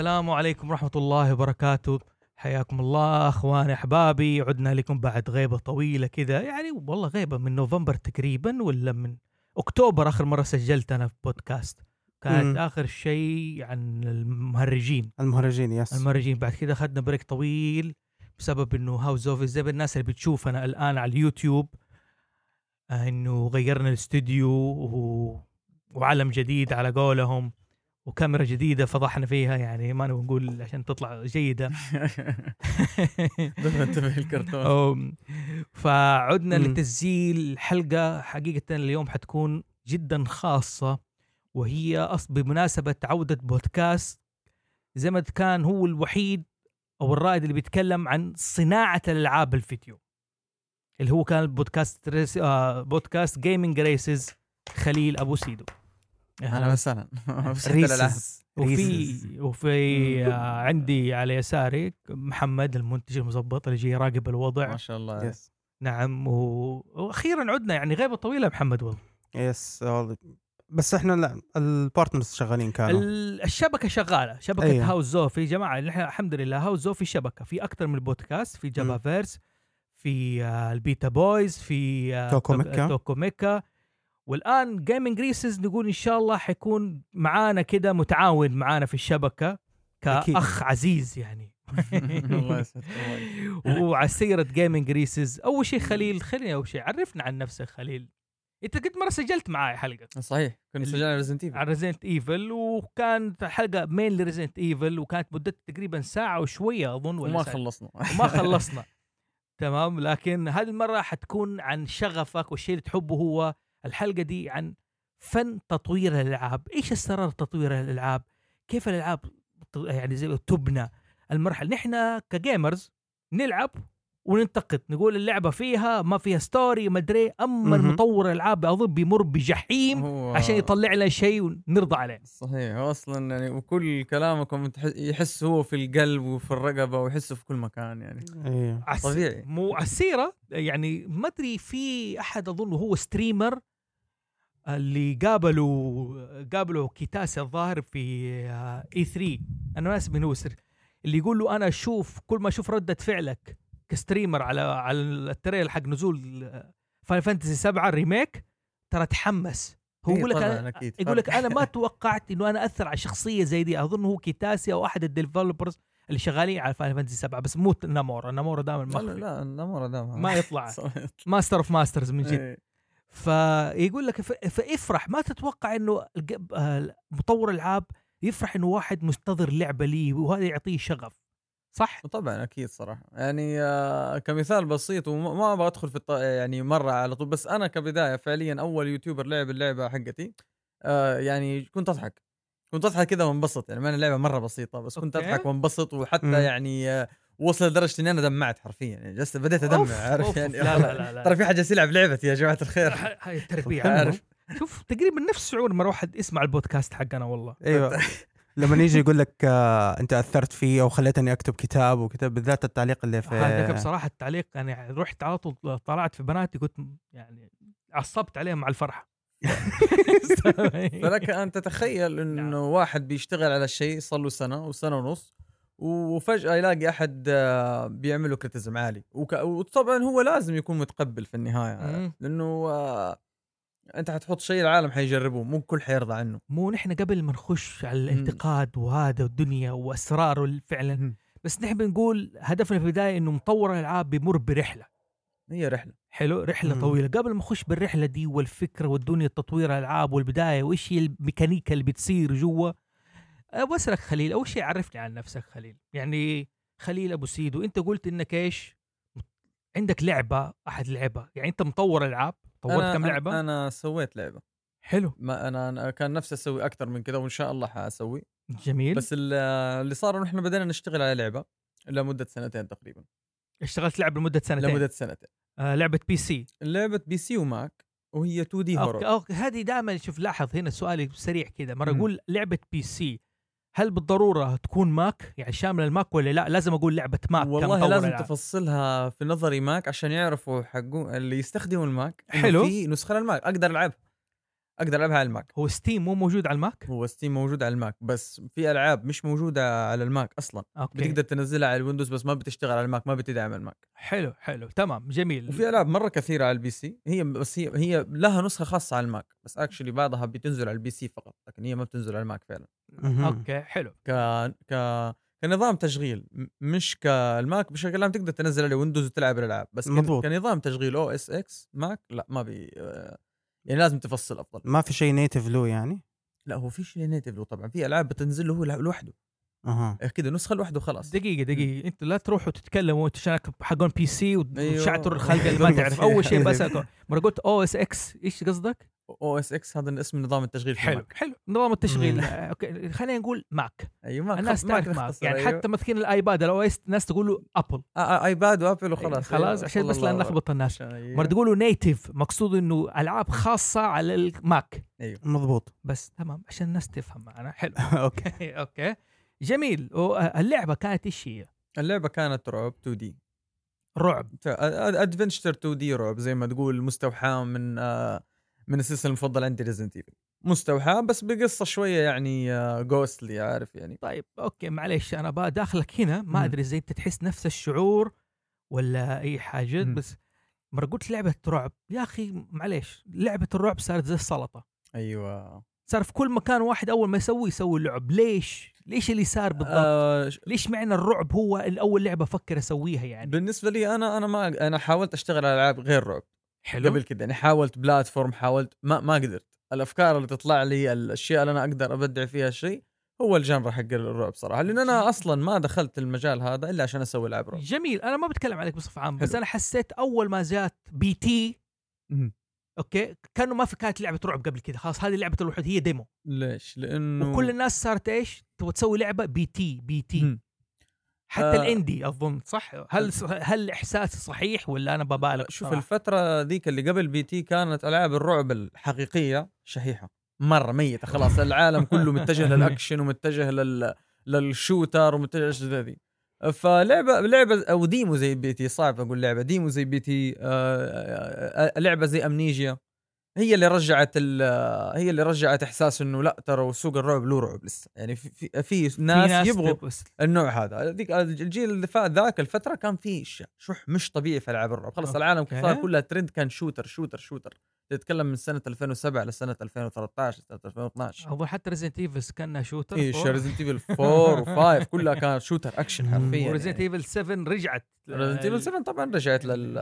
السلام عليكم ورحمة الله وبركاته. حياكم الله أخواني أحبابي. عدنا لكم بعد غيبة طويلة كذا. يعني والله غيبة من نوفمبر تقريبا ولا من أكتوبر آخر مرة سجلت أنا في بودكاست. كانت مم. آخر شيء عن المهرجين. المهرجين yes المهرجين. بعد كذا أخذنا break طويل بسبب إنه House of Z الناس اللي بتشوفنا الآن على اليوتيوب آه إنه غيرنا الاستوديو و... وعلم جديد على قولهم. وكاميرا جديدة فضحنا فيها يعني ما نبغى نقول عشان تطلع جيدة. انتبه الكرتون فعدنا. لتسجيل حلقة حقيقة اليوم حتكون جدا خاصة وهي بمناسبة عودة بودكاست زي ما كان هو الوحيد أو الرائد اللي بيتكلم عن صناعة الألعاب الفيديو. اللي هو كان البودكاست ريس آه بودكاست جيمنج ريسز خليل أبو سيدو. أهلا وسهلا. ريسز. وفي وفي آه عندي على يساري محمد المنتج المظبط اللي يجي يراقب الوضع. ما شاء الله. يس نعم و... وأخيرا عدنا يعني غيبه طويلة يا محمد والله. يس والله. بس إحنا لا البارتنرز شغالين كانوا. ال- الشبكة شغالة. شبكة. أيوه. هاوس زوفي جماعة نحن الحمد لله هاوس زوفي شبكة. في أكثر من بودكاست في جابا. فيرس في آه، ال beta boys في آه، توكو والآن gaming races نقول إن شاء الله حيكون معانا كده متعاون معانا في الشبكة أكيد. كأخ عزيز يعني. وعلى سيرة gaming races أول شيء خليل خليني أول شيء عرفنا عن نفسك خليل. أنت قد مرة سجلت معي حلقة. صحيح كنا سجلنا Resident Evil عن Resident Evil وكانت حلقة مين ل Resident Evil وكانت مدتها تقريبا ساعة وشوية أظن ولا وما. خلصنا. وما خلصنا. تمام لكن هذه المرة حتكون عن شغفك والشيء اللي تحبه هو الحلقة دي عن فن تطوير الألعاب. إيش اسرار تطوير الألعاب؟ كيف الألعاب يعني زي تبنى المرحلة؟ نحن ك gamers نلعب وننتقد نقول اللعبة فيها ما فيها story ما أدري أما. المطور الألعاب أظن بيمر بجحيم هو عشان يطلع لنا شيء ونرضى عليه. صحيح أصلا يعني وكل كلامكم يحس هو في القلب وفي الرقبة ويحسه في كل مكان يعني. أيوه طبيعي. مو على السيره يعني ما أدري في أحد أظن هو ستريمر اللي قابلوا قابلوا كيتاسي الظاهر في اي 3 أنا ناسي من هو السر اللي يقول له أنا أشوف كل ما أشوف ردة فعلك كستريمر على على التريل حق نزول فاينل فانتسي 7 ريميك ترى تحمس. هو إيه يقول لك أنا. يقول لك أنا ما توقعت إنه أنا أثر على شخصية زي دي. أظن هو كيتاسي أو أحد ال developers اللي شغالين على Final Fantasy 7 بس مو نامورا. نامورا دائما لا لا الأمور دام ما يطلع. master of masters من جد. فيقول لك فافرح ما تتوقع إنه آه، مطور العاب يفرح إنه واحد مستنظر لعبة لي وهذا يعطيه شغف صح؟ طبعا أكيد صراحة يعني آه، كمثال بسيط وما ما أبغى أدخل في الط... يعني مرة على طول بس أنا كبداية فعليا أول YouTuber لعب اللعبة حقتي آه، يعني كنت أضحك كنت أضحك كذا وانبسط يعني ما أنا اللعبة مرة بسيطة بس كنت. أضحك وانبسط وحتى. يعني وصل لدرجة إني أنا دمعت حرفيا يعني جلست بديت أدمع عارف؟ يعني لا لا لا, لا. ترى في حد جالس يلعب لعبتي يا جماعة الخير. هاي التربية عارف. شوف تقريبا نفس شعور لما واحد يسمع البودكاست حقنا والله. أيوه. لما يجي يقول لك آه أنت أثرت في أو خليتني أكتب كتاب وكتاب بالذات التعليق اللي في هذاك بصراحة التعليق يعني رحت على طول طلعت في بناتي كنت يعني عصبت عليهم مع الفرحة. فلك أن تتخيل نعم. انه واحد بيشتغل على الشيء صار له سنة وسنة ونص وفجأة يلاقي أحد آه، بيعمل له كريتيزم عالي. وك... وطبعا هو لازم يكون متقبل في النهاية. مم. لأنه آه، أنت حتحط شيء العالم حيجربوه مو الكل حيرضى عنه. مو نحن قبل ما نخش على الانتقاد وهذا والدنيا وأسراره فعلا. بس نحن بنقول هدفنا في البداية إنه مطور الألعاب بيمر برحلة. هي رحلة. حلو؟ رحلة مم. طويلة. قبل ما نخش بالرحلة دي والفكرة والدنيا تطوير الألعاب والبداية وإيش هي الميكانيكا اللي بتصير جوا؟ أه، بسالك خليل أول شيء عرفني عن نفسك خليل. يعني خليل أبو سيد وانت قلت إنك إيش؟ عندك لعبة أحد لعبة. يعني أنت مطور ألعاب؟ طورت كم لعبة؟ أنا, سويت لعبة. حلو. ما أنا, أنا كان نفسي أسوي أكثر من كذا وإن شاء الله حأسوي. جميل. بس ال- اللي صار إنه إحنا بدينا نشتغل على لعبة لمدة سنتين تقريبا. اشتغلت لعبة لمدة سنتين؟ لمدة سنتين. آه لعبة PC. لعبة PC و Mac وهي 2D okay هذه دائما شوف لاحظ هنا سؤالي سريع كذا. مرة. أقول لعبة PC هل بالضرورة تكون Mac يعني شاملة ال Mac ولا لا لازم أقول لعبة Mac والله لازم. تفصلها في نظري Mac عشان يعرفوا حقون اللي يستخدموا ال Mac حلو. في نسخة لل Mac أقدر العبها أقدر ألعبها على ال Mac. هو Steam مو موجود على ال Mac؟ هو Steam موجود على ال Mac بس في ألعاب مش موجودة على ال Mac أصلا. okay. بتقدر تنزلها على ال Windows بس ما بتشتغل على ال Mac ما بتدعم ال Mac. حلو حلو تمام جميل. وفي ألعاب مرة كثيرة على ال PC هي بس هي هي لها نسخة خاصة على ال Mac بس actually بعضها بتنزل على ال PC فقط لكن هي ما بتنزل على ال Mac فعلا. Okay حلو. ك ك كنظام تشغيل مش كال Mac بشكل عام تقدر تنزل عليه Windows وتلعب الألعاب بس مضبوط. كنظام تشغيل OS X Mac لا ما بي آه، يعني لازم تفصل أفضل. ما في شيء native له يعني؟ لا هو في شيء native له طبعا في ألعاب بتنزل له هو لوحده. أها. كذا نسخة لوحده خلاص. دقيقة دقيقة أنتوا لا تروحوا تتكلموا أنتوا عشان حقون PC أيوه. وضيعتوا الخلق اللي ما تعرف. أول شيء بسألكم مرة قلت OS X إيش قصدك؟ OS X هذا اسم نظام التشغيل في حلو ال Mac. حلو. نظام التشغيل. آه، okay خلينا نقول Mac. أيوه Mac الناس Mac تعرف ماك. نختصر، يعني أيوه. حتى ماسكين ال iPad ال OS الناس تقول له Apple. آه، آه، iPad و Apple وخلاص. خلاص أيوه. عشان بس لا نلخبط الناس. أيوه. مرة تقولوا native مقصود إنه ألعاب خاصة على ال Mac. مضبوط. بس تمام عشان الناس تفهم معنا. حلو. Okay. Okay. جميل. اللعبة كانت إيش هي؟ اللعبة كانت رعب 2D رعب. adventure 2D رعب زي ما تقول مستوحاة من آه، من السلسلة المفضلة عندي Resident Evil مستوحاة بس بقصة شوية يعني ghostly عارف يعني طيب okay معليش أنا بقى داخلك هنا ما. أدري إذا أنت تحس نفس الشعور ولا أي حاجة مم. بس مرة قلت لعبة رعب يا أخي معليش لعبة الرعب صارت زي السلطة أيوه صار في كل مكان واحد أول ما يسوي يسوي لعب ليش؟ ليش اللي صار بالضبط؟ آه ليش معنى الرعب هو الأول لعبة أفكر أسويها يعني بالنسبة لي أنا أنا ما أنا حاولت أشتغل على ألعاب غير رعب حلو قبل كده يعني حاولت platform حاولت ما ما قدرت الأفكار اللي تطلع لي الأشياء اللي أنا أقدر أبدع فيها شيء هو ال genre حق الرعب صراحة لأن أنا أصلا ما دخلت المجال هذا إلا عشان أسوي العاب رعب جميل أنا ما بتكلم عليك بصفة عامة بس. أنا حسيت أول ما جات P.T. Okay كأنه ما في كانت لعبة رعب قبل كده خلاص هذه لعبة الوحيد هي demo ليش؟ لأنه وكل الناس صارت إيش؟ تبغى تسوي لعبة P.T P.T. حتى آه. ال indie أظن صح؟ هل هل إحساسي صحيح ولا أنا ببالغ؟ شوف صراحة؟ الفترة ذيك اللي قبل P.T كانت ألعاب الرعب الحقيقية شحيحة مرة ميتة خلاص العالم كله متجه للأكشن ومتجه لل لل shooter ومتجه للأشياء ذي فلعبة لعبة أو demo زي P.T صعب أقول لعبة demo زي P.T آه، آه، آه، لعبة زي Amnesia هي اللي رجعت هي اللي رجعت إحساس إنه لا ترى سوق الرعب له رعب لسه. يعني في في, في في ناس, يبغوا النوع هذا. ذيك الجيل اللي فات ذاك الفترة كان في شح مش طبيعي في ألعاب الرعب. خلاص okay. العالم صار كلها ترند كان shooter shooter shooter. تتكلم من سنة 2007 لسنة 2013 سنة 2012 أظن حتى Resident Evil كأنها shooter إيش Resident Evil 4 و5 كلها كانت shooter action حرفيا و Resident. Evil 7 رجعت Resident Evil 7 طبعا رجعت لل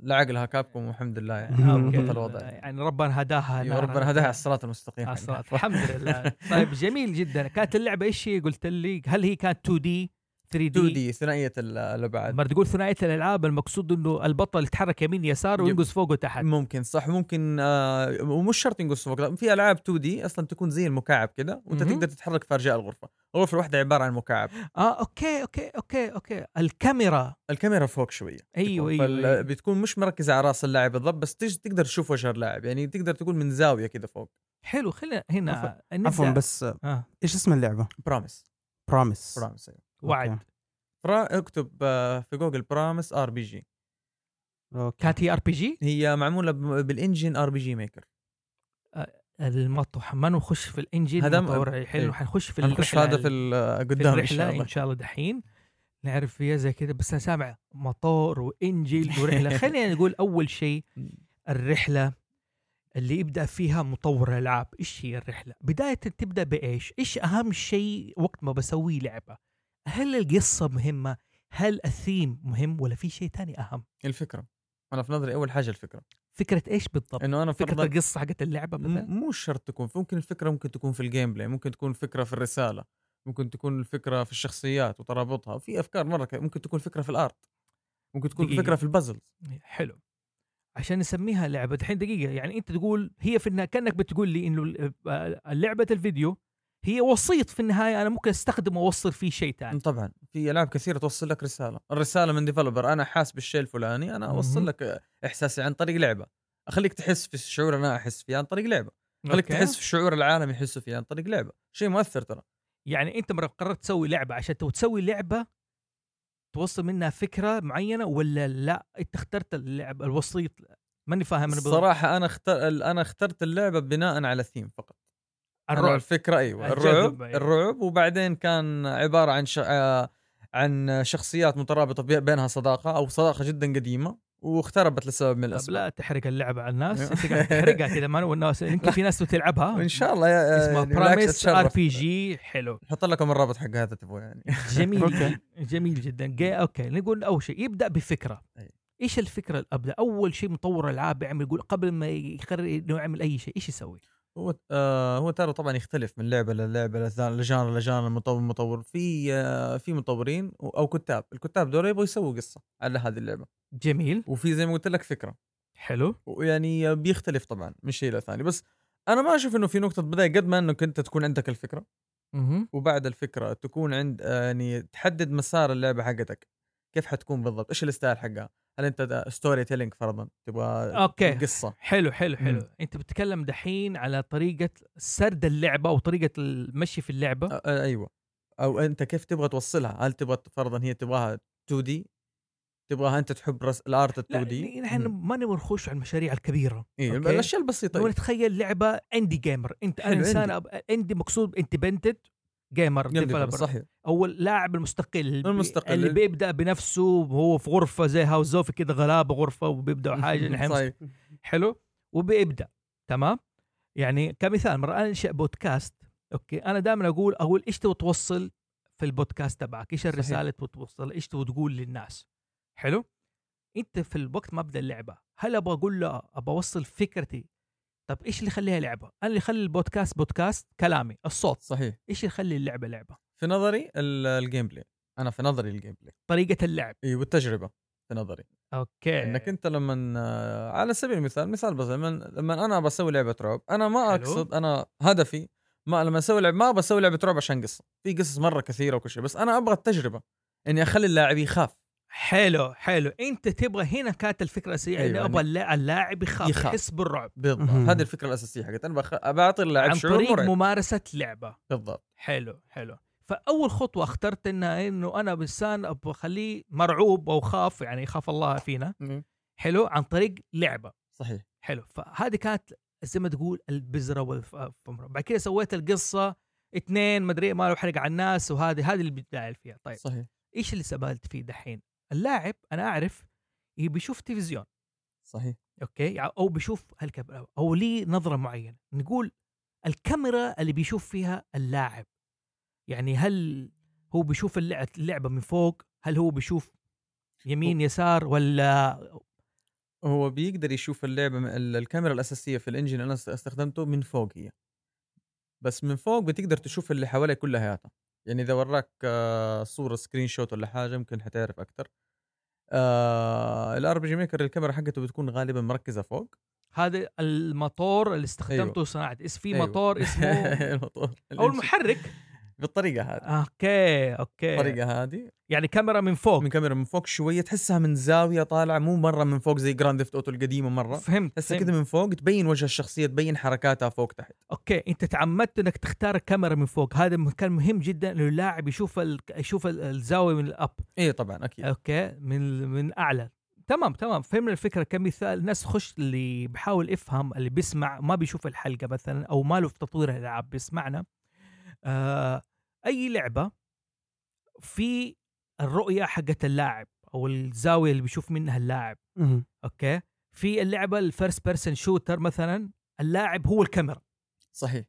لعقلها Capcom والحمد لله يعني. Okay. بطل الوضع. يعني ربنا هداها. ربنا هداها على الصراط المستقيم. على. الصراط. الحمد لله. طيب جميل جدا. كانت اللعبة إيش هي؟ قلت لي هل هي كانت 2D 3 2D D ثنائية الأبعاد ما تقول ثنائية الألعاب المقصود إنه البطل يتحرك يمين يسار يب. وينقز فوق وتحت ممكن صح ممكن آه ومش شرط ينقز فوق في ألعاب 2D أصلا تكون زي المكعب كده وأنت. تقدر تتحرك في أرجاء الغرفة الغرفة الواحدة عبارة عن مكعب آه okay okay okay okay الكاميرا الكاميرا فوق شوية أيوه تكون. أيوه, أيوة. بتكون مش مركزة على رأس اللاعب بالضبط بس تج- تقدر تشوف وجه اللاعب يعني تقدر تقول من زاوية كده فوق حلو خلينا هنا عفوا. بس آه. إيش اسم اللعبة؟ برامس برامس برامس أيوة. وعد. برا... اكتب آه، في جوجل برامس RPG. Okay. كانت هي RPG؟ هي معمولة بال engine RPG Maker. المطور. ما نخش في ال engine هذا مطور حلو إيه. حنخش في الرحلة هذا في ال- في قدام إن الرحلة شاء الله. إن شاء الله دحين. نعرف فيها زي كذا. بس أنا سامع مطور وانجل ورحلة. خلينا نقول أول شيء الرحلة اللي يبدأ فيها مطور ألعاب. إيش هي الرحلة؟ بداية تبدأ بإيش؟ إيش أهم شيء وقت ما بسوي لعبة؟ هل القصة مهمة؟ هل الثيم مهم ولا في شيء تاني أهم؟ الفكرة. أنا في نظري أول حاجة الفكرة. فكرة إيش بالضبط؟ إنه أنا فكرة القصة حقت اللعبة مثلا؟ مو شرط تكون ممكن الفكرة ممكن تكون في ال gameplay ممكن تكون الفكرة في الرسالة ممكن تكون الفكرة في الشخصيات وترابطها في أفكار مرة ك- ممكن تكون الفكرة في ال art ممكن تكون دقيقة. الفكرة في البازل حلو. عشان نسميها لعبة الحين دقيقة يعني أنت تقول هي في النهايه كأنك بتقول لي إنه لعبة الفيديو هي وسيط في النهاية أنا ممكن استخدمه وأوصل فيه شيء ثاني طبعا. في ألعاب كثيرة توصل لك رسالة. الرسالة من developer أنا حاس بالشيء الفلاني أنا. أوصل لك إحساسي عن طريق لعبة. أخليك تحس في الشعور أنا أحس فيه عن طريق لعبة. خليك تحس في الشعور العالم يحسوا فيه عن طريق لعبة. شيء مؤثر ترى. يعني أنت مرة قررت تسوي لعبة عشان تو تسوي لعبة توصل منها فكرة معينة ولا لا؟ أنت اخترت اللعب الوسيط ماني فاهم أنا بالضبط. الصراحة أنا اختار أنا اخترت اللعبة بناء على الثيم فقط. الرعب الفكرة أيوه الرعب أيوة. الرعب وبعدين كان عبارة عن ش... آه، عن شخصيات مترابطة بي- بينها صداقة أو صداقة جدا قديمة واختربت لسبب من الأسباب لا تحرق اللعبة على الناس. أنت قاعد تحرقها كده ما والناس يمكن في ناس تلعبها إن شاء الله يا اسمها بالعكس براميس R. P G حلو نحط لكم الرابط حق هذا تبغوا يعني جميل. جميل جدا جي okay نقول أول شيء يبدأ بفكرة. إيش الفكرة الابدا أول شيء مطور العاب يعمل يقول قبل ما يقرر إنه يعمل أي شيء إيش يسوي هو آه هو ترى طبعا يختلف من لعبة للعبة ل genre ل genre مطور مطور في آه في مطورين أو كتاب. الكتاب دول يبغوا يسووا قصة على هذه اللعبة. جميل. وفي زي ما قلت لك فكرة. حلو. ويعني بيختلف طبعا من شيء لثاني بس أنا ما أشوف إنه في نقطة بداية قد ما إنك أنت تكون عندك الفكرة. مهم. وبعد الفكرة تكون عند آه، يعني تحدد مسار اللعبة حقتك. كيف حتكون بالضبط؟ إيش ال style حقها؟ هل أنت storytelling فرضا تبغى okay. قصة؟ حلو حلو حلو. مم. أنت بتتكلم دحين على طريقة سرد اللعبة وطريقه المشي في اللعبة؟ آه، أيوه. أو أنت كيف تبغى توصلها؟ هل تبغى فرضا هي تبغاها 2D تبغاها أنت تحب رس... ال art ال لا 2D نحن ما نبغى نخش على المشاريع الكبيرة إيه okay. الأشياء البسيطة نبغى إيه. نتخيل لعبة indie gamer أنت حلو، إنسان indie مقصود independent gamer developer. صحيح. أو اللاعب المستقل المستقل. اللي بيبدأ بنفسه وهو في غرفة زي هاوس زوفي كده غلابة غرفة وبيبدأ حاجة صحيح. حلو. وبيبدأ تمام؟ يعني كمثال مرة أنا انشا بودكاست okay؟ أنا دائما أقول أقول إيش تبغى توصل في البودكاست تبعك؟ إيش الرسالة اللي تبغى توصل؟ إيش تبغى تقول للناس؟ حلو؟ أنت في الوقت ما ابدا اللعبة هل أبغى أقول له أبغى أوصل فكرتي طب إيش اللي يخليها لعبة؟ أنا اللي يخلي البودكاست بودكاست كلامي الصوت. صحيح. إيش اللي يخلي اللعبة لعبة؟ في نظري ال- ال gameplay أنا في نظري ال gameplay طريقة اللعب. إي والتجربة في نظري. okay. إنك أنت لما على سبيل المثال مثال بس لما لما أنا بسوي لعبة رعب أنا ما. أقصد أنا هدفي ما لما أسوي لعبه ما بسوي لعبة رعب عشان قصة. في قصص مرة كثيرة وكل شيء بس أنا أبغى التجربة. إني أخلي اللاعب يخاف. حلو حلو. أنت تبغى هنا كانت الفكرة الأساسية أيوة، أيوة أبغى اللا- اللاعب يخاف, يخاف. يحس بالرعب. بالضبط. هذه الفكرة الأساسية حقت. أنا بخ... بعطي اللاعب عن شعور طريق مرعب. ممارسة لعبة. بالضبط. حلو حلو. فأول خطوة اخترت انها إنه أنا انسان أبغى أخليه مرعوب أو خاف يعني يخاف الله فينا. حلو عن طريق لعبة. صحيح. حلو. فهذه كانت زي ما تقول البذرة والفمرة. بعد كده سويت القصة اثنين مدري ما له حرق على الناس وهذه هذه اللي بتداعي فيها. طيب. صحيح. إيش اللي سبالت فيه دحين؟ اللاعب أنا أعرف بيشوف تلفزيون. صحيح. أوكي؟ أو بيشوف هالكب أو ليه نظرة معينة. نقول الكاميرا اللي بيشوف فيها اللاعب. يعني هل هو بيشوف اللع- اللعبة من فوق؟ هل هو بيشوف يمين يسار؟ ولا هو بيقدر يشوف اللعبة الكاميرا الأساسية في الإنجن اللي أنا أست- أستخدمته من فوق هي. بس من فوق بتقدر تشوف اللي حواليك كلها يعني إذا وراك آه، صورة screenshot ولا حاجة ممكن حتعرف أكثر ال RPG Maker الكاميرا حقته بتكون غالبا مركزة فوق هذا الموتور اللي استخدمته أيوة. صناعة إس في أيوة. موتور اسمه الموتور أو. المحرك بالطريقة هذه. okay okay. الطريقة هذه. يعني كاميرا من فوق. من كاميرا من فوق شوية تحسها من زاوية طالعة مو مرة من فوق زي جراند ثيفت اوتو القديمة مرة. فهمت, تحسها. كذا من فوق تبين وجه الشخصية تبين حركاتها فوق تحت. okay أنت تعمدت إنك تختار الكاميرا من فوق. هذا كان مهم جدا إنه اللاعب يشوف ال... يشوف ال- الزاوية من ال up. إيه طبعا أكيد. okay من من أعلى. تمام تمام. فهمنا الفكرة. كمثال الناس تخش اللي بيحاول يفهم اللي بيسمع ما بيشوف الحلقة مثلا أو ما له في تطوير الألعاب بيسمعنا. آه أي لعبة في الرؤية حقت اللاعب أو الزاوية اللي بيشوف منها اللاعب. okay؟ في اللعبة ال first person shooter مثلا اللاعب هو الكاميرا. صحيح.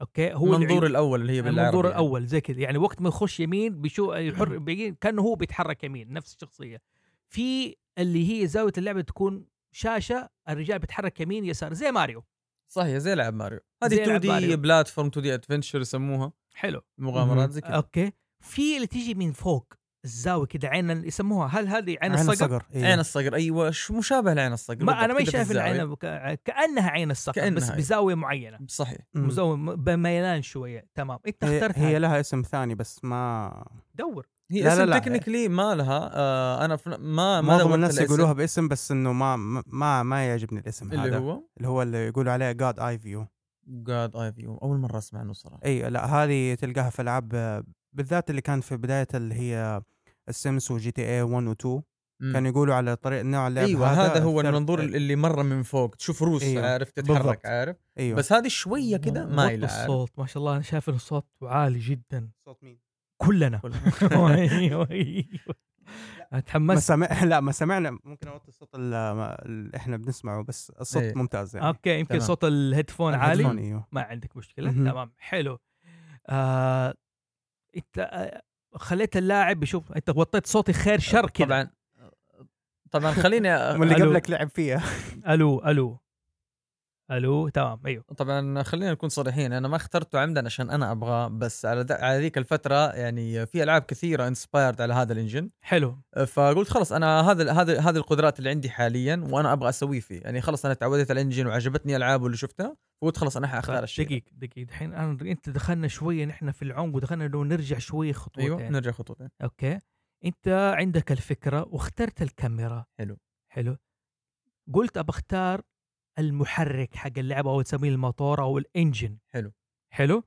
okay؟ هو اللي المنظور الأول اللي هي بالعربي المنظور يعني. الأول زي كذا. يعني وقت ما يخش يمين بيشوف يحر كأنه هو بيتحرك يمين نفس الشخصية. في اللي هي زاوية اللعبة تكون شاشة الرجال بيتحرك يمين يسار زي ماريو. صحيح زي لعب ماريو هذه 2 لعب دي. platform 2D adventure يسموها حلو مغامرات. زي كذا أوكي في اللي تيجي من فوق الزاوية كده عين يسموها هل هذه عين عين الصقر؟ إيه. عين الصقر أيوه شو مشابه لعين الصقر ما أنا ما شايف. العين ك- كأنها عين الصقر كأنها بس هي. بزاوية معينة صحيح م- بميلان شوية تمام إنت هي, اخترت هي هي لها اسم ثاني بس ما دور هي لا، لا، اسم لا. تكنيكلي ما لها آه أنا في ما ما معظم الناس يقولوها باسم بس إنه ما ما ما يعجبني الاسم اللي هذا. هو؟ اللي هو اللي يقولوا عليه جاد اي فيو جاد اي فيو أول مرة أسمع عنه صراحة. إي لا هذه تلقاها في ألعاب بالذات اللي كانت في بداية اللي هي ال Sims و GTA 1 و 2 مم. كانوا يقولوا على طريق نوع اللعب أيوه هذا هو ال third- المنظور اللي مرة من فوق. تشوف روس أيوة. عارف تتحرك بالضبط. عارف. إيوه. بس هذه شوية كده عارف الصوت ما شاء الله أنا شايف الصوت عالي جدا. صوت مين؟ كلنا. اتحمست سمع لا ما سمعنا. ممكن أوطي الصوت اللي إحنا بنسمعه بس الصوت إيه. ممتاز يعني. okay يمكن تمام. صوت ال headphone عالي. ال headphone، أيوه. ما عندك مشكلة. تمام حلو. آه إنت آه، خليت اللاعب يشوف. أنت وطيت صوتي خير شر كذا. طبعا طبعا خليني واللي ألو. قبلك لعب فيها. ألو ألو. ألو تمام أيوه. طبعا خلينا نكون صريحين أنا ما اخترته عمدا عشان أنا ابغاه بس على على ذيك الفترة يعني في ألعاب كثيرة inspired على هذا ال engine حلو. فقلت خلص أنا هذا هذا هذه القدرات اللي عندي حاليا وأنا أبغى اسويه فيه. يعني خلص أنا تعودت على ال engine وعجبتني العابه اللي شفتها فقلت خلص أنا حأختار طيب، الشيء دقيقة دقيقة الحين أنا أنت دخلنا شوية نحن في العمق ودخلنا انه نرجع شوية خطوتين. أيوه نرجع خطوتين. okay. أنت عندك الفكرة واخترت الكاميرا. حلو. حلو. قلت ابى أختار المحرك حق اللعبة أو تسميه الموتور أو ال engine حلو. حلو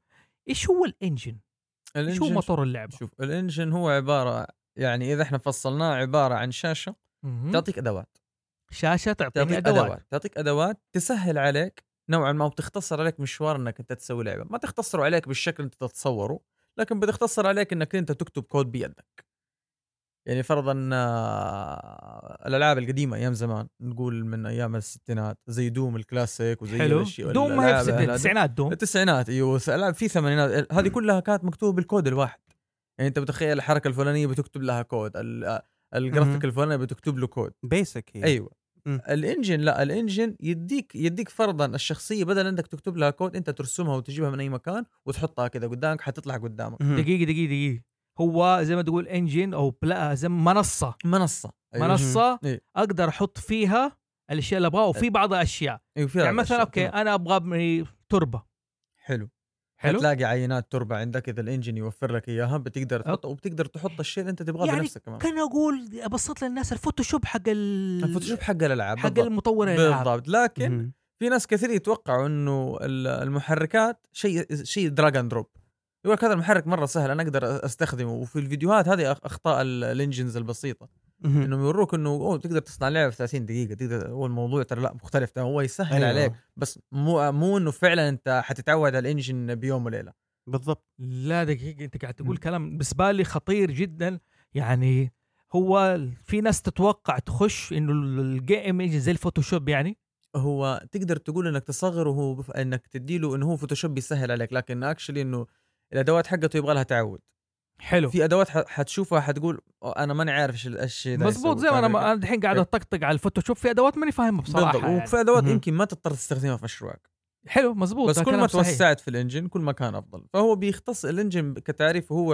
إيش هو ال engine؟ إيش هو ال engine موتور اللعبة؟ شوف ال engine هو عبارة يعني إذا إحنا فصلناه عبارة عن شاشة. تعطيك أدوات شاشة تعطيني تعطيك أدوات, أدوات تعطيك أدوات تسهل عليك نوعا ما وتختصر عليك مشوار إنك أنت تسوي لعبة ما تختصر عليك بالشكل أنت تتصوره لكن بتختصر عليك إنك أنت تكتب كود بيدك يعني فرضا آه، الألعاب القديمة أيام زمان نقول من أيام الستينات زي Doom ال classic وزي حلو. Doom ما هي في التسعينات Doom. التسعينات أيوه ألعاب في ثمانينات هذه كلها كانت مكتوبة بالكود الواحد. يعني أنت بتخيل الحركة الفلانية بتكتب لها كود ال- الجرافيك. الفلاني بتكتب له code. basic هي. أيوه. مم. ال engine لا ال engine يديك يديك فرضا الشخصية بدل انك تكتب لها كود أنت ترسمها وتجيبها من أي مكان وتحطها كذا قدامك حتطلع قدامك. مهم. دقيقة دقيقة دقيقة. هو زي ما تقول engine أو بلا زي منصة منصة أيوة. منصة إيه. أقدر أحط فيها الأشياء اللي أبغاها وفي بعض الأشياء فيها يعني مثلا. okay. أنا أبغى تربة حلو حلو تلاقي عينات تربة عندك إذا ال engine يوفر لك إياها بتقدر تحط وبتقدر تحط الشيء اللي أنت تبغاه يعني بنفسك كمان كان أقول أبسط للناس ال Photoshop حق ال... ال Photoshop حق الألعاب حق بالضبط. المطور الالعاب بالضبط لكن مهم. في ناس كثير يتوقعوا إنه ال- المحركات شيء شيء drag and drop يقول لك هذا المحرك مرة سهل أنا أقدر أستخدمه وفي الفيديوهات هذه أخطاء ال- ال engines البسيطة. انهم يوروك إنه أوه تقدر تصنع لعبة في 30 دقيقة تقدر هو الموضوع ترى لا مختلف ترى هو يسهل أيوة. عليك بس مو مو إنه فعلا أنت حتتعود على ال engine بيوم وليلة بالضبط لا دقيقة أنت قاعد تقول. كلام بالنسبة لي خطير جدا يعني هو في ناس تتوقع تخش إنه ال game engine زي ال Photoshop يعني هو تقدر تقول إنك تصغره. إنك تديله إنه هو Photoshop بيسهل عليك لكن actually إنه الأدوات حقته يبغى لها تعود حلو في أدوات حتشوفها حتقول "أوه، أنا ماني عارف إيش ال- الشيء ده مزبوط يسوي." زي ما أنا الحين قاعد إيه. أطقطق على ال Photoshop في أدوات ماني فاهمها بصراحة بالضبط يعني. وفي أدوات. يمكن ما تضطر تستخدمها في مشروعك حلو مزبوط بس كل ما. توسعت في ال engine كل ما كان أفضل فهو بيختص ال engine كتعريف هو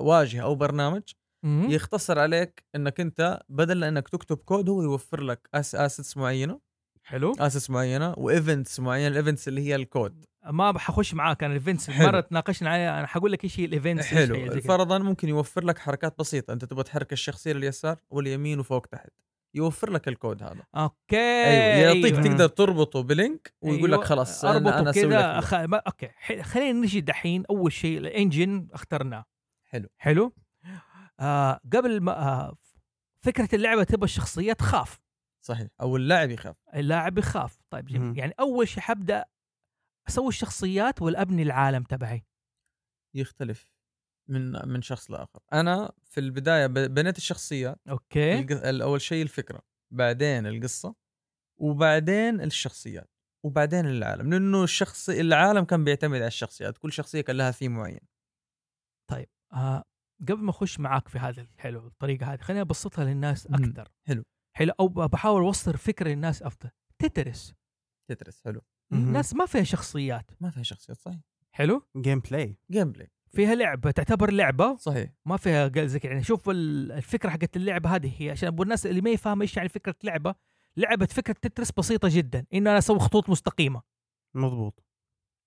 واجهة أو برنامج مم. يختصر عليك إنك أنت بدل إنك تكتب كود هو يوفر لك أس assets معينة حلو assets معينة و events معينة ال events اللي هي الكود ما حخش معاك أنا ال events. مرة تناقشنا عليها أنا حقول لك إيش هي ال events حلو. فرضا ممكن يوفر لك حركات بسيطة أنت تبغى تحرك الشخصية لليسار واليمين وفوق تحت يوفر لك الكود هذا okay أيوه يعطيك أيوة. تقدر تربطه ب link ويقول لك أيوة، خلاص أنا أربطه أنا كذا لك أخ... ما... okay ح- خلينا نجي دحين أول شيء ال engine اخترناه حلو. حلو آه قبل ما آه فكرة اللعبة تبغى الشخصيات خاف صحيح أو اللاعب يخاف اللاعب يخاف طيب جميل. يعني أول شيء حبدأ أسوي الشخصيات ولا ابني العالم تبعي. يختلف من من شخص لآخر. أنا في البداية بنيت الشخصيات okay. اول شيء الفكرة بعدين القصة وبعدين الشخصيات وبعدين العالم. لأنه الشخص العالم كان بيعتمد على الشخصيات. كل شخصية كان لها ثيم معين. آه قبل ما أخش معاك في هذا الحلو الطريقة هذه خليني أبسطها للناس. أكثر. حلو. حلو أو بحاول أوصل فكرة للناس أفضل. Tetris. Tetris حلو. الناس ما فيها شخصيات. ما فيها شخصيات صحيح. حلو؟ gameplay gameplay فيها لعبة تعتبر لعبة؟ صحيح. ما فيها زي كده. يعني شوف ال- الفكرة حقت اللعبة هذه هي عشان أبو الناس اللي ما يفهم إيش يعني فكرة لعبة لعبة فكرة تترس بسيطة جدا إنه أنا أسوي خطوط مستقيمة. مضبوط.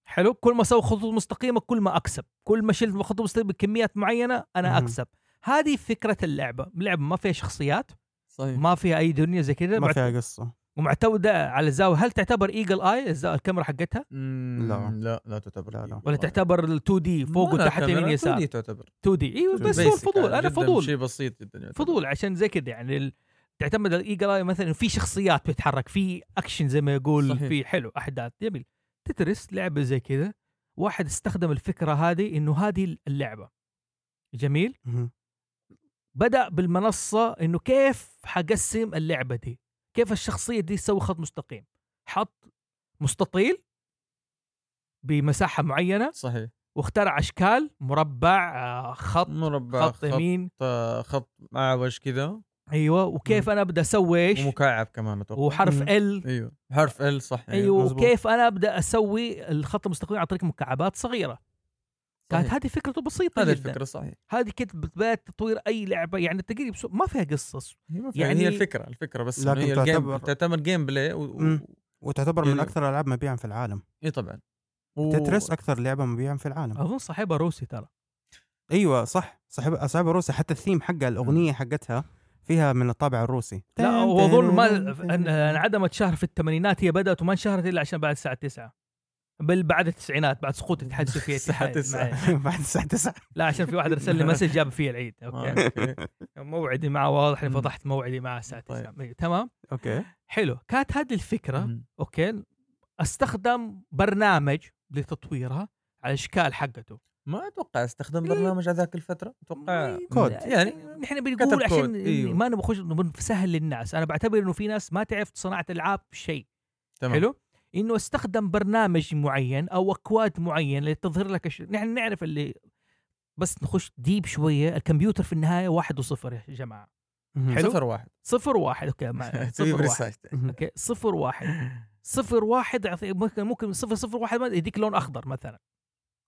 حلو؟ كل ما أسوي خطوط مستقيمة كل ما أكسب. كل ما شلت خطوط مستقيمة بكميات معينة أنا مهم. أكسب. هذه فكرة اللعبة. لعبة ما فيها شخصيات صحيح. ما فيها أي دنيا زي كذا ما فيها قصة. ومعتمده على الزاوية. هل تعتبر ايجل اي الكاميرا حقتها؟ لا. لا لا تعتبر لا، لا. ولا تعتبر ال 2 دي فوق وتحت يمين يسار؟ 2D تعتبر. 2 دي إيوه بس هو يعني، أنا فضول. شيء بسيط جدا يعتبر. فضول. عشان زي كذا يعني ال... تعتمد الايجل اي مثلا في شخصيات بتتحرك في اكشن زي ما يقول صحيح. في حلو أحداث. جميل. Tetris لعبة زي كذا واحد استخدم الفكرة هذه إنه هذه اللعبة. جميل. بدأ بالمنصة إنه كيف حقسم اللعبة دي. كيف الشخصية دي تسوي خط مستقيم؟ حط مستطيل بمساحة معينة صحيح. واخترع أشكال مربع آه، خط مربع خط خط يمين. خط, خط معوج كذا أيوه وكيف أنا أبدأ أسوي إيش؟ ومكعب كمان أتوقع. وحرف مم. ال. أيوه حرف L صح أيوه مظبوط. وكيف أنا أبدأ أسوي الخط المستقيم عن طريق مكعبات صغيرة. كانت. هذه فكرته بسيطة هذه الفكرة صحيح. هذه كانت بدايه تطوير أي لعبة يعني تقريبا ما فيها قصص. هي ما فيها- يعني- هي الفكرة الفكرة بس لكن هي ال game تعتبر- تعتبر gameplay و... وتعتبر من يعني- أكثر الالعاب مبيعا في العالم. اي طبعا. و... Tetris أكثر لعبة مبيعا في العالم. أظن صاحبها روسي ترى. أيوه صح. صاحب صاحب روسي. حتى الثيم حقها الأغنية حقتها فيها من الطابع الروسي. لا واظن ما أن- انعدمت شهر في الثمانينات هي بدأت وما انشهرت إلا عشان بعد الساعة 9 بل بعد التسعينات بعد سقوط الاتحاد السوفيتي الساعة معي. 9. بعد الساعة 9 لا عشان في واحد ارسل لي message جاب فيه العيد okay آه،. موعدي معه واضح إني. فضحت موعدي معه الساعة 9 طيب. تمام okay حلو كانت هذه الفكرة. okay أستخدم برنامج لتطويرها على الاشكال حقته ما أتوقع أستخدم إيه. برنامج على ذاك الفترة أتوقع كود. يعني نحن بنقول عشان. ما نبغى نخش نسهل للناس أنا بعتبر إنه في ناس ما تعرف صناعة العاب شيء تمام حلو إنه استخدم برنامج معين أو أكواد معين لتظهر لك الش... نحن نعرف اللي بس نخش ديب شوية الكمبيوتر في النهاية واحد وصفر يا جماعة. حلو. صفر واحد. صفر واحد okay مع... صفر واحد. okay صفر واحد. صفر واحد ممكن ممكن صفر صفر واحد يديك لون أخضر مثلا.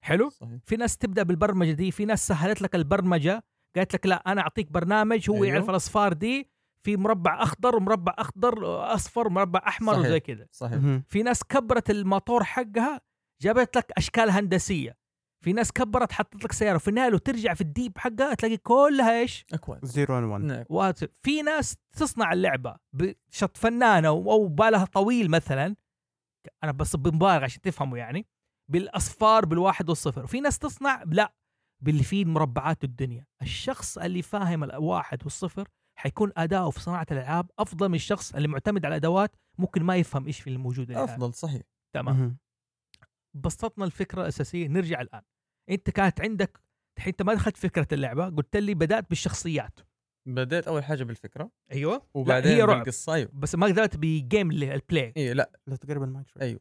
حلو؟ صحيح. في ناس تبدأ بالبرمجة دي في ناس سهلت لك البرمجة قالت لك لا أنا أعطيك برنامج هو أيوه. يعرف الأصفار دي في مربع أخضر ومربع أخضر أصفر ومربع أحمر صحيح. وزي كذا صحيح. في ناس كبرت الموتور حقها جابت لك أشكال هندسية. في ناس كبرت حطت لك سيارة. في النهاية لو ترجع في الديب حقها تلاقي كلها إيش؟ أكواد. 0 1 نعم. وات- في ناس تصنع اللعبة بشط فنانة أو أو بالها طويل مثلا. أنا بس بمبالغ عشان تفهموا يعني. بالأصفار بالواحد والصفر. وفي ناس تصنع لا. باللي فيه مربعات الدنيا الشخص اللي فاهم الواحد والصفر حيكون اداؤه في صناعة الألعاب أفضل من الشخص اللي معتمد على أدوات ممكن ما يفهم إيش في الموجود الآن. أفضل صحيح. تمام. بسطنا الفكرة الأساسية نرجع الآن. أنت كانت عندك الحين أنت ما دخلت فكرة اللعبة قلت لي بدأت بالشخصيات. بديت أول حاجة بالفكرة. أيوه. وبعدين هي رعب. بالقصة أيوه. بس ما بدات بجيم البلاي أيوه لا. لا تقرب المايك شوي. أيوه.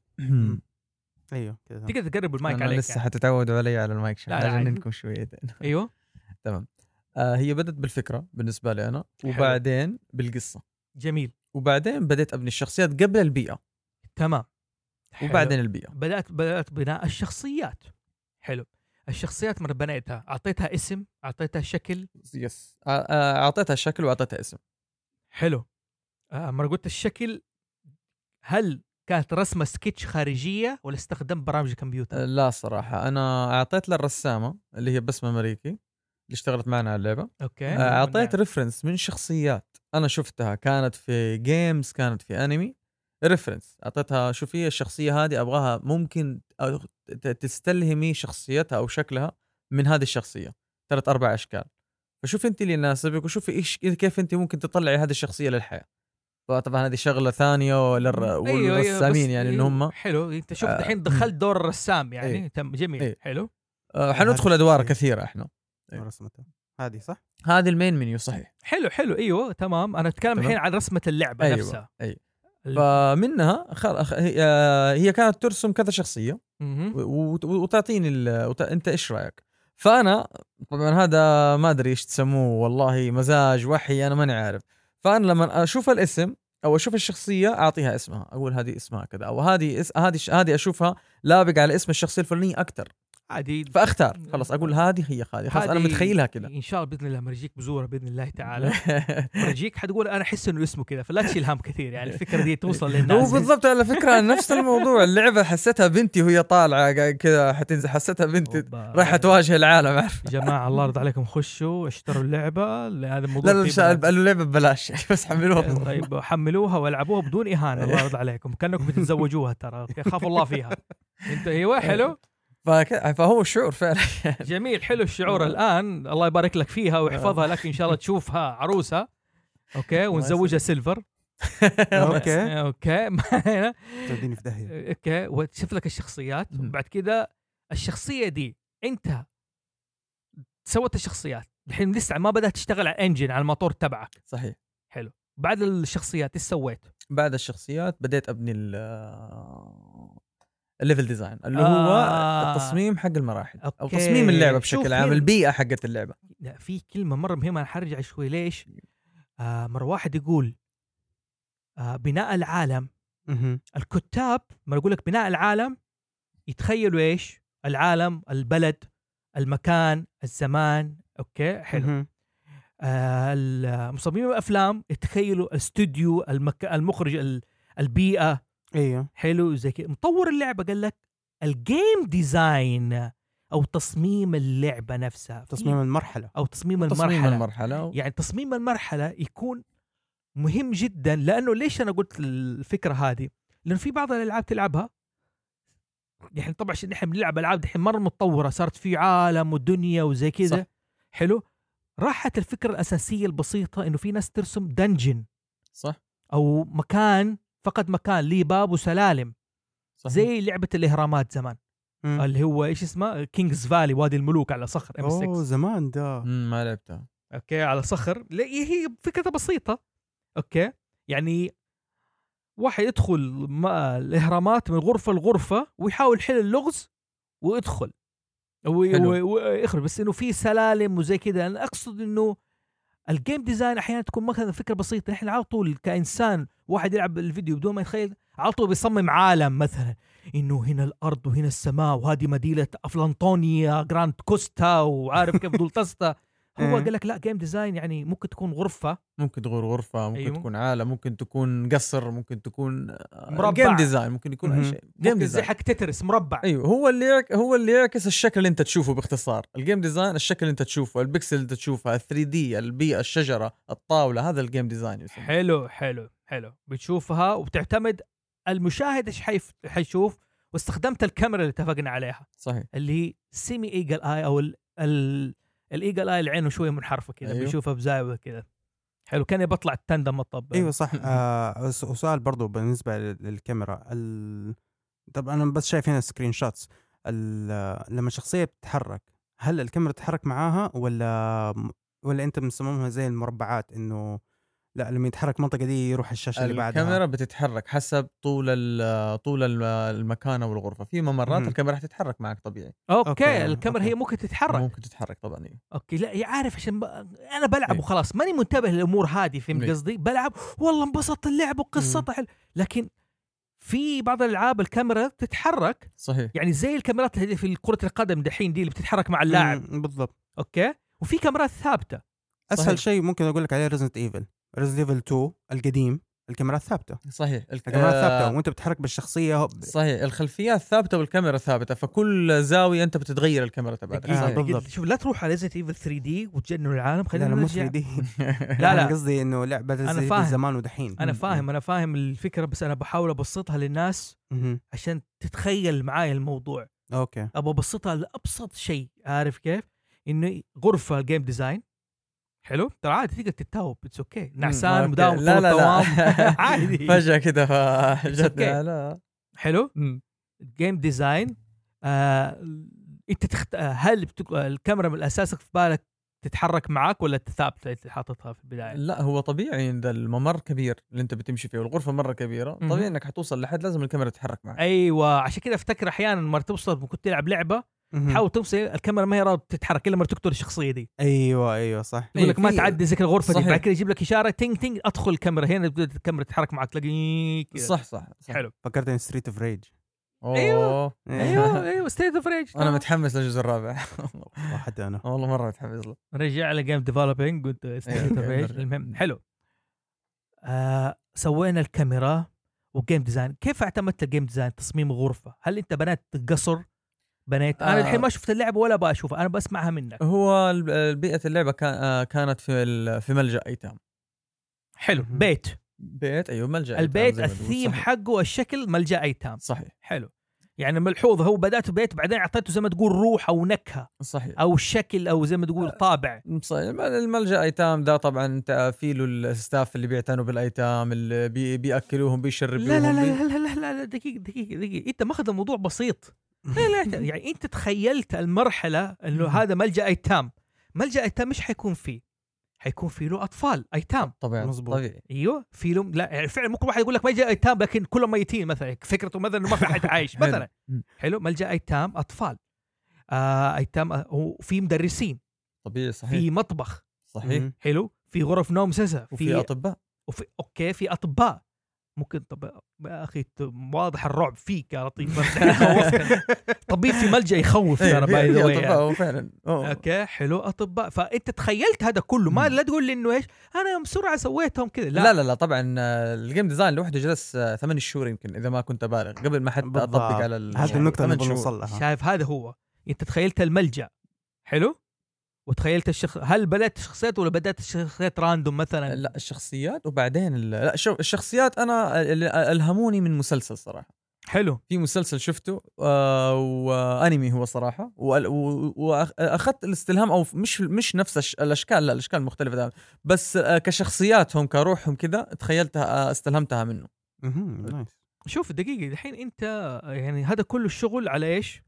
أيوه كذا. تقدر تقرب المايك أنا عليك لسه يعني. حتتعودوا علي على المايك شوي. لا، لا، عادي. اجننكم شويتين. أيوه. تمام. هي بدت بالفكرة بالنسبة لي أنا وبعدين بالقصة. جميل. وبعدين بديت أبني الشخصيات قبل البيئة. تمام. حلو. وبعدين البيئة. بدأت بدأت بناء الشخصيات. حلو. الشخصيات من بنيتها أعطيتها اسم أعطيتها شكل. yes. آه، آه، أعطيتها شكل وأعطيتها اسم. حلو. آه مرة قلت الشكل هل كانت رسمة سكتش خارجية ولا استخدم برامج الكمبيوتر آه، لا صراحة. أنا أعطيت للرسامة اللي هي بسمه أمريكي. اللي اشتغلت معنا على اللعبة. okay. آه، أعطيت reference من شخصيات. أنا شفتها كانت في games كانت في anime reference أعطيتها شوفي الشخصية هذه أبغاها ممكن تستلهمي شخصيتها أو شكلها من هذه الشخصية. ثلاث أربع أشكال. فشوف انت اللي يناسبك وشوفي إيش كيف انت ممكن تطلعي هذه الشخصية للحياة. فطبعا هذه شغلة ثانية للر... أيوة، أيوة، والرسامين بس- يعني إن أيوة، هم. حلو. أنت شفت آه، الحين دخلت دور الرسام يعني. أيوة. تم جميل. أيوة. حلو. آه، حندخل أدوار كثيرة إحنا. رسمته. هذه صح؟ هذه المين منيو صحيح. حلو حلو. أيوه تمام. أنا أتكلم. الحين عن رسمة اللعبة أيوة، نفسها. أيوة. ال- فمنها خل... هي آه، هي كانت ترسم كذا شخصية. وتعطيني ال... وت... أنت إيش رأيك؟ فأنا طبعا هذا ما أدري إيش تسموه والله مزاج وحي أنا ماني عارف. فأنا لما أشوف الاسم أو أشوف الشخصية أعطيها اسمها. أقول هذه اسمها كذا أو هذه اس... هذه ش... هذه أشوفها لابق على اسم الشخصية الفلانية أكثر عادي فأختار. خلاص أقول هذه هي هذه خلاص أنا متخيلها كذا. إن شاء الله بإذن الله مرجيك بزورة بإذن الله تعالى. مرجيك حتقول أنا أحس إنه اسمه كذا فلا تشيل هم كثير يعني الفكرة دي توصل هو للناس بالضبط على فكرة نفس الموضوع. اللعبة حسيتها بنتي وهي طالعة كذا حتنزل. حسيتها بنتي. رايحة تواجه العالم عارف. يا جماعة الله يرضى عليكم. خشوا اشتروا اللعبة. هذا لا الموضوع لا قالوا بنات. اللعبه ببلاش. بس حملوها. طيب حملوها والعبوها بدون إهانة الله يرضى عليكم. كأنكم بتتزوجوها ترى. خافوا الله فيها. أنت أيوه حلو. فهو الشعور فعلا. جميل حلو الشعور الآن. الله يبارك لك فيها ويحفظها لك إن شاء الله تشوفها عروسة. okay ونزوجها سيلفر. okay. okay. ما هنا. توديني في داهية. okay وتشوف لك الشخصيات. وبعد كده الشخصية دي أنت سوت الشخصيات. الحين لسه ما بدأت تشتغل على ال engine على الموتور تبعك. صحيح. بعد الشخصيات إيش سويت؟ بعد الشخصيات بديت أبني ال- ال level design اللي هو آه. التصميم حق المراحل أو okay. تصميم اللعبة بشكل عام. البيئة حقت اللعبة لا في كلمة مرة مهمة أنا حرجع شوي ليش؟ آه مرة واحد يقول آه بناء العالم مهم. الكتاب ما يقول لك بناء العالم يتخيلوا إيش؟ العالم، البلد، المكان، الزمان، okay حلو. آه مصممين الأفلام يتخيلوا الاستوديو، المك... المخرج، ال- البيئة، أيوه. حلو زي كذا. مطور اللعبة قال لك ال game design أو تصميم اللعبة نفسها. تصميم المرحلة. أو تصميم, تصميم المرحلة. المرحلة يعني تصميم المرحلة يكون مهم جدا. لأنه ليش أنا قلت الفكرة هذه؟ لأنه في بعض الألعاب تلعبها. يعني طبعا عشان نحن بنلعب ألعاب دحين مرة متطورة. صارت في عالم ودنيا وزي كذا صح. حلو. راحت الفكرة الأساسية البسيطة إنه في ناس ترسم dungeon صح. أو مكان فقط مكان ليه باب وسلالم. صح زي لعبة الإهرامات زمان. مم. اللي هو إيش اسمه؟ King's Valley وادي الملوك على صخر MSX أوه زمان ده. مم، ما لعبتها. okay على صخر. هي فكرتها بسيطة. okay يعني واحد يدخل ما الإهرامات من غرفة لغرفة ويحاول يحل اللغز ويدخل. ويخرج. بس إنه في سلالم وزي كذا أنا أقصد إنه ال game design أحيانا تكون مثلا فكرة بسيطة. إحنا على طول كإنسان واحد يلعب الفيديو بدون ما يتخيل على طول بيصمم عالم مثلا. إنه هنا الأرض وهنا السماء وهذه مدينة افلانطونيا جراند كوستا وعارف كيف دولتستا. هو إيه. قال لك لا game design يعني ممكن تكون غرفة ممكن تكون غرفة ممكن أيوه. تكون عالم ممكن تكون قصر ممكن تكون آه، مربع. game design ممكن يكون أي. شيء game design حق Tetris مربع أيوه هو اللي. هو اللي يعكس الشكل اللي أنت تشوفه باختصار ال game design الشكل اللي أنت تشوفه البكسل اللي أنت تشوفها ال 3D البيئة الشجرة الطاولة هذا ال game design يسمى. حلو حلو حلو بتشوفها وبتعتمد المشاهد إيش حيف... حيشوف واستخدمت الكاميرا اللي اتفقنا عليها صحيح اللي هي semi eagle eye أو ال... ال... ال eagle eye اللي عينه شوية منحرفة كذا أيوه. بيشوفها بزاوية كذا. حلو كان بطلع التندم مطب أيوه صح. آه وسؤال برضو بالنسبة لل- للكاميرا. ال... طب أنا بس شايف هنا screenshots ال... لما الشخصيه بتتحرك هل الكاميرا تتحرك معاها ولا ولا أنت مصممها زي المربعات إنه لا لما يتحرك المنطقة دي يروح الشاشة اللي بعدها. الكاميرا بتتحرك حسب طول ال- طول ال- المكان أو الغرفة. في ممرات مهم. الكاميرا حتتحرك معك طبيعي. okay, okay، الكاميرا okay. هي ممكن تتحرك. ممكن تتحرك طبعا إيه. okay لا هي عارف عشان ب... أنا بلعب إيه. وخلاص ماني منتبه للأمور هذه فهمت إيه. قصدي؟ بلعب والله انبسطت اللعب وقصتها حلو لكن في بعض الألعاب الكاميرا تتحرك. صحيح. يعني زي الكاميرات اللي في كرة القدم دحين دي اللي بتتحرك مع اللاعب. مم، بالضبط. okay؟ وفي كاميرات ثابتة. أسهل. شيء ممكن أقول لك عليه Resident Evil Resident Evil 2 القديم الكاميرات ثابته صحيح الك- الكاميرات آه، ثابته وأنت بتتحرك بالشخصية ب- صحيح الخلفيات ثابته والكاميرا ثابتة فكل زاوية أنت بتتغير الكاميرا تبعتك آه،. بالضبط. شوف لا تروح على Resident Evil 3D وتجنن العالم لا خلينا لا مو نرجع 3D لا، لا. قصدي إنه لعبة أنا زي فاهم. زمان ودحين أنا. فاهم أنا فاهم الفكرة بس أنا بحاول أبسطها للناس. عشان تتخيل معايا الموضوع okay أبغى أبسطها لأبسط شيء عارف كيف؟ إنه غرفة game design حلو ترى عادي تقدر تتاوب it's okay نعسان. مداوم لا لا لا عادي فجأة كده فجت okay. لا حلو. game design آه انت تخت... آه، هل بتك... آه، الكاميرا من الأساس في بالك تتحرك معاك ولا ثابته انت حاططها في البداية؟ لا هو طبيعي عند الممر كبير اللي أنت بتمشي فيه والغرفة مرة كبيرة. طبيعي إنك حتوصل لحد لازم الكاميرا تتحرك معك أيوه عشان كذا أفتكر أحيانا لما توصل كنت تلعب لعبة. حاول توصل الكاميرا ما هي راضيه تتحرك إلا لما تقتل الشخصية دي. أيوه أيوه صح. يقول لك ما تعدي زي الغرفه دي. صحيح. بعد كذا يجيب لك إشارة تنج تنج أدخل الكاميرا. هنا بدأت الكاميرا تتحرك معك تلاقي صح صح, صح. حلو. فكرتني Streets of Rage أيوة. أوه. أيوه أيوه Streets of Rage أنا متحمس للجزء الرابع. واحد أنا. والله مرة متحمس له. رجع على game developing قلت Streets of Rage. المهم حلو. آه سوينا الكاميرا و game design كيف اعتمدت ال game design تصميم غرفة. هل أنت بنيت قصر؟ بنيت أنا آه. الحين ما شفت اللعبة ولا بشوفها أنا بسمعها منك هو بيئه اللعبة آه، كانت في في ملجأ ايتام حلو. بيت بيت أيوه ملجأ البيت. الثيم. حقه الشكل ملجأ ايتام صحيح حلو يعني ملحوظ هو بدأت بيت بعدين أعطيته زي ما تقول روح أو نكهة صحيح. أو شكل أو زي ما تقول طابع. صحيح. الملجأ أيتام ده طبعا في له ال staff اللي بيعتنوا بالأيتام اللي بي بيأكلوهم بيشربوهم لا لا لا لا لا لا, لا دقيقة دقيقة دقيقة. أنت ماخذ الموضوع بسيط. لا لا يعني أنت تخيلت المرحلة إنه. هذا ملجأ أيتام. ملجأ أيتام مش حيكون فيه؟ حيكون فيه له أطفال أيتام. طبعا مظبوط. طبيعي. أيوه في له لا يعني فعلا ممكن واحد يقول لك ملجأ أيتام لكن كلهم ميتين مثلا فكرته مثلا إنه ما في أحد عايش. مثلا. حلو ملجأ أيتام أطفال. آه أيتام آه، وفي مدرسين. طبيعي صحيح. في مطبخ. صحيح. حلو في غرف نوم سسة وفي أطباء. وفي أوكي في أطباء. ممكن طب يا أخي واضح الرعب فيك يا لطيف. طبيب في ملجأ يخوف ترى by the way فعلا. okay حلو. أطباء فأنت تخيلت هذا كله ما. لا تقول لي إنه إيش؟ أنا بسرعة سويتهم كذا. لا, لا لا لا طبعا ال game design لوحده جلس آه، ثمان شهور يمكن إذا ما كنت ببالغ. قبل ما حتى. أطبق على هذه النقطة اللي. نوصل لها شايف هذا هو. أنت تخيلت الملجأ. حلو؟ وتخيلت الشخص هل بدأت الشخصيات ولا بدأت الشخصيات random مثلا؟ لا الشخصيات وبعدين ال- لا شوف الشخصيات أنا اللي ألهموني من مسلسل صراحة. حلو. في مسلسل شفته آه وأنمي هو صراحة واخذت الاستلهام أو مش مش نفس الأشكال لا الأشكال مختلفة تماما. بس آه كشخصياتهم كروحهم كذا تخيلتها آه استلهمتها منه. شوف دقيقة الحين أنت يعني هذا كله الشغل على إيش؟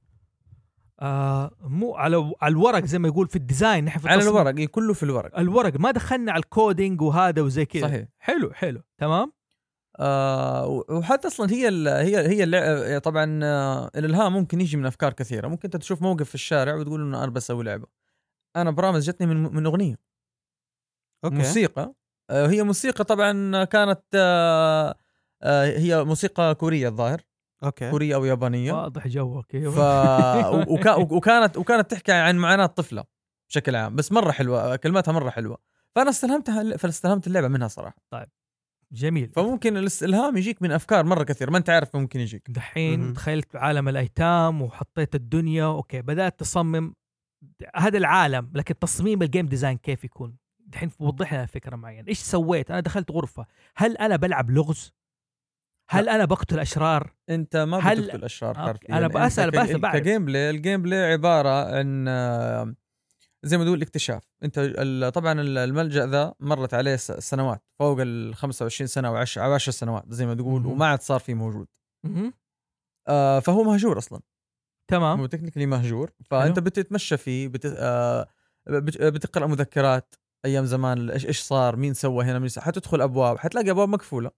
آه مو على على الورق زي ما يقول في ال design نحن في على. الورق إيه، كله في الورق. الورق ما دخلنا على ال coding وهذا وزي كذا. صحيح. حلو حلو تمام؟ آه وحتى أصلا هي ال هي هي اللع- طبعا آه الالهام ممكن يجي من أفكار كثيرة. ممكن أنت تشوف موقف في الشارع وتقول إنه أنا بسوي لعبة. أنا برامج جتني من من أغنية. okay. موسيقى. آه هي موسيقى طبعا كانت آه آه هي موسيقى كورية الظاهر. okay. كورية أو يابانية. واضح جوك أيوه ف و- وكا وكانت وكانت تحكي عن معاناة طفلة بشكل عام بس مرة حلوة كلماتها مرة حلوة. فأنا استلهمتها فاستلهمت اللعبة منها صراحة. جميل. فممكن الاستلهام يجيك من أفكار مرة كثير ما أنت عارف ممكن يجيك. دحين. تخيلت عالم الأيتام وحطيت الدنيا okay بدأت تصمم هذا العالم لكن تصميم ال game design كيف يكون؟ دحين وضح لنا فكرة معينة، إيش سويت؟ أنا دخلت غرفة، هل أنا بلعب لغز؟ هل أنا بقتل أشرار؟ أنت ما هل- بتقتل أشرار حرفيا بسأل- ك- بسأل بعرف. ك gameplay ال gameplay عبارة عن آه، زي ما تقول اكتشاف أنت طبعا ال- الملجأ ذا مرت عليه سنوات فوق ال 25 سنة أو 10 أو 10 سنوات زي ما تقول. وما عاد صار فيه موجود. آه فهو مهجور أصلا تمام هو technically مهجور فأنت حلو. بتتمشى فيه بت... آه بت... بتقرأ مذكرات أيام زمان إيش إيش صار مين سوى هنا مين. حتدخل أبواب حتلاقي أبواب مقفولة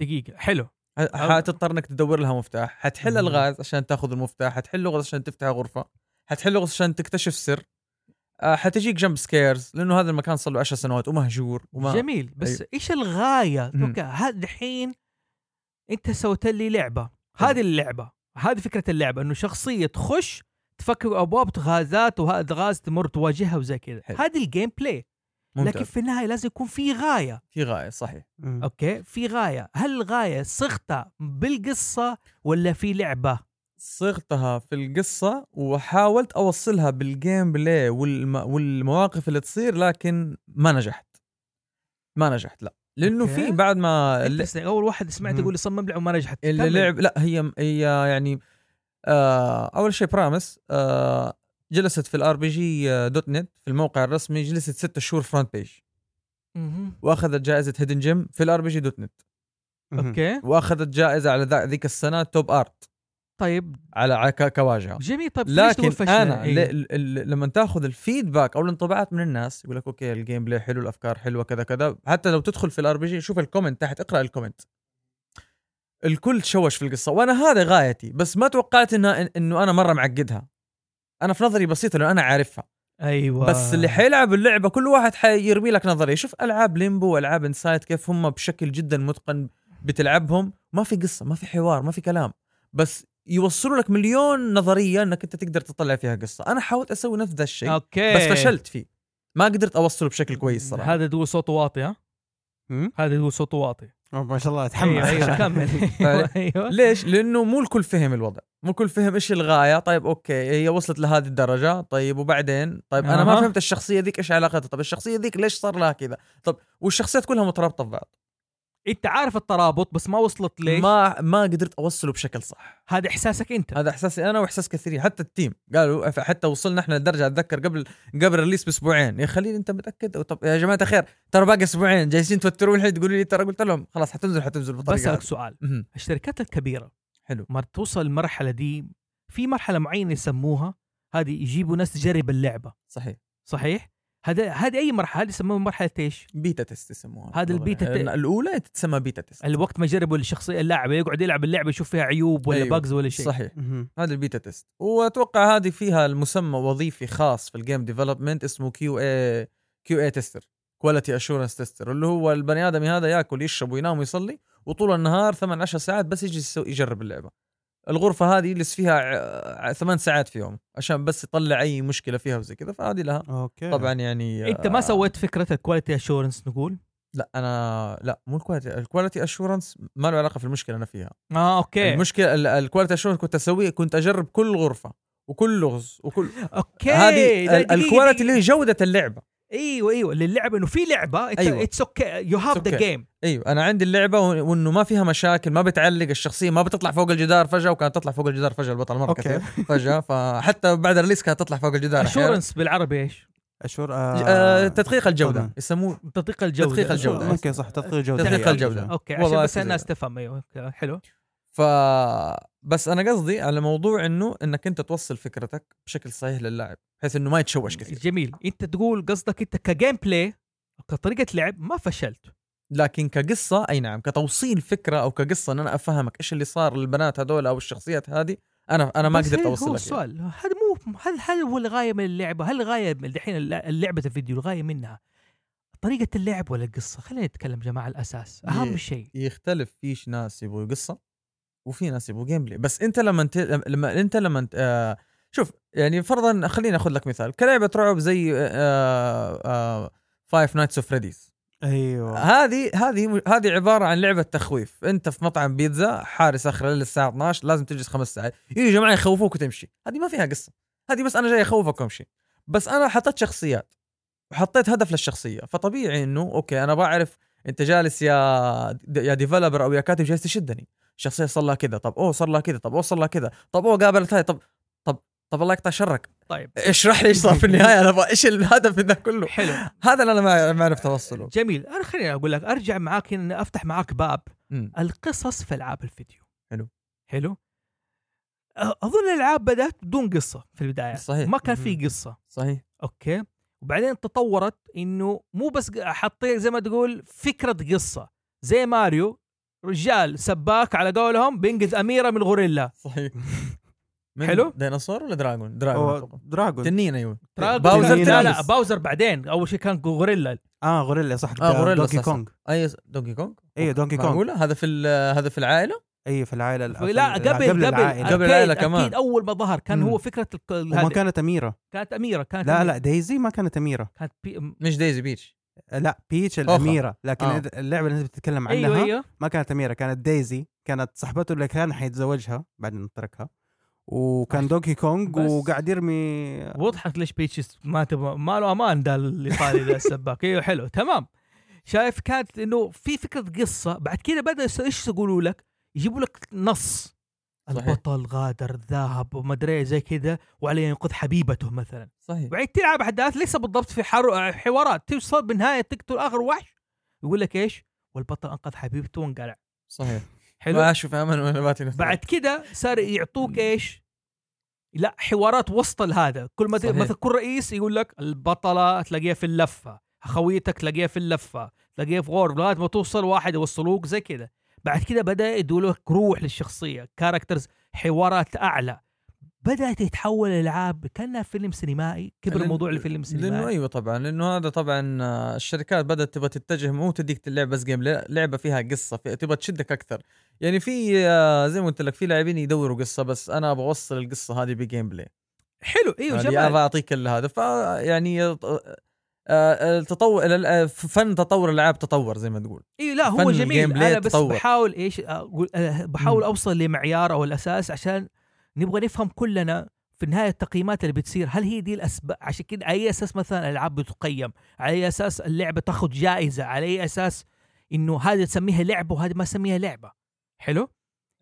دقيقة حلو. حتضطر إنك تدور لها مفتاح. حتحل. الغاز عشان تاخذ المفتاح حتحل لغز عشان تفتح غرفة حتحل لغز عشان تكتشف سر. آه، حتجيك jump scares لأنه هذا المكان صار له 10 سنوات ومهجور وما جميل. بس أيوه. إيش الغاية؟ هذا الحين أنت سويت لي لعبة. هذه اللعبة هذه فكرة اللعبة إنه شخصية تخش تفكر أبواب ألغاز وهذا لغز تمر تواجهها وزي كذا. هذه ال gameplay لكن ممتاز. في النهاية لازم يكون في غاية. في غاية صحيح. مم. okay؟ في غاية. هل الغايه صغتها بالقصة ولا في لعبة؟ صغتها في القصة وحاولت أوصلها بال gameplay والم... والمواقف اللي تصير لكن ما نجحت. ما نجحت لا. لأنه. في بعد ما س- أول واحد سمعت. يقول لي صمم لعبة وما نجحت. اللي. لعب لا هي هي يعني آه أول شيء برامس آه جلست في ال RPG dot net في الموقع الرسمي جلست ستة شهور front page. وأخذت جائزة hidden gem في ال RPG dot net. Okay. وأخذت جائزة على ذا- ذيك السنة top art طيب. على كواجهة. جميل. طيب لكن؟ أنا إيه. ل- ل- لما تأخذ ال feedback أو الانطباعات من الناس يقول لك okay ال gameplay حلو الأفكار حلوة كذا كذا. حتى لو تدخل في ال RPG شوف ال comment تحت اقرأ ال comment الكل تشوش في القصة وأنا هذا غايتي. بس ما توقعت إنها إنه أنا مرة معقدها. أنا في نظري بسيطة لأنه أنا عارفها. أيوه. بس اللي حيلعب اللعبة كل واحد حيرمي لك نظريه شوف ألعاب ليمبو وألعاب إنسايد كيف هم بشكل جدا متقن بتلعبهم. ما في قصة ما في حوار ما في كلام. بس يوصلوا لك مليون نظرية إنك أنت تقدر تطلع فيها قصة. أنا حاولت أسوي نفس ذا الشيء okay. بس فشلت فيه. ما قدرت أوصله بشكل كويس صراحة. هذا تقول صوته واطي ها؟ هذا تقول صوته واطي. ما شاء الله تحمس أيوه أيوه كمل فعلا. أيوه ليش؟ لأنه مو الكل فهم الوضع، مو الكل فهم إيش الغاية، طيب okay هي وصلت لهذه الدرجة، طيب وبعدين؟ طيب أنا ما. فهمت الشخصية ذيك إيش علاقتها، طب الشخصية ذيك ليش صار لها كذا؟ طب والشخصيات كلها مترابطة بحض أنت عارف الترابط بس ما وصلت ليش؟ ما ما قدرت أوصله بشكل صح، هذا إحساسك أنت. هذا إحساسي أنا وإحساس كثيرين. حتى التيم قالوا حتى وصلنا إحنا لدرجة أتذكر قبل قبل الريليس بأسبوعين. يا خليل أنت متأكد؟ طب يا جماعة الخير ترى باقي أسبوعين جالسين توتروني الحين تقولوا لي ترى قلت لهم خلاص حتنزل حتنزل بالطريقة بسألك هذه. سؤال. مهم. الشركات الكبيرة حلو. ما توصل المرحله دي في مرحلة معينة يسموها؟ هذه يجيبوا ناس تجرب اللعبة. صحيح. صحيح؟ هذا هذه أي مرحلة؟ هذه يسموها مرحلة إيش؟ beta test يسموها. هذا ال beta te- الأولى تسمى beta test. الوقت ما يجربوا الشخصيه اللاعب يقعد يلعب اللعبة يشوف فيها عيوب ولا أيوه. bugs ولا شيء. صحيح. هذا ال beta test. وأتوقع هذه فيها المسمى وظيفي خاص في ال game development اسمه QA QA tester quality assurance tester اللي هو البني آدم هذا ياكل يشرب وينام ويصلي وطول النهار 8 10 ساعات بس يجي يسوي- يجرب اللعبة. الغرفة هذه يجلس فيها ع- ثمان ساعات في يوم عشان بس يطلع أي مشكلة فيها وزي كذا فهذه لها. Okay. طبعا يعني أنت ما آه، سويت فكرة ال quality assurance نقول؟ لا أنا لا مو ال quality ال quality assurance ما له علاقة في المشكلة أنا فيها. آه okay. المشكلة ال- ال quality assurance كنت أسويه كنت أجرب كل غرفة وكل لغز وكل okay هذه ال quality. اللي هي جودة اللعبة. أيوه أيوه للعبة إنه في لعبة أيوة. It's okay you have the It's okay. game أيوه أنا عندي اللعبة وإنه ما فيها مشاكل ما بتعلق الشخصية ما بتطلع فوق الجدار فجأة وكانت تطلع فوق الجدار فجأة البطل مرة. كثير فجأة فحتى بعد ال release كانت تطلع فوق الجدار. assurance بالعربي إيش؟ assur- آه تدقيق الجودة. يسموه تدقيق الجودة تدقيق الجودة. ممكن صح تدقيق الجودة تدقيق. أفضل. Okay عشان بس الناس. تفهم أيوه حلو ف بس أنا قصدي على موضوع إنه إنك أنت توصل فكرتك بشكل صحيح للاعب بحيث إنه ما يتشوش كثير جميل أنت تقول قصدك أنت ك gameplay كطريقة لعب ما فشلت لكن كقصة أي نعم كتوصيل فكرة أو كقصة إن أنا أفهمك إيش اللي صار للبنات هذول أو الشخصيات هذه أنا أنا ما قدرت أوصل هو. السؤال هذا مو هل هل هو الغاية من اللعبة؟ هل الغاية من دحين اللعبة الفيديو الغاية منها طريقة اللعب ولا القصة؟ خلينا نتكلم جماعة الأساس أهم شيء يختلف فيش ناس يبغوا قصه وفي ناس يبغوا gameplay بس أنت لما أنت لما أنت لما أنت آه شوف يعني فرضا خليني أخذ لك مثال. كلعبة رعب زي Five Nights of Freddy's أيوه. هذه هذه هذه عبارة عن لعبة تخويف. أنت في مطعم بيتزا حارس أخر الليل الساعة 12 لازم تجلس خمس ساعات. يجي جماعة يخوفوك وتمشي. هذه ما فيها قصة. هذه بس أنا جاي أخوفك وأمشي. بس أنا حطيت شخصيات. وحطيت هدف للشخصية. فطبيعي إنه okay أنا بعرف أنت جالس يا يا developer أو يا كاتب جالس تشدني. الشخصيه صار لها كذا طب أوه صار لها كذا طب أوه صار لها كذا طب أوه قابلت هاي طب طب طب الله يقطع شرك. طيب. اشرح لي إيش صار في النهاية؟ أنا أبغى إيش الهدف من ذا كله؟ حلو. هذا اللي أنا ما ما عرفت اوصله جميل. أنا خليني أقول لك أرجع معاك هنا أفتح معاك باب. مم. القصص في ألعاب الفيديو. حلو. حلو. أظن الألعاب بدأت بدون قصة في البداية. صحيح. ما كان في. قصة. صحيح. Okay. وبعدين تطورت إنه مو بس حطيت زي ما تقول فكرة قصة. زي ماريو رجال سباك على قولهم بينقذ أميرة من الغوريلا صحيح من حلو؟ ديناصور ولا dragon؟ dragon. dragon تنين أيوه باوزر لا لا. باوزر بعدين أول شيء كان غوريلا آه غوريلا صح آه غوريلا دونكي. كونغ أي دونكي كونغ أيوه دونكي كونغ معقولة هذا في ال- هذا في العائلة؟ اي في العائلة ال- لا في- قبل قبل العائلة قبل أكيد- العائلة كمان. أكيد أول ما ظهر كان مم. هو فكرة وما. كانت أميرة كانت أميرة كانت لا أميرة. لا دايزي ما كانت أميرة كانت بي... مش دايزي بيتش لا بيتش أوخا. الأميرة لكن آه. اللعبة اللي أنت بتتكلم عنها أيوه أيوه ما كانت أميرة كانت دايزي كانت صاحبته اللي كان حيتزوجها بعدين تركها وكان دونكي كونغ بس. وقاعد يرمي وضحت ليش بيتشز ما تبغى ما له أمان ده الايطالي ده السباك أيوه حلو تمام شايف كانت إنه في فكرة قصة بعد كده بدأ إيش يقولوا لك؟ يجيبوا لك نص صحيح. البطل غادر الذهب وما أدري زي كذا وعليه ينقذ حبيبته مثلا. صحيح. بعدين تلعب أحداث ليس بالضبط في حر... حوارات. توصل بالنهاية تقتل آخر وحش يقول لك إيش؟ والبطل أنقذ حبيبته وانقلع. صحيح. حلو؟ في أمان ونبات نفس بعد كده صار يعطوك إيش؟ لا حوارات وسط هذا. كل ما. مثلا كل رئيس يقول لك البطلة تلاقيها في اللفة خويتك تلاقيها في اللفة تلاقيها في غور. لغاية ما توصل واحد يوصلوك زي كذا. بعد كده بدأ يدوا لك روح للشخصية characters حوارات أعلى. بدأت تتحول الالعاب كأنها فيلم سينمائي كبر الموضوع لفيلم لأنه سينمائي. أيوه طبعا لأنه هذا طبعا آه، الشركات بدأت تبغى تتجه مو تديك اللعبة بس game لعبة فيها قصة في تبغى تشدك أكثر. يعني في آه، زي ما قلت لك في لاعبين يدوروا قصة بس أنا أبغى أوصل القصة هذه ب gameplay حلو أيوه جمال. أبغى أعطيك هذا ف يعني آه، آه، التطور ال- آه، فن تطور الألعاب تطور زي ما تقول. أيوه لا هو جميل. أنا بس تطور. بحاول إيش أقول أه، بحاول. أوصل لمعيار أو الاساس عشان نبغى نفهم كلنا في النهايه التقييمات اللي بتصير. هل هي دي الأسباب؟ عشان كده على أي أساس مثلا الألعاب بتقيم؟ على أي أساس اللعبة تاخذ جائزة؟ على أي أساس إنه هذه تسميها لعبة وهذه ما تسميها لعبة؟ حلو؟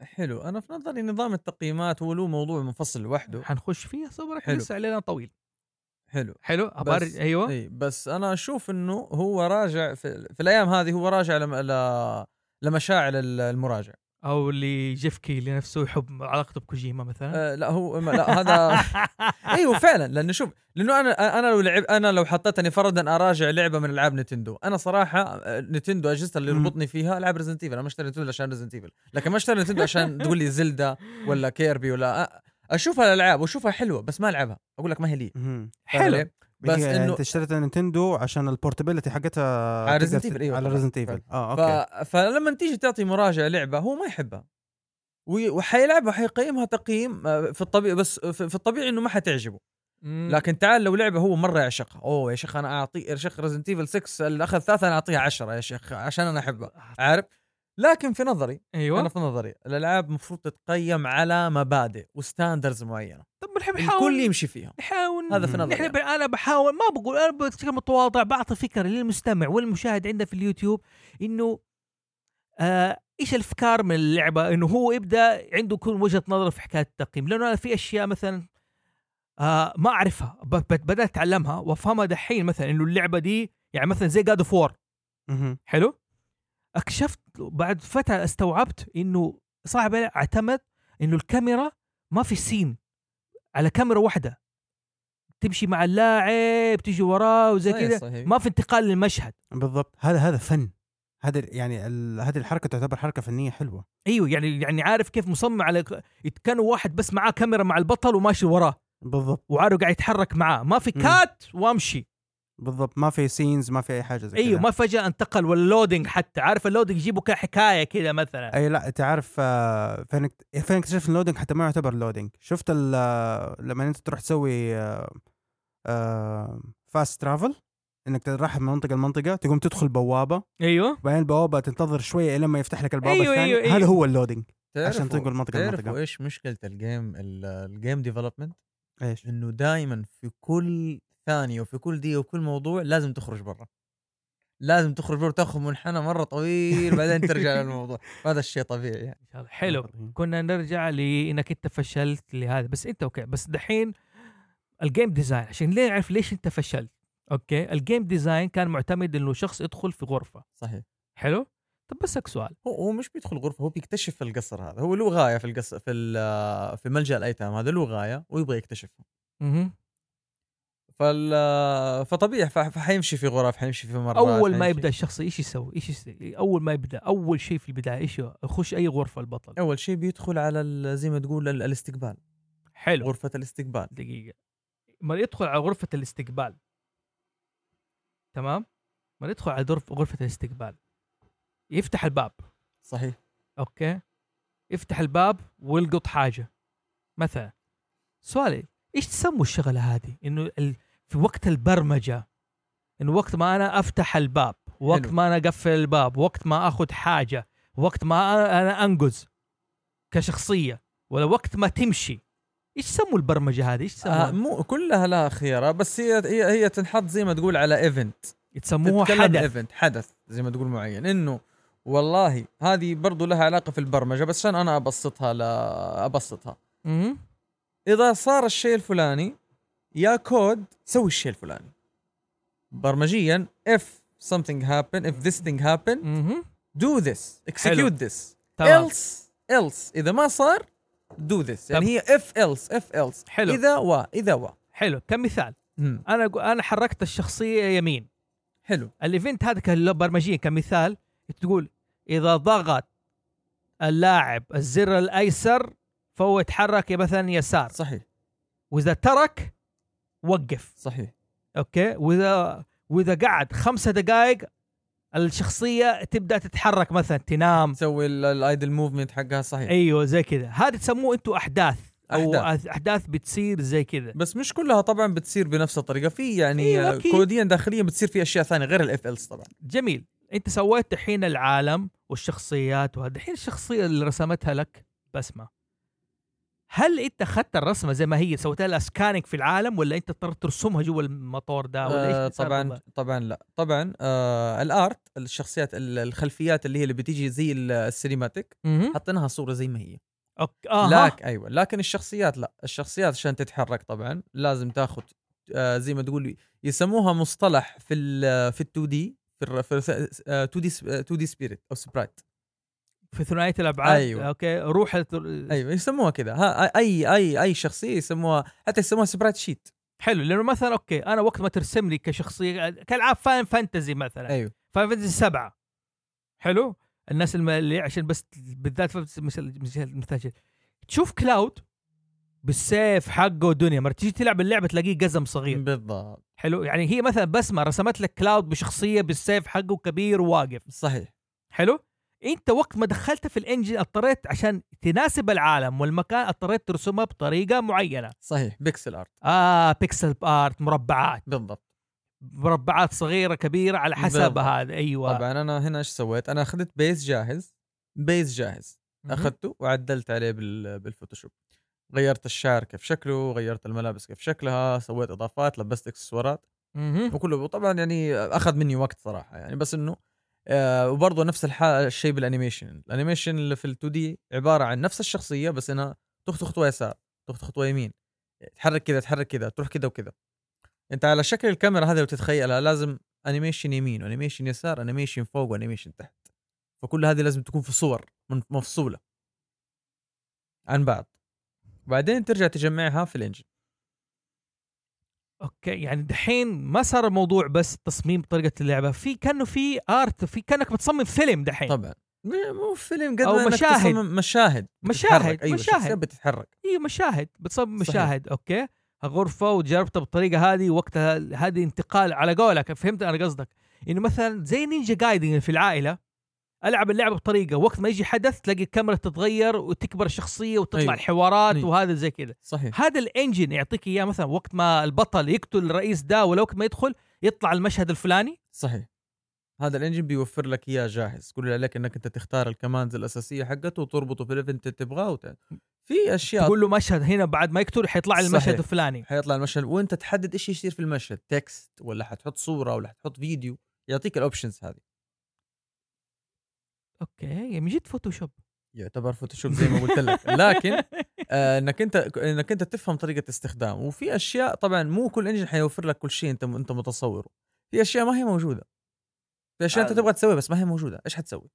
حلو. أنا في نظري نظام التقييمات هو له موضوع منفصل لوحده. حنخش فيها صبرك. لسه علينا طويل. حلو حلو. بس أيوه إي بس أنا أشوف إنه هو راجع في, في الأيام هذه هو راجع لم... ل... لمشاعر ال- المراجع أو اللي جيف كيلي نفسه يحب علاقته بكوجيما مثلا آه لا هو لا هذا أيوه فعلا لأنه شوف لأنه أنا أنا لو لعب أنا لو حطيتني فرضا أراجع لعبة من ألعاب نتندو أنا صراحة آه، نتندو اجهزتها اللي. يربطني فيها ألعاب ريزنت أنا ما اشتري نتندو عشان ريزنت لكن ما اشتري نتندو عشان تقول لي زلدا ولا كيربي ولا أ- أشوفها الالعاب وأشوفها حلوة بس ما ألعبها. أقول لك ما هي لي. حلو؟ بس إنه أنت اشتريت نينتندو عشان ال portability حقتها على تقدر Resident ت- Evil، أيوة على. Resident Evil آه ف... أوكي. فلما تيجي تعطي مراجع لعبة هو ما يحبها. وحيلعبها حيقيمها تقييم آه، في الطبيعي بس في في الطبيعي إنه ما حتعجبه. مم. لكن تعال لو لعبة هو مرة يعشقها أوه يا شيخ أنا أعطي يا شيخ Resident Evil 6 اللي أخذ ثلاثة أنا أعطيها 10 يا شيخ عشان أنا أحبها. عارف؟ لكن في نظري أيوه. أنا في نظري الألعاب المفروض تتقيم على مبادئ و standards معينة. طب نحن الكل بنحاول يمشي فيها. نحاول هذا في. نظري نحن يعني. أنا بحاول ما بقول أنا بشكل متواضع بعطي فكرة للمستمع والمشاهد عندنا في اليوتيوب إنه آه إيش الأفكار من اللعبة؟ إنه هو يبدأ عنده يكون وجهة نظر في حكاية التقييم. لأنه أنا في أشياء مثلا آه ما أعرفها بدأت أتعلمها وأفهمها دحين مثلا إنه اللعبة دي يعني مثلا زي God of War. حلو؟ اكتشفت بعد فترة استوعبت إنه صعب علي أعتمد إنه الكاميرا ما في سين على كاميرا واحدة. تمشي مع اللاعب تيجي وراه وزي صحيح، كذا صحيح. ما في انتقال للمشهد. بالضبط. هذا هذا فن. هذا يعني ال- هذه الحركة تعتبر حركة فنية حلوة. أيوه يعني يعني عارف كيف مصمم على كان واحد بس معاه كاميرا مع البطل وماشي وراه. بالضبط. وعارف قاعد يتحرك معاه. ما في. كات وامشي. بالضبط. ما في scenes ما في أي حاجة زي أيوه. ما فجأة انتقل ولا loading حتى. عارف ال loading يجيبوا كحكايه كذا مثلا. أي لا انت عارف آه، فين فين اكتشفت ال loading حتى ما يعتبر loading شفت ال- آه، لما أنت تروح تسوي fast travel إنك رايح من منطقة لمنطقة تقوم تدخل بوابة. أيوه. وبعدين البوابة تنتظر شوية لما يفتح لك البوابة أيوة، الثانية. أيوة، هذا أيوة. هو ال loading عشان تنقل منطقة لمنطقة. تعرفوا إيش مشكلة ال game ال- ال game development إيش؟ إنه دائما في كل ثانية وفي كل دقيقة وكل موضوع لازم تخرج برا. لازم تخرج برا تاخذ منحنى مرة طويل بعدين ترجع للموضوع. هذا الشيء طبيعي يعني. حلو. كنا نرجع لانك أنت فشلت لهذا. بس أنت أوكي. بس دحين ال game design عشان ليه نعرف ليش أنت فشلت؟ أوكي. ال game design كان معتمد إنه شخص يدخل في غرفة. صحيح. حلو؟ طب بسك سؤال. هو هو مش بيدخل غرفة هو بيكتشف القصر هذا. هو له غاية في القصر في في ملجأ الأيتام هذا له غاية ويبغى يكتشفها. مه. فال فطبيعي فحيمشي في غرف حيمشي في مرات أول ما يبدأ الشخص إيش يسوي؟ إيش يسوي أول ما يبدأ أول شيء في البداية إيش؟ يخش أي غرفة البطل. أول شيء بيدخل على زي ما تقول ال- الاستقبال. حلو. غرفة الاستقبال. دقيقة. ما يدخل على غرفة الاستقبال. تمام؟ ما يدخل على غرف- غرفة الاستقبال. يفتح الباب. صحيح. أوكي؟ يفتح الباب ويلقط حاجة. مثلا. سؤالي إيش تسموا الشغلة هذه؟ إنه ال... في وقت البرمجة إنه وقت ما أنا أفتح الباب وقت حلو. ما أنا أقفل الباب وقت ما أخذ حاجة وقت ما أنا أنقز كشخصية ولا وقت ما تمشي. إيش تسموا البرمجة هذه؟ إيش آه تسموها مو كلها لها خيارة بس هي هي هي تنحط زي ما تقول على event تسموها تتكلم حدث. event حدث زي ما تقول معين. إنه والله هذه برضو لها علاقة في البرمجة بس عشان أنا أبسطها لا أبسطها. إذا صار الشيء الفلاني يا كود سوي الشيء الفلاني. برمجيا if something happen if this thing happen مهم. do this حلو. execute this. تمام. else else. إذا ما صار do this. يعني. هي if else if else. حلو. إذا و إذا و. حلو. كمثال. مم. أنا أقو- أنا حركت الشخصية يمين. حلو. ال event هذا كبرمجيا كمثال تقول إذا ضغط اللاعب الزر الأيسر فهو يتحرك مثلا يسار. صحيح. وإذا ترك وقف. صحيح. أوكي؟ وإذا وإذا قعد خمسة دقائق الشخصية تبدأ تتحرك مثلا تنام. تسوي ال idle movement حقها صحيح. أيوه زي كذا. هذا تسموه أنتم أحداث. أو أحداث. احداث, أحداث بتصير زي كذا. بس مش كلها طبعا بتصير بنفس الطريقة. في يعني أيوة. كوديا داخليا بتصير في أشياء ثانية غير ال if else طبعا. جميل. أنت سويت الحين العالم والشخصيات وهذا. الحين الشخصية اللي رسمتها لك بسمة. هل انت اخذت الرسمة زي ما هي سويت لها scanning في العالم ولا انت اضطرت ترسمها جوا المطور ده؟ ولا إيش آه صار طبعا؟ طبعا لا. طبعا آه ال art الشخصيات ال- الخلفيات اللي هي اللي بتيجي زي ال- ال cinematic. حطيناها صورة زي ما هي. أوكي آه لكن أيوه. لكن الشخصيات لا. الشخصيات عشان تتحرك طبعا لازم تاخذ آه زي ما تقول يسموها مصطلح في ال في ال 2D في 2D 2D spirit أو sprite في ثنائية الأبعاد أيوة. أوكي روح أيوه يسموها كذا. أي أي أي شخصية يسموها حتى يسموها sprite sheet. حلو لأنه مثلا أوكي أنا وقت ما ترسم لي كشخصية كألعاب Final Fantasy مثلا أيوه. Final Fantasy سبعة. حلو؟ الناس اللي عشان بس بالذات في مثل مثل مثل تشوف كلاود بالسيف حقه ودنيا مرة تيجي تلعب اللعبة تلاقيه قزم صغير. بالضبط. حلو؟ يعني هي مثلا بسمه رسمت لك كلاود بشخصية بالسيف حقه كبير وواقف. صحيح. حلو؟ انت وقت ما دخلته في ال engine اضطريت عشان تناسب العالم والمكان اضطريت ترسمها بطريقة معينة. صحيح. pixel art. آه pixel art مربعات. بالضبط. مربعات صغيرة كبيرة على حسب. هذا. أيوه. طبعا أنا هنا إيش سويت؟ أنا أخذت base جاهز. base جاهز. أخذته وعدلت عليه بال- بالفوتوشوب. غيرت الشعر كيف شكله غيرت الملابس كيف شكلها سويت إضافات لبست إكسسوارات. وكله وطبعا يعني أخذ مني وقت صراحة يعني. بس إنه آه وبرضه نفس الشيء بال animation ال animation اللي في ال 2D عبارة عن نفس الشخصية بس إنها تخطو خطوة يسار تخطو خطوة يمين. تحرك كذا تحرك كذا تروح كذا وكذا أنت على شكل الكاميرا هذه لو تتخيلها لازم animation يمين و animation يسار animation فوق و animation تحت. فكل هذه لازم تكون في صور مفصولة. عن بعض. بعدين ترجع تجمعها في ال engine okay يعني دحين ما صار الموضوع بس تصميم طريقة اللعبة في كأنه في art في كأنك بتصمم فيلم دحين طبعا مو فيلم قد ما مشاهد. مشاهد مشاهد،. أيوه مشاهد. بتتحرك إيوه مشاهد بتصمم صحيح. مشاهد okay غرفه وجربتها بالطريقة هذه وقتها هذه انتقال على قولك فهمت أنا قصدك إنه مثلا زي Ninja Gaiden في العادة ألعب اللعبه بطريقة وقت ما يجي حدث تلاقي الكاميرا تتغير وتكبر الشخصية وتطلع أيوة. الحوارات أيوة. وهذا زي كذا صحيح هذا ال engine يعطيك إياه مثلا وقت ما البطل يقتل الرئيس ده ولا وقت ما يدخل يطلع المشهد الفلاني صحيح هذا ال engine بيوفر لك إياه جاهز كل اللي عليك إنك أنت تختار ال commands الأساسية حقته وتربطه في ال event اللي تبغاه. في أشياء تقول له مشهد هنا بعد ما يقتل حيطلع لي المشهد. الفلاني حيطلع المشهد وأنت تحدد إيش يصير في المشهد text ولا حتحط صورة ولا حتحط فيديو يعطيك ال options هذه okay من جد فوتوشوب يعتبر فوتوشوب زي ما قلت لك. لكن آه إنك أنت إنك أنت تفهم طريقة استخدام. وفي أشياء طبعا مو كل engine حيوفر لك كل شيء أنت أنت متصوره. في أشياء ما هي موجودة. في أشياء أنت آه. تبغى تسويها بس ما هي موجودة. إيش حتسوي؟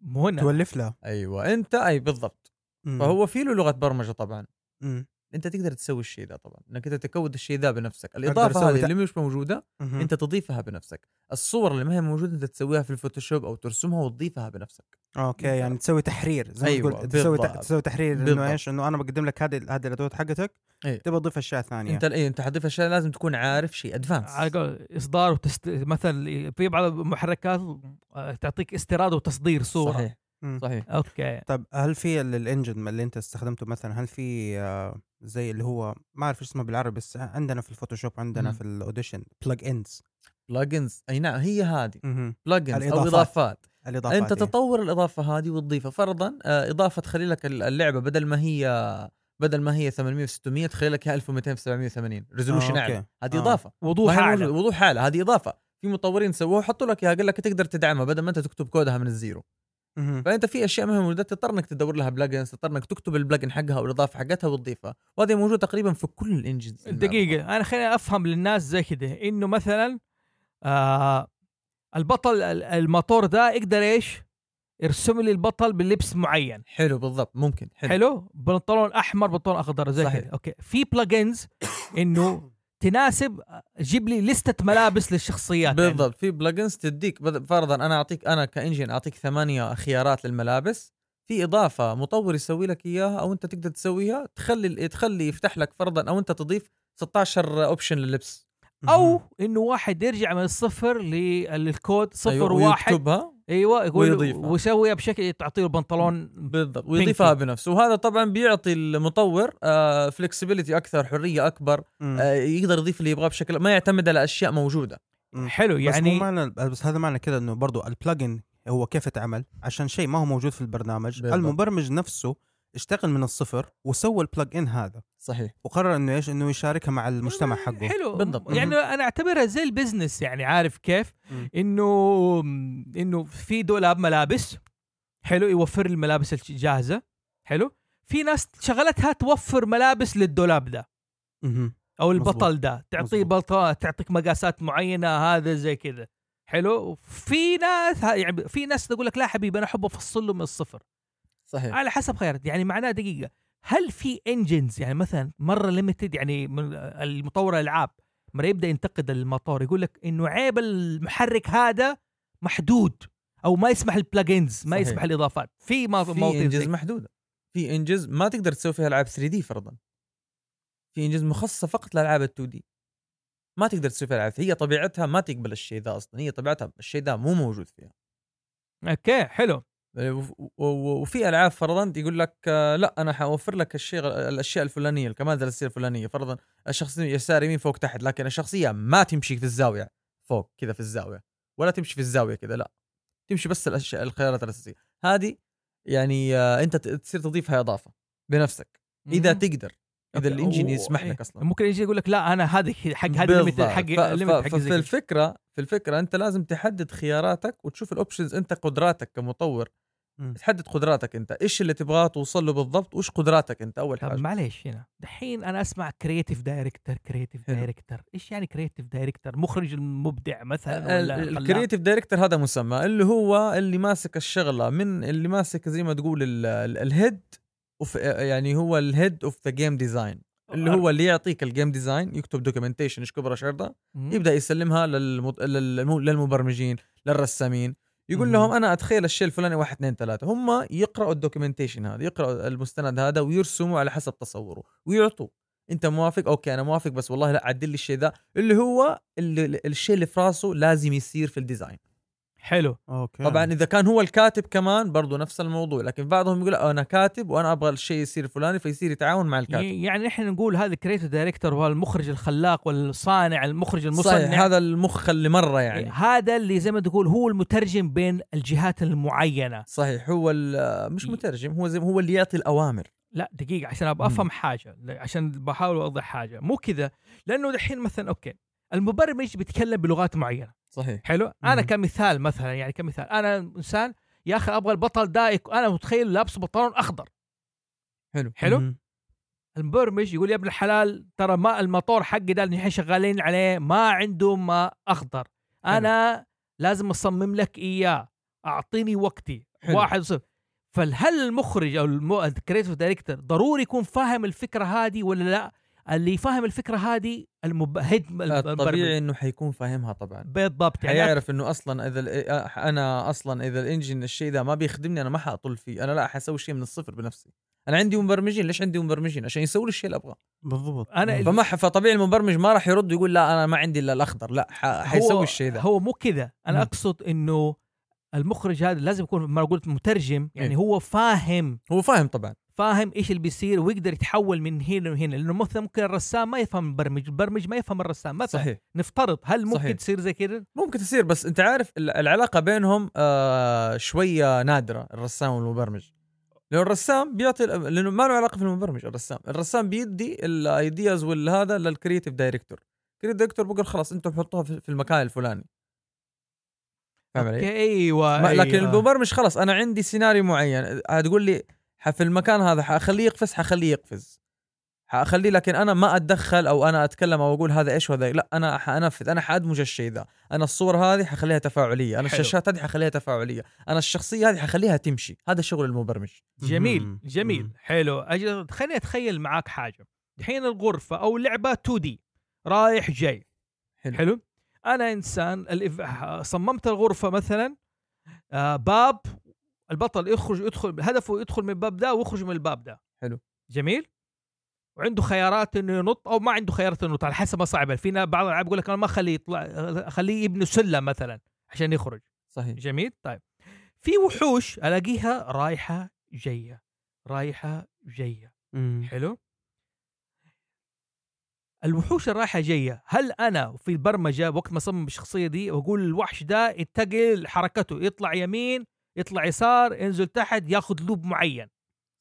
مو تولف له أيوه أنت أي بالضبط. مم. فهو في له لغة برمجة طبعا. مم. أنت تقدر تسوي الشيء ذا طبعا إنك أنت تكود الشيء ذا بنفسك الإضافة هذه اللي مش موجودة مهم. أنت تضيفها بنفسك الصور اللي ما هي موجودة أنت تسويها في الفوتوشوب أو ترسمها وتضيفها بنفسك okay يعني تسوي تحرير زي أيوة، ما تقول تسوي. تسوي تحرير. إنه إيش إنه أنا بقدم لك هذه هذه الأدوات حقتك أيوة. تبغى تضيف أشياء ثانية أنت اي أنت حتضيف أشياء لازم تكون عارف شيء advanced على قول إصدار و test... مثلا في بعض المحركات آه، تعطيك استيراد وتصدير صورة صحيح مم. صحيح okay طب هل في ال- ال engine اللي أنت استخدمته مثلا هل في آه، زي اللي هو ما أعرف اسمه بالعربي بس عندنا في الفوتوشوب عندنا مم. في ال Audition plug-ins plugins أي نعم هي هذه plugins أو. إضافات الإضافات أنت دي. تطور الإضافة هذه وتضيفها فرضا آه، إضافة تخلي لك اللعبة بدل ما هي بدل ما هي 800 في 600 تخلي لك إياها 1200 في 780 resolution آه، أعلى. هذه آه. إضافة وضوح أعلى. وضوح أعلى هذه إضافة في مطورين سووها حطوا لك إياها قال لك تقدر تدعمها بدل ما أنت تكتب كودها من ال zero مهم. فأنت في أشياء هي موجودة تضطر إنك تدور لها plugins تضطر إنك تكتب ال plugin حقها أو الإضافة حقتها وتضيفها. وهذه موجودة تقريبا في كل ال engines دقيقة أنا خليني أفهم للناس زي كده. إنه مثلا آه البطل ال- الموتور ده يقدر إيش؟ يرسم لي البطل بلبس معين. حلو بالضبط. ممكن. حلو, حلو؟ بنطلون أحمر بنطلون أخضر زي. كده. okay. في plugins إنه تناسب جيب لي لستة ملابس للشخصيات. يعني. بالضبط في plugins تديك فرضا أنا أعطيك أنا ك engine أعطيك ثمانية خيارات للملابس في إضافة مطور يسوي لك إياها أو أنت تقدر تسويها تخلي تخلي يفتح لك فرضا أو أنت تضيف 16 option لللبس. أو إنه واحد يرجع من الصفر للكود صفر أيوة واحد. ويكتبها. أيوه يقول ويضيفها. ويسويها بشكل تعطيه البنطلون بالضبط ويضيفها بينكي. بنفسه وهذا طبعا بيعطي المطور flexibility أكثر حرية أكبر. آه، يقدر يضيف اللي يبغاه بشكل ما يعتمد على أشياء موجودة مم. حلو بس يعني مو معنى بس هذا معنى كده إنه برضو ال plugin هو كيف اتعمل عشان شيء ما هو موجود في البرنامج بالضبط. المبرمج نفسه اشتغل من الصفر وسوى ال plug-in هذا. صحيح. وقرر إنه إيش؟ إنه يشاركها مع المجتمع حقه. حلو. بالضبط. يعني أنا أعتبرها زي ال business يعني عارف كيف. إنه إنه في دولاب ملابس حلو يوفر لي الملابس الجاهزه حلو. في ناس شغلتها توفر ملابس للدولاب ده. أو. البطل ده. تعطيه. بطل تعطيك مقاسات معينة هذا زي كذا. حلو. في ناس يعني في ناس تقول لك لا حبيبي أنا أحب أفصل له من الصفر. صحيح. على حسب خيارات يعني معناه دقيقة. هل في engines يعني مثلا مرة limited يعني من المطور الألعاب مرة يبدأ ينتقد المطور يقول لك إنه عيب المحرك هذا محدود أو ما يسمح ال plugins ما صحيح. يسمح الإضافات. في ما في engines محدودة. في engines ما تقدر تسوي فيها ألعاب 3 D فرضا. في engines مخصصة فقط لألعاب ال 2 D ما تقدر تسوي فيها ألعاب. هي طبيعتها ما تقبل الشيء ذا أصلا. هي طبيعتها الشيء ذا مو موجود فيها. أوكي حلو. وفي ألعاب فرضا يقول لك آه، لا أنا حوفر لك الشيء الأشياء الفلانية الكمال الأساسية الفلانية فرضا الشخصيه يسار يمين فوق تحت لكن الشخصية ما تمشي في الزاوية فوق كذا في الزاوية ولا تمشي في الزاوية كذا لا تمشي بس الأشياء الخيارات الأساسية هذه يعني آه، أنت تصير تضيفها إضافة بنفسك إذا. تقدر إذا. ال engine يسمح إيه. لك أصلا ممكن يجي يقول لك لا أنا هذه حق هذه حق ف- ف- ليميتد حق ففي زي كذا. الفكرة في الفكرة أنت لازم تحدد خياراتك وتشوف ال options أنت قدراتك كمطور مم. تحدد قدراتك أنت إيش اللي تبغاه توصل له بالضبط وش قدراتك أنت أول طب حاجة معليش هنا دحين أنا أسمع creative director creative حلو. director إيش يعني creative director مخرج المبدع مثلا؟ ال creative director هذا مسمى اللي هو اللي ماسك الشغلة من اللي ماسك زي ما تقول ال- ال- ال head of يعني هو ال head of the game design اللي هو اللي يعطيك ال game design يكتب documentation إيش كبر شرطه. يبدأ يسلمها للمط... للم- للمبرمجين للرسامين يقول. لهم أنا أتخيل الشيء الفلاني واحد اثنين ثلاثة هم يقرأوا ال documentation هذا يقرأوا المستند هذا ويرسموا على حسب تصوره ويعطوا أنت موافق okay أنا موافق بس والله لا عدل لي الشيء ذا اللي هو اللي الشيء اللي في راسه لازم يصير في ال design حلو. okay. طبعا إذا كان هو الكاتب كمان برضو نفس الموضوع لكن بعضهم يقول أنا كاتب وأنا أبغى الشيء يصير فلاني فيصير يتعاون مع الكاتب. يعني إحنا نقول هذا creative director هو المخرج الخلاق والصانع المخرج المصنع. صحيح هذا المخ اللي مرة يعني. هذا اللي زي ما تقول هو المترجم بين الجهات المعينة. صحيح هو ال- مش ي- مترجم هو زي هو اللي يعطي الأوامر. لا دقيقة عشان أبغى. أفهم حاجة عشان بحاول أوضح حاجة. مو كذا لأنه دحين مثلا okay المبرمج بيتكلم بلغات معينة. صحيح. حلو؟ أنا مم. كمثال مثلا يعني كمثال. أنا إنسان يا أخي أبغى البطل ده أنا متخيل لابس بنطلون أخضر. حلو. حلو؟ مهم. المبرمج يقول يا ابن الحلال ترى ما الموتور حقي ده اللي إحنا شغالين عليه ما عنده ما أخضر. أنا لازم أصمم لك إياه. أعطيني وقتي. حلو. واحد صفر. فهل المخرج أو ال creative director ضروري يكون فاهم الفكرة هذه ولا لا؟ اللي فاهم الفكرة هذه المب... هيد طبيعي إنه حيكون فاهمها طبعا. بالضبط يعني حيعرف إنه أصلا إذا ال- أنا أصلا إذا الإنجن الشيء ده ما بيخدمني أنا ما حأطل فيه أنا لا حسوي شيء من الصفر بنفسي. أنا عندي مبرمجين ليش عندي مبرمجين؟ عشان يسوي لي الشيء اللي أبغاه. بالضبط. أنا فما فطبيعي المبرمج ما راح يرد ويقول لا أنا ما عندي إلا الأخضر لا ح- حيسوي الشيء ده هو مو كذا. أنا مم. أقصد إنه المخرج هذا لازم يكون ما قلت مترجم يعني إيه. هو فاهم. هو فاهم طبعا. فاهم إيش اللي بيصير ويقدر يتحول من هنا وهنا لأنه مثلا ممكن الرسام ما يفهم المبرمج المبرمج ما يفهم الرسام. مثلا صحيح. نفترض هل ممكن صحيح. تصير زي كذا؟ ممكن تصير بس أنت عارف ال- العلاقة بينهم آه شوية نادرة الرسام والمبرمج. لأنه الرسام بيعطي لأنه ما له علاقة في المبرمج الرسام. الرسام بيدي ال ideas والهذا لل creative director ال creative director بقول خلاص أنتم حطوها في المكان الفلاني. فاهم علي؟ أيوه ما- لكن أيوة. المبرمج خلاص أنا عندي سيناريو معين. هتقول لي في المكان هذا حخليه يقفز حخليه يقفز. حخليه لكن أنا ما أتدخل أو أنا أتكلم أو أقول هذا إيش وهذا لا أنا حانفذ أنا حأدمج الشيء ذا. أنا الصور هذه حخليها تفاعلية. أنا حلو. الشاشات هذه حخليها تفاعلية. أنا الشخصية هذه حخليها تمشي. هذا شغل المبرمج. جميل. جميل. مم. حلو. أجل خليني أتخيل معاك حاجة. الحين الغرفة أو لعبة 2 دي. رايح جاي. حلو. حلو. أنا إنسان صممت الغرفة مثلا آه باب البطل يخرج يدخل هدفه يدخل من الباب ده ويخرج من الباب ده. حلو. جميل. وعنده خيارات إنه ينط أو ما عنده خيارات إنه ينط على حسب ما صعب. فينا بعض الألعاب يقول لك أنا ما أخليه يطلع أخليه يبني سلم مثلا عشان يخرج. صحيح. جميل. طيب. في وحوش ألاقيها رايحة جاية رايحة جاية. مم. حلو. الوحوش الرايحة جاية هل أنا في البرمجة وقت ما أصمم الشخصيه دي وأقول الوحش ده ينتقل حركته يطلع يمين يطلع يسار ينزل تحت ياخذ loop معين.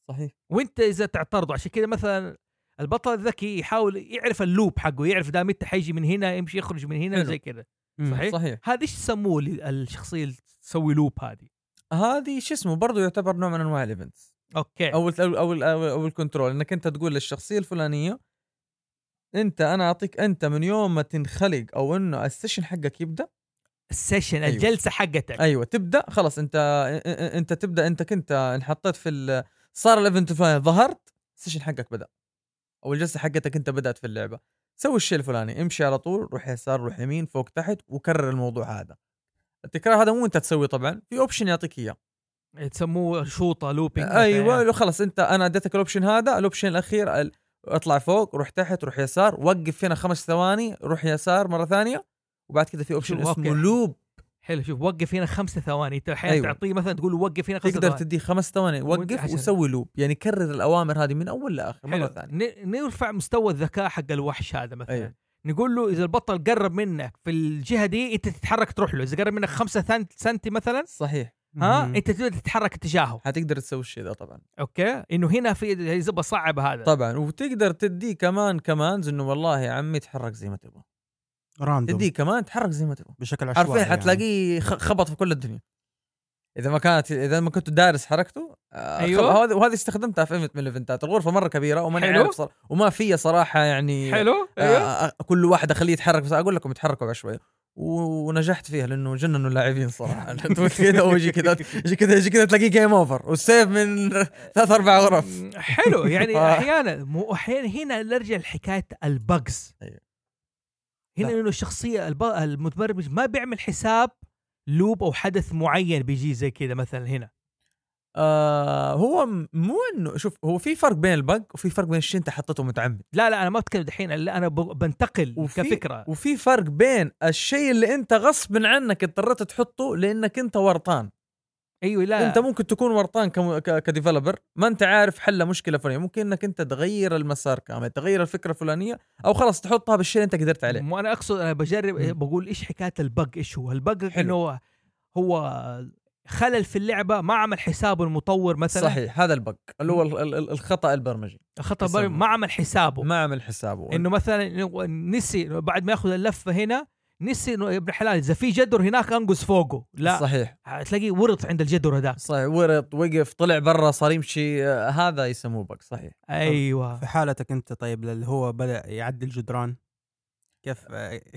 صحيح. وانت إذا تعترضه عشان كذا مثلا البطل الذكي يحاول يعرف ال loop حقه يعرف ده متى حيجي من هنا يمشي يخرج من هنا. زي كذا. صحيح؟ صحيح. هذا إيش يسموه الشخصية اللي تسوي loop هذه؟ هذه شو اسمه برضه يعتبر نوع من أنواع ال events okay. أو ال أو ال أو, ال control إنك أنت تقول للشخصية الفلانية أنت أنا أعطيك أنت من يوم ما تنخلق أو إنه ال session حقك يبدأ ال session أيوة. الجلسة حقتك. أيوه تبدأ خلاص أنت أنت تبدأ أنت كنت انحطيت في ال- صار ال event الفلاني ظهرت ال session حقك بدأ. أو الجلسة حقتك أنت بدأت في اللعبة. سوي الشيء الفلاني امشي على طول روح يسار روح يمين فوق تحت وكرر الموضوع هذا. التكرار هذا مو أنت تسويه طبعا في option يعطيك إياه. تسموه شوطة looping أيوه لو خلاص أنت أنا أديتك ال option هذا ال option الأخير ال- اطلع فوق روح تحت روح يسار وقف هنا خمس ثواني روح يسار مرة ثانية. وبعد كذا في option اسمه. لوب حلو شوف وقف هنا خمسة ثواني. انت أحيانا أيوة. تعطيه مثلا تقول وقف هنا خمسة تقدر ثواني. تديه خمس ثواني. وقف وسوي loop يعني كرر الأوامر هذه من أول لآخر مرة ثانية. نرفع مستوى الذكاء حق الوحش هذا مثلا. أيوة. نقول له إذا البطل قرب منك في الجهة دي أنت تتحرك تروح له. إذا قرب منك خمسة سنتي مثلا صحيح. ها؟ مم. أنت تقدر تتحرك اتجاهه حتقدر تسوي الشيء ده طبعا. okay؟ إنه هنا في زي بصعب هذا. طبعا. وتقدر تديه كمان commands إنه والله يا عمي تحرك زي ما تبغى. random تديه كمان تحرك زي ما تبغى. بشكل عشوائي حرفيا يعني. حتلاقيه خ- خبط في كل الدنيا. إذا ما كانت إذا ما كنت دارس حركته آه، أيوة. خب- هذه وهذه استخدمتها في event من الإيفنتات. الغرفة مرة كبيرة وماني حلو. وما فيها صراحة يعني حلو. آه أيوه. آه، كل واحد أخليه يتحرك بس أقول لكم يتحركوا و- ونجحت فيها لأنه جننوا اللاعبين صراحة. كذا ويجي كذا يجي كذا يجي كذا تلاقيه game over وال save من ثلاث أربع غرف. حلو. يعني. أحيانا مو أحيانا هنا نرجع لحكاية البجز أيوة. هنا لا. انه الشخصية الب... المتبرمج ما بيعمل حساب لوب أو حدث معين بيجي زي كذا مثلا هنا. آه هو مو إنه شوف هو في فرق بين البق وفي فرق بين الشيء انت حطيته متعمد. لا لا أنا ما بتكلم دحين أنا بنتقل وفي- كفكرة. وفي فرق بين الشيء اللي أنت غصب عنك اضطريت تحطه لأنك أنت ورطان. أيوه لا. أنت ممكن تكون ورطان كديفلوبر ما أنت عارف حل مشكلة فلانية. ممكن إنك أنت تغير المسار كامل تغير الفكرة الفلانية أو خلاص تحطها بالشيء اللي أنت قدرت عليه. مو أنا أقصد أنا بجرب. بقول إيش حكاية البق إيش هو؟ البق حلو. انه هو خلل في اللعبة ما عمل حسابه المطور مثلا. صحيح هذا البق اللي هو ال- ال- الخطأ البرمجي. خطا يسمى. ما عمل حسابه. ما عمل حسابه. إنه مثلا نسي بعد ما يأخذ اللفة هنا نسي إنه يا ابن الحلال إذا في جدر هناك انقز فوقه. لا. صحيح. تلاقيه ورط عند الجدر هذاك. صحيح ورط وقف طلع برا صار يمشي آه، هذا يسموه bug صحيح. أيوه. في حالتك أنت طيب اللي هو بدأ يعدل جدران؟ كيف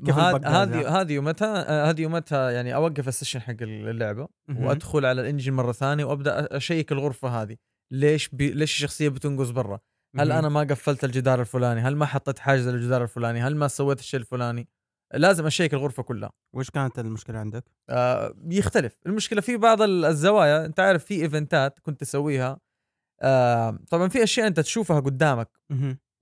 كيف ال bug ده؟ هذه هذه يومتها آه، هذه يومتها يعني أوقف ال session حق اللعبة مهم. وأدخل على ال engine مرة ثانية وأبدأ أشيك الغرفة هذه. ليش بي ليش الشخصية بتنقز برا؟ هل مهم. أنا ما قفلت الجدار الفلاني؟ هل ما حطيت حاجز للجدار الفلاني؟ هل ما سويت الشيء الفلاني؟ لازم أشيك الغرفة كلها. وش كانت المشكلة عندك؟ آه يختلف. المشكلة في بعض ال- الزوايا أنت عارف في إيفنتات كنت تسويها. آه طبعا في أشياء أنت تشوفها قدامك.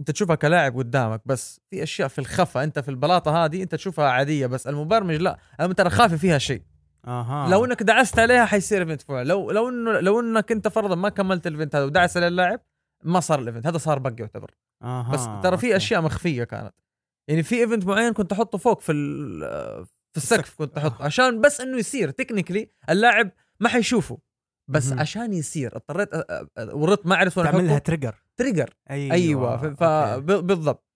أنت تشوفها كلاعب قدامك بس. في أشياء في الخفا أنت في البلاطة هذه أنت تشوفها عادية بس. المبرمج لا أنا ترى خافي فيها شيء. أها. لو إنك دعست عليها حيصير event فعلا. لو لو انه لو إنك أنت فرضا ما كملت ال event هذا ودعس عليه اللاعب ما صار ال event هذا صار bug يعتبر. أها بس ترى في. أشياء مخفية كانت. يعني في ايفنت معين كنت أحطه فوق في في السقف. كنت أحطه عشان بس إنه يصير تكنيكلي اللاعب ما حيشوفه. بس مهم. عشان يصير اضطريت ورطت ما اعرف وين تعملها تريجر تريجر أيوه أيوه ف... بالضبط.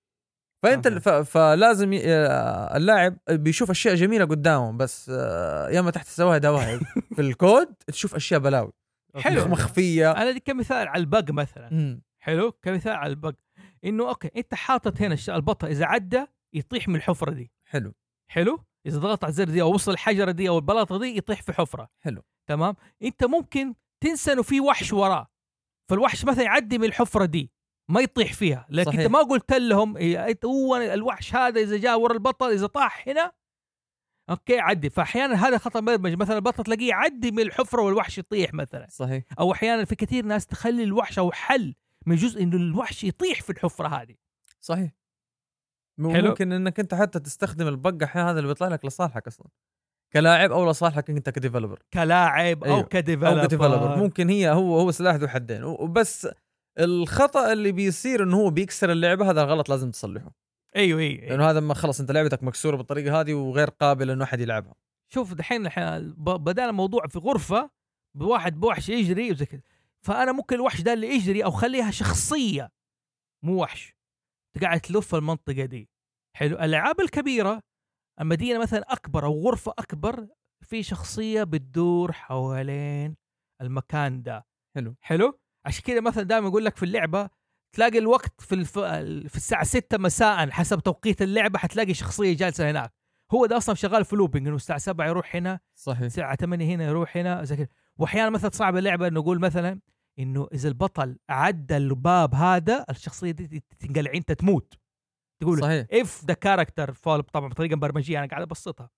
فأنت. ف... فلازم ي... آه، اللاعب بيشوف أشياء جميلة قدامه بس آه، يا اما تحت سواها دواعي. في الكود تشوف أشياء بلاوي. حلو. مخفية. أنا كمثال على البق مثلا. مم. حلو؟ كمثال على البق. إنه أوكي أنت حاطط هنا البطل إذا عدى يطيح من الحفرة دي. حلو. حلو؟ إذا ضغط على الزر دي أو وصل الحجرة دي أو البلاطة دي يطيح في حفرة. حلو. تمام؟ أنت ممكن تنسى إنه في وحش وراه. فالوحش مثلا يعدي من الحفرة دي ما يطيح فيها. لكن صحيح. انت ما قلت لهم إيه، هو الوحش هذا إذا جاء ورا البطل إذا طاح هنا okay عدي. فاحيانا هذا خطأ برمجي مثلا البطل تلاقيه يعدي من الحفرة والوحش يطيح مثلا. صحيح. أو أحيانا في كثير ناس تخلي الوحش أو حل من جزء إنه الوحش يطيح في الحفرة هذه. صحيح. حلو. ممكن إنك أنت حتى تستخدم ال bug أحيانا هذا اللي بيطلع لك لصالحك أصلا. كلاعب أو لصالحك أنت ك developer كلاعب أو أيوه. ك developer أو ك developer ممكن هي هو هو سلاح ذو حدين. وبس الخطأ اللي بيصير إنه هو بيكسر اللعبة هذا غلط لازم تصلحه. أيوه أيوه, أيوه. لأنه هذا ما خلص أنت لعبتك مكسورة بالطريقة هذه وغير قابل إنه أحد يلعبها. شوف دحين بدأنا الموضوع في غرفة بواحد بوحش يجري وزي كذا. فأنا ممكن الوحش ده اللي يجري أو خليها شخصية مو وحش. أنت قاعد تلف المنطقة دي. حلو. الألعاب الكبيرة المدينة مثلا أكبر أو غرفة أكبر في شخصية بتدور حوالين المكان ده. حلو. حلو؟ عشان كذا مثلا دائما يقول لك في اللعبة تلاقي الوقت في الف... في الساعة 6 مساء حسب توقيت اللعبة حتلاقي شخصية جالسة هناك. هو ده أصلا شغال في looping إنه الساعة 7 يروح هنا صحيح. الساعة 8 هنا يروح هنا زي كذا واحيانا مثلا تصعب اللعبة إنه نقول مثلا إنه إذا البطل عدى الباب هذا الشخصية دي تنقلع انت تموت تقول صحيح. if the character fall طبعا بطريقة برمجيه أنا قاعد أبسطها.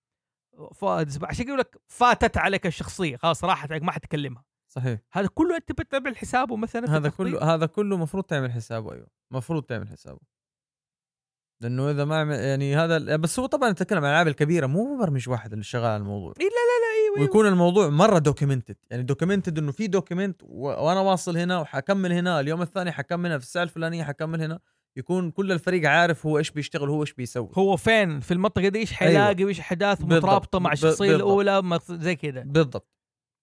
عشان يقول لك فاتت عليك الشخصية خلاص راحت عليك ما حتكلمها صحيح. هذا كله أنت بتعمل حسابه مثلا هذا؟ كله هذا كله مفروض تعمل حسابه أيوه. مفروض تعمل حسابه. لأنه إذا ما عمل يعني هذا بس هو طبعا نتكلم عن الالعاب الكبيرة مو مبرمج واحد اللي شغال على الموضوع. إيه لا لا لا. ويكون الموضوع مرة documented يعني documented إنه في document وأنا واصل هنا وحكمل هنا اليوم الثاني حكمل هنا في الساعة الفلانية حكمل هنا. يكون كل الفريق عارف هو إيش بيشتغل هو إيش بيسوي. هو فين؟ في المنطقة دي إيش حيلاقي وإيش أحداث. مترابطة مع الشخصية. الأولى زي كذا بالضبط.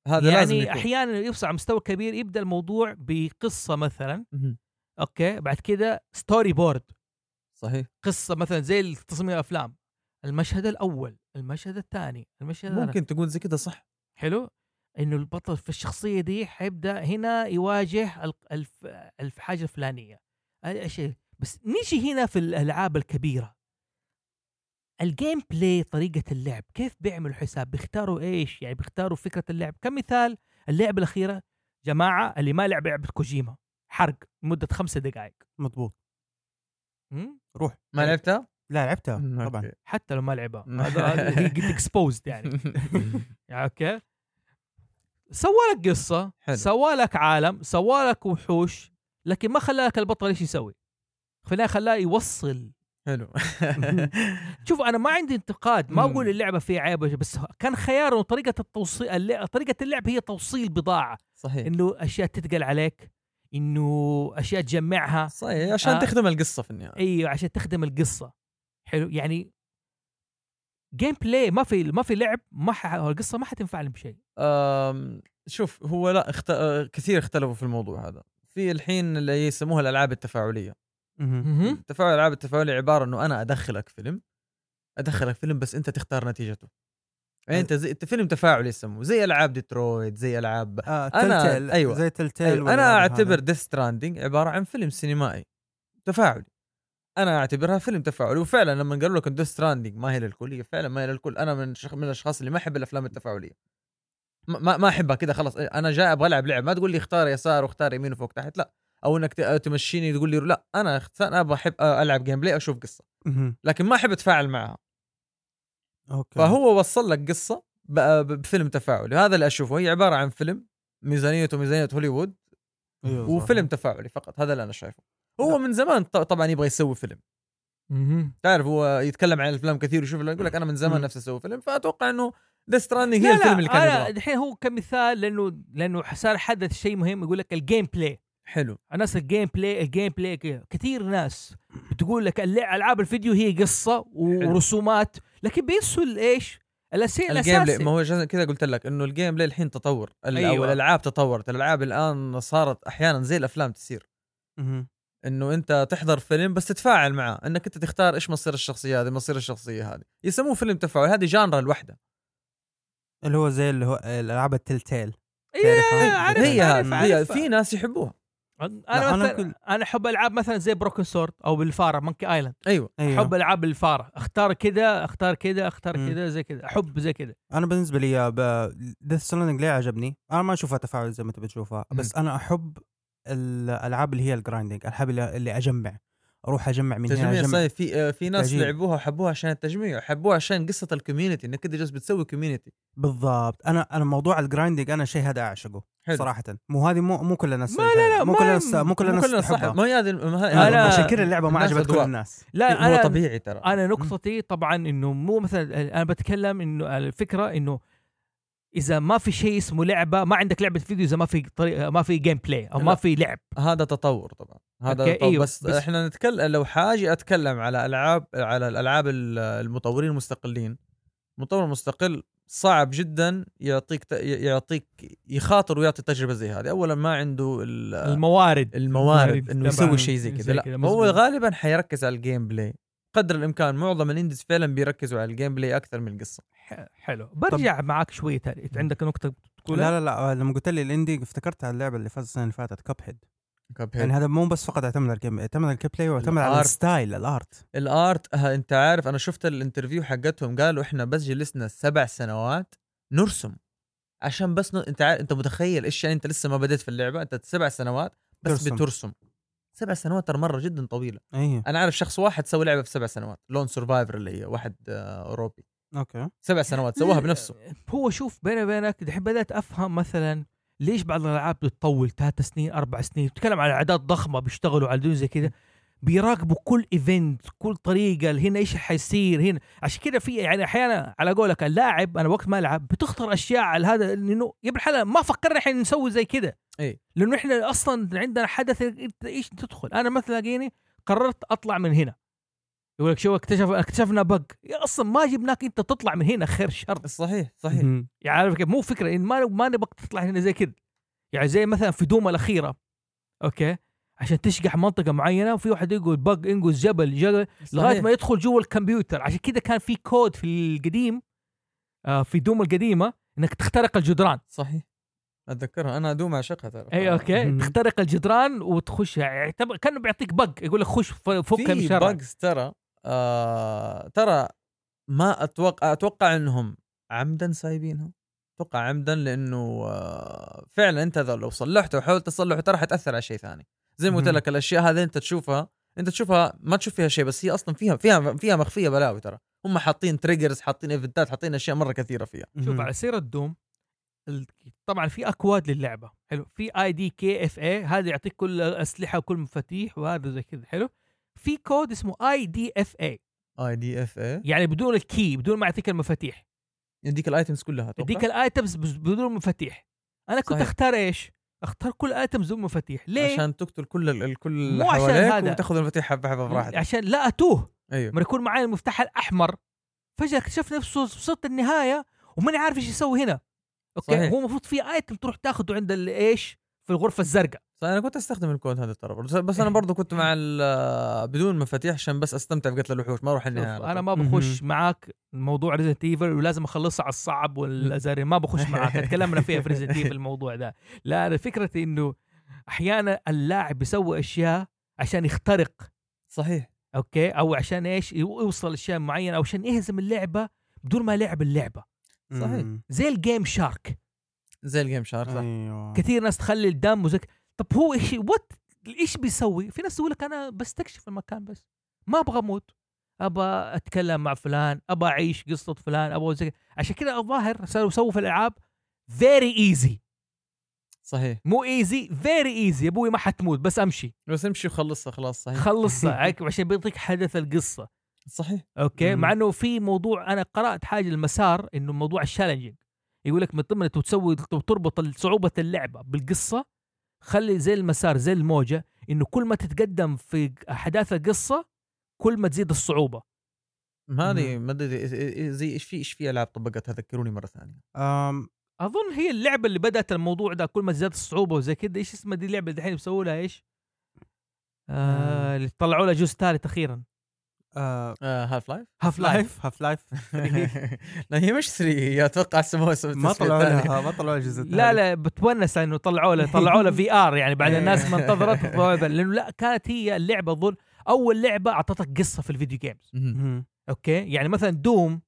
هذا لازم يعني يكون. أحيانا يوصل على مستوى كبير يبدأ الموضوع بقصة مثلا. أوكي؟ بعد كده storyboard صحيح. قصة مثلا زي تصميم الافلام المشهد الأول. المشهد الثاني المشهد. ممكن تقول زي كده صح. حلو؟ إنه البطل في الشخصية دي حيبدأ هنا يواجه ال- الف الف حاجة الفلانيه هذا شيء بس نيجي هنا في الألعاب الكبيرة. ال gameplay طريقة اللعب كيف بيعملوا حساب؟ بيختاروا إيش؟ يعني بيختاروا فكرة اللعب. كمثال اللعبة الأخيرة جماعة اللي ما لعب لعبه كوجيما. حرق لمده خمسة دقائق مضبوط. م? روح. ما لعبتها؟ لا لعبتها طبعا. أوكي. حتى لو ما لعبها. هذا هي قد exposed يعني. أوكي. سوى لك قصة حلو. سوى لك عالم سوى لك وحوش لكن ما خلى لك البطل إيش يسوي؟ في النهايه خلاه يوصل. حلو. شوف أنا ما عندي انتقاد ما. أقول اللعبة فيها عيب بس كان خياره طريقة التوصيل طريقة اللعب هي توصيل بضاعة. صحيح. إنه أشياء تثقل عليك إنه أشياء تجمعها. صحيح عشان آه. تخدم القصة في النهاية. إيوه عشان تخدم القصة. حلو يعني gameplay ما في ما في لعب ما ح... القصة ما حتنفعني بشيء. شوف هو لا اخت... كثير اختلفوا في الموضوع هذا. في الحين اللي يسموها الألعاب التفاعلية. مهم. التفاعل الألعاب التفاعلية عبارة إنه أنا أدخلك فيلم أدخلك فيلم بس أنت تختار نتيجته. يعني أنت زي أنت فيلم تفاعلي يسموه زي ألعاب ديترويت زي ألعاب آه أنا- Telltale أيوة. زي Telltale أيوة. أنا أعتبر Death Stranding عبارة عن فيلم سينمائي تفاعلي. أنا أعتبرها فيلم تفاعلي وفعلا لما قالوا لك Death Stranding ما هي للكل هي فعلا ما هي للكل. أنا من شخ... من الأشخاص اللي ما أحب الأفلام التفاعلية. ما ما, أحبها كده خلاص. إيه، أنا جاي أبغى ألعب لعب ما تقول لي اختار يسار واختار يمين وفوق تحت لا. أو إنك تمشيني تقول لي لا. أنا أنا أبغى أحب ألعب gameplay أشوف قصة. لكن ما أحب أتفاعل معها. أوكي. فهو وصل لك قصة بفيلم تفاعلي. هذا اللي أشوفه. هي عبارة عن فيلم ميزانيته ميزانية هوليوود أيوة. وفيلم تفاعلي فقط. هذا اللي أنا شايفه. هو من زمان طبعا يبغى يسوي فيلم تعرف هو يتكلم عن الأفلام كثير ويشوف يقول لك أنا من زمان. نفسي أسوي فيلم فأتوقع إنه Death Stranding هي لا الفيلم اللي كان أنا يبغاه الحين هو كمثال لأنه لأنه صار حدث شيء مهم يقول لك ال gameplay حلو الناس ال gameplay ال gameplay. كثير ناس بتقول لك ألعاب الفيديو هي قصة ورسومات لكن بينسوا الايش؟ الاساسي ال gameplay ما هو كذا قلت لك إنه ال gameplay الحين تطور ال- أو أيوة. الألعاب تطورت الألعاب الآن صارت أحيانا زي الأفلام تصير. إنه أنت تحضر فيلم بس تتفاعل معاه إنك أنت تختار إيش مصير الشخصية هذه مصير الشخصية هذه يسموه فيلم تفاعل هذه genre لوحده اللي هو زي اللي هو الألعاب ال Telltale؟ عارف- هي هي. في ناس يحبوها أنا مثلا كل- أنا أحب ألعاب مثلا زي Broken Sword أو بالفارة Monkey Island أيوه أيوه أحب ألعاب الفاره أختار كذا أختار كذا أختار. كذا زي كذا أحب زي كذا أنا بالنسبة لي Death Stranding ليه عجبني؟ أنا ما أشوفها تفاعل زي ما أنت بتشوفها. بس أنا أحب الألعاب اللي هي ال grinding الألعاب اللي, اللي أجمع أروح أجمع من هنا تجميع أجمع صحيح. في آه، في ناس تجميع. لعبوها وحبوها عشان التجميع حبوها عشان قصة ال community إنك أنت جالس بتسوي community بالضبط. أنا أنا موضوع ال grinding أنا شيء هذا أعشقه حلو. صراحة. مو هذه مو مو كل الناس ما لا لا، مو ما- كل الناس مو كل الناس كلنا صح تحبها. ما هي هذه أنا- عشان كذا اللعبة ما عجبت كل. الناس. لا هو أنا طبيعي ترى. أنا نقطتي طبعا إنه مو مثلا أنا بتكلم إنه الفكرة إنه إذا ما في شيء اسمه لعبة ما عندك لعبة فيديو إذا ما في طريقه ما في gameplay أو لا. ما في لعب. هذا تطور طبعا. هذا تطور. أيوه، بس, بس- إحنا نتكلم لو حاجي أتكلم على العاب على الألعاب ال- المطورين المستقلين. مطور مستقل صعب جدا يعطيك يعطيك يخاطر ويعطي تجربة زي هذه. اولا ما عنده ال- الموارد. الموارد إنه يسوي شيء زي كذا. لا هو. غالبا حيركز على ال gameplay قدر الإمكان معظم ال indies فعلا بيركزوا على ال gameplay أكثر من القصة. ح- حلو. برجع معك شوي تاني انت عندك نقطة تقولها لا لا لا. لما قلت لي ال indie افتكرت على اللعبة اللي فاتت السنة اللي فاتت Cuphead. يعني هذا مو بس فقط يعتمد على ال game يعتمد على ال gameplay ويعتمد على. ال style ال art ال art ها أنت عارف أنا شفت ال interview حقتهم قالوا إحنا بس جلسنا سبع سنوات نرسم. عشان بس ن... أنت عارف أنت متخيل إيش يعني أنت لسه ما بديت في اللعبة؟ أنت سبع سنوات بس ترسم. بترسم. سبع سنوات ترى مرة جدا طويلة. أيوه أنا عارف شخص واحد سوى لعبة في سبع سنوات Lone Survivor اللي هي واحد آه، أوروبي. أوكي. سبع سنوات سواها بنفسه. هو شوف بيني وبينك دحين بدأت أفهم مثلا ليش بعض الألعاب بتطول ثلاث سنين أربع سنين بتتكلم على أعداد ضخمة بيشتغلوا على دون زي كذا. بيراقبوا كل event كل طريقة هنا إيش حيصير هنا. عشان كذا في يعني أحيانا على قولك اللاعب أنا وقت ما ألعب بتخطر أشياء على هذا إنه يا ابن الحلال ما فكرنا إحنا نسوي زي كذا إيه. لأنه إحنا أصلا عندنا حدث إيش تدخل. أنا مثلا لاقيني قررت أطلع من هنا. يقول لك شو اكتشف اكتشفنا bug أصلا ما جبناك أنت تطلع من هنا خير شر. صحيح صحيح. يعني عارف كيف؟ مو فكرة إن ما ما نبغاك تطلع هنا زي كذا يعني زي مثلا في دوم الأخيرة. Okay؟ عشان تشقح منطقة معينة وفي واحد يقول bug انقذ جبل جبل لغاية. ما يدخل جوا الكمبيوتر. عشان كذا كان في كود في القديم آه في دوم القديمة إنك تخترق الجدران. صحيح. أتذكرها. أنا دوم أعشقها ترى. إي okay. مم. تخترق الجدران وتخش. يعني يعتبر- كأنه بيعطيك bug يقول لك خش فك في bugs ترى آه ترى ما أتوقع أتوقع إنهم عمدا سايبينها. أتوقع عمدا لأنه آه فعلا أنت لو صلحته وحاولت تصلحه ترى حتأثر على شيء ثاني. زي ما قلت. لك الأشياء هذه أنت تشوفها أنت تشوفها ما تشوف فيها شيء بس هي أصلا فيها فيها فيها مخفية بلاوي ترى. هم حاطين triggers حاطين event ات حاطين أشياء مرة كثيرة فيها. شوف. على سيرة دوم طبعا في أكواد للعبة. حلو. في آي دي كي إف اي هذا يعطيك كل الأسلحة وكل مفاتيح وهذا زي كذا. حلو. في كود اسمه آي دي إف اي آي دي إف اي يعني بدون ال key بدون ما يعطيك المفاتيح. يديك ال items كلها. يديك ال items بدون مفاتيح. أنا كنت صحيح. أختار إيش؟ اختار كل ال items بدون مفاتيح. ليه؟ عشان تقتل كل ال- اللي مو عشان حواليك هذا. وتاخذ المفاتيح حبه حبه براحتك عشان لا أتوه. أيوه. لما يكون معي المفتاح الأحمر. فجأة اكتشفت نفسه وصلت النهاية وماني عارف إيش يسوي هنا. okay صحيح. هو المفروض في item تروح تاخذه عند ال- إيش؟ في الغرفة الزرقاء. صح أنا كنت أستخدم الكود هذا ترى بس- أنا برضو كنت مع ال- بدون مفاتيح عشان بس أستمتع بقتل الوحوش. ما أروح النهايه أنا. ما بخش معاك موضوع Resident Evil ولازم اخلصها على الصعب والازاري ما بخش معاك. تكلمنا فيها في Resident Evil الموضوع ده لا أنا فكرتي إنه أحيانا اللاعب بيسوي أشياء عشان يخترق. صحيح. Okay؟ أو عشان إيش؟ يوصل اشياء معينة أو عشان يهزم اللعبة بدون ما لعب اللعبة. صحيح. زي ال GameShark زي ال GameShark صح. أيوه. كثير ناس تخلي الدم وزك طب هو إيش وات إيش بيسوي؟ في ناس تقول لك أنا بستكشف المكان بس ما أبغى أموت. ابى أتكلم مع فلان ابى أعيش قصة فلان أبغى زي عشان كذا الظاهر صاروا يسووا في الالعاب very easy صحيح. مو easy very easy يا أبوي ما حتموت بس أمشي. بس أمشي وخلصها خلاص صحيح. خلصها عشان بيعطيك حدث القصة. صحيح. Okay؟ مم. مع إنه في موضوع أنا قرأت حاجة المسار إنه موضوع ال challenging يقول لك من ضمن تسوي تربط صعوبة اللعبة بالقصة خلي زي المسار زي الموجة إنه كل ما تتقدم في أحداث القصة كل ما تزيد الصعوبة. هذه ما أدري زي إيش في إيش في ألعاب طبقتها ذكروني مرة ثانية. أم. أظن هي اللعبة اللي بدأت الموضوع ده كل ما زادت الصعوبة وزي كده إيش اسمها دي اللعبة اللي الحين بيسووا لها إيش؟ آه اللي طلعوا لها جزء ثالث أخيرا. آه، Half-Life Half-Life Half-Life لا هي مش 3 هي أتوقع سموها ما طلعوا لها ما طلعوا لها الجزء لا. لا بتونس انه طلعوا لها طلعوا لها VR يعني بعد الناس ما انتظرت لأنه لا كانت هي اللعبه اظن أول لعبة أعطتك قصة في ال video games. Okay؟ يعني مثلا دوم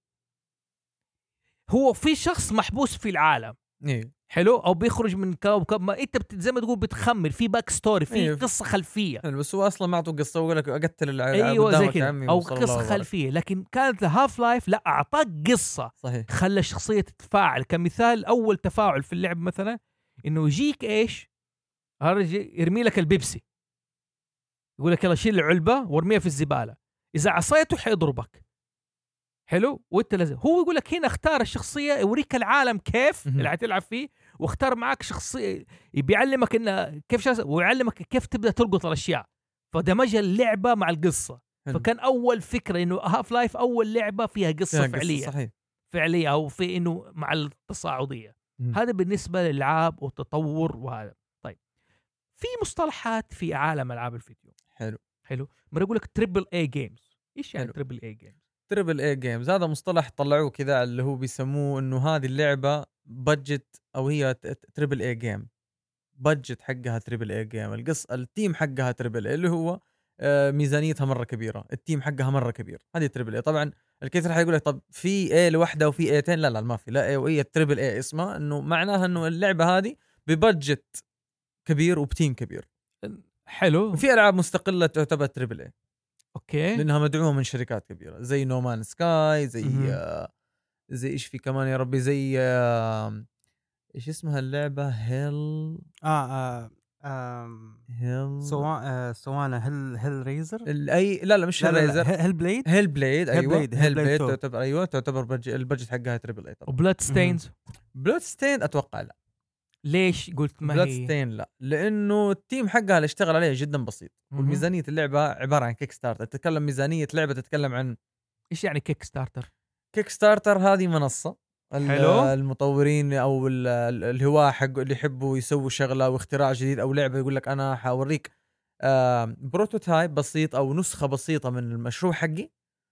هو في شخص محبوس في العالم. إيه. حلو؟ أو بيخرج من كوكب ما أنت بت... زي ما تقول بتخمن في backstory في أيوه. قصة خلفية. حلو، بس هو أصلا ما أعطوه قصة ويقول لك أقتل الع... أيوه زي كذا عمي أو قصة. خلفية. لكن كانت Half-Life لا أعطاك قصة. صحيح. خلى الشخصية تتفاعل. كمثال أول تفاعل في اللعب مثلا إنه يجيك إيش؟ يرمي لك البيبسي. يقول لك يلا شيل العلبة وارميها في الزبالة. إذا عصيته حيضربك. حلو؟ وانت لازم. هو يقول لك هنا اختار الشخصية يوريك العالم كيف. اللي حتلعب فيه واختار معك شخصية بيعلمك إنه كيف شخص ويعلمك كيف تبدأ تربط الأشياء. فدمج اللعبة مع القصة. حلو. فكان أول فكرة إنه Half-Life أول لعبة فيها قصة فيها قصة، فعلية. صحيح. فعلية أو في إنه مع التصاعدية. مم. هذا بالنسبة للألعاب والتطور وهذا. طيب. في مصطلحات في عالم ألعاب الفيديو. حلو. حلو؟ ما يقول لك تريبل اي games إيش يعني. triple A games triple A games هذا مصطلح طلعوه كذا اللي هو بيسموه إنه هذه اللعبة budget أو هي triple A game budget حقها triple A game القص ال team حقها triple A اللي هو آه، ميزانيتها مرة كبيرة. ال team حقها مرة كبير. هذه triple A طبعا الكثير حيقول لك طب في A لوحدة وفي A تين لا لا ما في. لا A و A triple A اسمها. إنه معناها إنه اللعبة هذه ب budget كبير وب team كبير. حلو. وفي ألعاب مستقلة تعتبر triple A okay. لأنها مدعومة من شركات كبيرة زي No Man's Sky زي مهم. آه زي إيش في كمان يا ربي زي إيش اسمها اللعبة؟ هيل آه, آه هيل آه سوانا هيل Hellraiser أي لا لا مش لا، ريزر Hellblade Hellblade أيوه. بليد، هيل Hellblade. تعتبر أيوه تعتبر bud- ال budget حقها triple A طبعا. و Bloodstained Bloodstained أتوقع لا. ليش قلت ما بلود هي؟ ستين لا لأنه ال team حقها اللي اشتغل عليه جدا بسيط. والميزانيه اللعبة عبارة عن Kickstarter تتكلم ميزانية لعبة تتكلم عن إيش يعني Kickstarter Kickstarter هذه منصة. ال- حلو. المطورين أو ال- ال- الهواة حق اللي يحبوا يسووا شغلة واختراع جديد أو لعبة يقول لك أنا حوريك آه prototype بسيط أو نسخة بسيطة من المشروع حقي.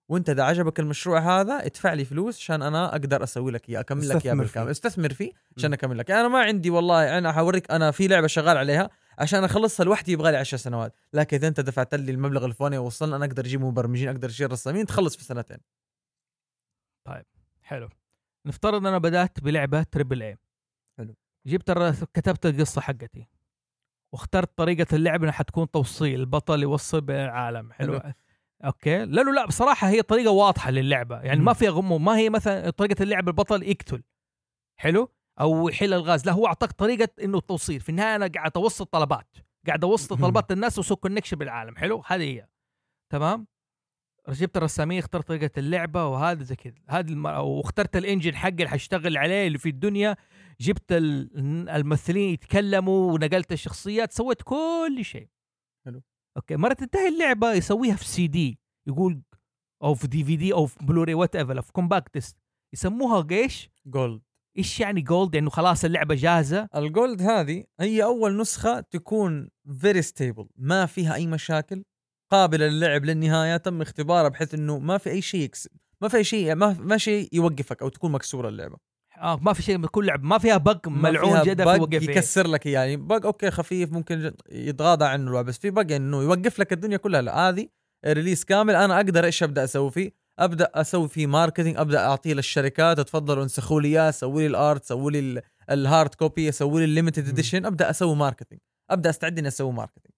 وانت إذا عجبك المشروع هذا ادفع لي فلوس عشان أنا أقدر أسوي لك إياه أكمل لك إياه بالكامل فيه. استثمر فيه عشان. أكمل لك أنا ما عندي والله أنا حوريك أنا في لعبة شغال عليها عشان أخلصها لوحدي يبغى لي 10 سنوات لكن إذا أنت دفعت لي المبلغ الفلاني ووصلنا أنا أقدر أجيب مبرمجين أقدر أشيل رسامين تخلص في سنتين حلو نفترض إن أنا بدأت بلعبة triple A حلو. جبت. كتبت القصة حقتي واخترت طريقة اللعب إنها حتكون توصيل البطل يوصل بين العالم حلو, حلو. okay. لأنه لا بصراحة هي طريقة واضحة للعبة. يعني مم. ما فيها غموض. ما هي مثلا طريقة اللعب البطل يقتل. حلو؟ أو يحل الغاز. لا هو أعطاك طريقة إنه التوصيل في النهاية أنا قاعد اوصل طلبات. قاعد اوصل. طلبات الناس وسوي connection بالعالم. حلو؟ هذه هي. تمام؟ جبت الرسامين اخترت طريقة اللعبة وهذا زي كذا. هذه الم... واخترت ال engine حقي اللي حاشتغل عليه اللي في الدنيا. جبت ال- الممثلين يتكلموا ونقلت الشخصيات. سويت كل شيء. okay. مرة تنتهي اللعبة يسويها في سي دي يقول أو في DVD أو في Blu-ray whatever في compact disc يسموها إيش؟ gold إيش يعني gold؟ انه خلاص اللعبة جاهزة. ال gold هذه هي أول نسخة تكون very stable ما فيها أي مشاكل قابلة للعب للنهاية تم اختبارها بحيث إنه ما في أي شيء يكس... ما في أي شيء ما ما شيء يوقفك أو تكون مكسورة اللعبة. آه ما في شيء كل لعبه ما فيها bug ملعون جدا في وقف يكسر لك. يعني. bug okay خفيف ممكن يتغاضى عنه الواحد بس في bug إنه يوقف لك الدنيا كلها. لا هذه release كامل. أنا أقدر إيش أبدأ أسوي فيه؟ أبدأ أسوي فيه marketing أبدأ أعطيه للشركات. تفضلوا انسخوا لي إياه سووا لي ال art سووا لي ال- ال hard copy سووا لي ال limited. edition أبدأ أسوي marketing أبدأ أستعد إني أسوي marketing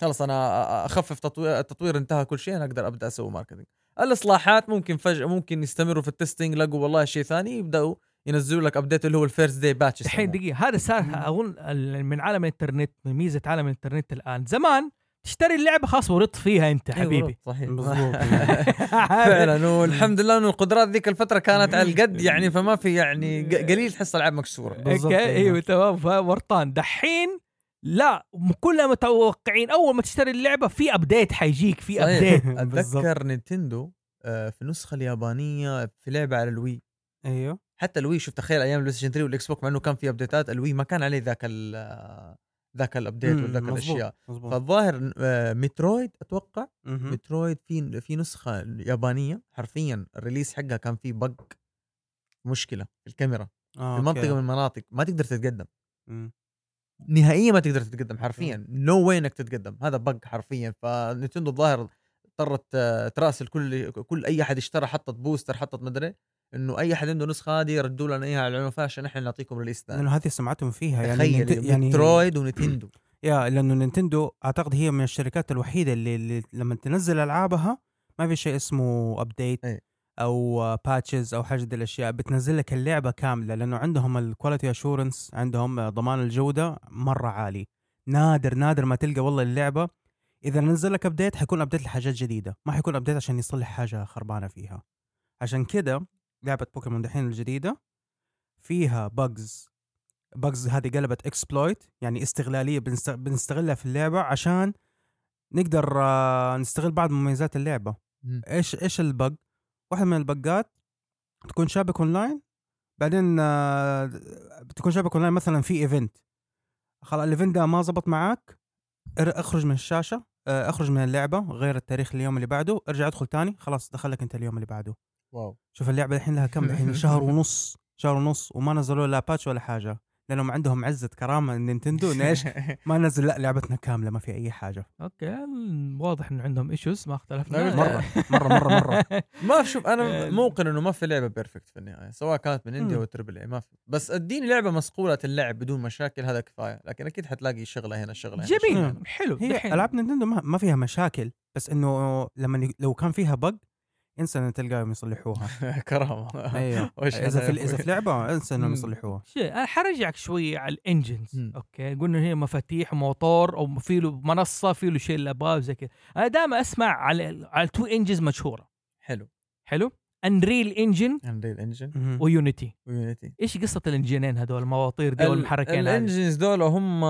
خلاص أنا أخفف تطوير التطوير انتهى كل شيء أنا أقدر أبدأ أسوي marketing الإصلاحات ممكن فجأة ممكن يستمروا في ال testing لقوا والله شيء ثاني يبدأوا ينزلوا لك update اللي هو ال first day patch الحين دقيقة هذا صار اظن من عالم الإنترنت من ميزة عالم الإنترنت الآن. زمان تشتري اللعبة خلاص ورط فيها أنت حبيبي. صحيح. مظبوط. فعلا والحمد لله إنه القدرات ذيك الفترة كانت على القد يعني فما في يعني قليل تحس ألعاب مكسورة. بالضبط،. أيوه تمام فورطان دحين لا كلنا متوقعين أول ما تشتري اللعبة في update حيجيك في update. أتذكر نينتندو آه، في النسخه اليابانية في لعبة على الوي. أيوه. حتى الوي شوف تخيل أيام البلاي ستيشن 3 والإكس بوكس مع إنه كان في update ات الوي ما كان عليه ذاك ال آه، ذاك ال update مم، وذاك الأشياء. مظبوط. فالظاهر آه، Metroid أتوقع مهم. Metroid في في نسخة يابانية حرفيا ال release حقها كان فيه bug مشكلة في الكاميرا آه، في منطقه okay. من المناطق ما تقدر تتقدم. مم. نهائيا ما تقدر تتقدم حرفيا. no way إنك تتقدم. هذا bug حرفيا. فنينتندو الظاهر اضطرت آه، تراسل كل كل أي أحد اشترى حطت poster حطت مدري إنه أي حد عنده نسخة هذه ردوا لنا إياها على العنوان عشان إحنا نعطيكم release ثاني لأنه هذه سمعتهم فيها يعني تخيل يعني Metroid ونينتندو. يا لأنه نينتندو أعتقد هي من الشركات الوحيدة اللي, اللي لما تنزل ألعابها ما في شيء اسمه update. أو patches أو حاجة دي الأشياء. بتنزل لك اللعبة كاملة لأنه عندهم ال quality assurance عندهم ضمان الجودة مرة عالي. نادر نادر ما تلقى والله اللعبة. إذا نزل لك update حيكون update لحاجات جديدة ما حيكون update عشان يصلح حاجة خربانة فيها. عشان كده لعبة بوكيمون دحين الجديدة. فيها bugs bugs هذه قلبت exploit يعني استغلالية بنست- بنستغلها في اللعبة عشان نقدر آه، نستغل بعض مميزات اللعبة. إيش إيش ال bug واحدة من ال bug ات تكون شابك اونلاين بعدين آه، بتكون شابك اونلاين مثلا في event خلاص ال event ده ما زبط معاك. اخرج من الشاشة آه، اخرج من اللعبة غير التاريخ اليوم اللي بعده ارجع ادخل تاني خلاص دخلك انت اليوم اللي بعده. wow شوف اللعبة الحين لها كم الحين شهر ونص شهر ونص وما نزلوا لا patch ولا حاجة لأنهم عندهم عزة كرامة نينتندو إيش ما نزل لا لعبتنا كاملة ما في أي حاجة okay واضح انه عندهم issues ما اختلفنا مرة مرة مرة مرة ما شوف أنا آه. موقن إنه ما في لعبة perfect في النهاية سواء كانت من indie. أو triple A ما في بس اديني لعبة مصقولة اللعب بدون مشاكل هذا كفاية لكن أكيد حتلاقي شغلة هنا شغلة هنا جميل مم. حلو هي. ألعاب نينتندو ما, ما فيها مشاكل بس إنه لما لو كان فيها bug انسى إن تلقاهم يصلحوها. كرامة. أيوه. إذا في إذا؟ في لعبة انسى إنهم. يصلحوها. شيء أنا حرجعك شوي على ال engines. okay؟ قلنا هي مفاتيح وموتور أو في له منصة في له شيء اللي أبغاه زي كذا. أنا دائما أسمع على على two engines مشهورة. حلو. حلو؟ Unreal Engine Unreal Engine. و Unity و Unity. إيش قصة ال engine ين هذول المواطير دي والمحركين هذه ال engines دول هم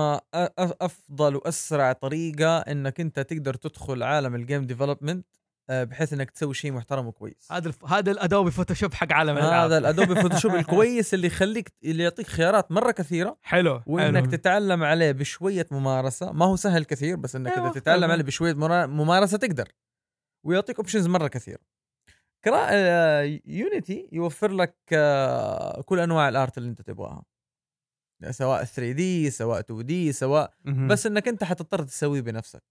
أفضل وأسرع طريقة إنك أنت تقدر تدخل عالم ال game development بحيث إنك تسوي شيء محترم وكويس. هذا الف... هذا ال Adobe Photoshop حق عالم الألعاب. هذا ال Adobe Photoshop الكويس اللي يخليك اللي يعطيك خيارات مرة كثيرة. حلو وإنك حلو. تتعلم عليه بشوية ممارسة. ما هو سهل كثير بس إنك أيوة، اذا تتعلم فاهم. عليه بشوية مرا- ممارسة تقدر. ويعطيك options مرة كثير كرا آه، Unity يوفر لك آه، كل أنواع ال art اللي أنت تبغاها. سواء 3D سواء 2D سواء. بس إنك أنت حتضطر تسويه بنفسك.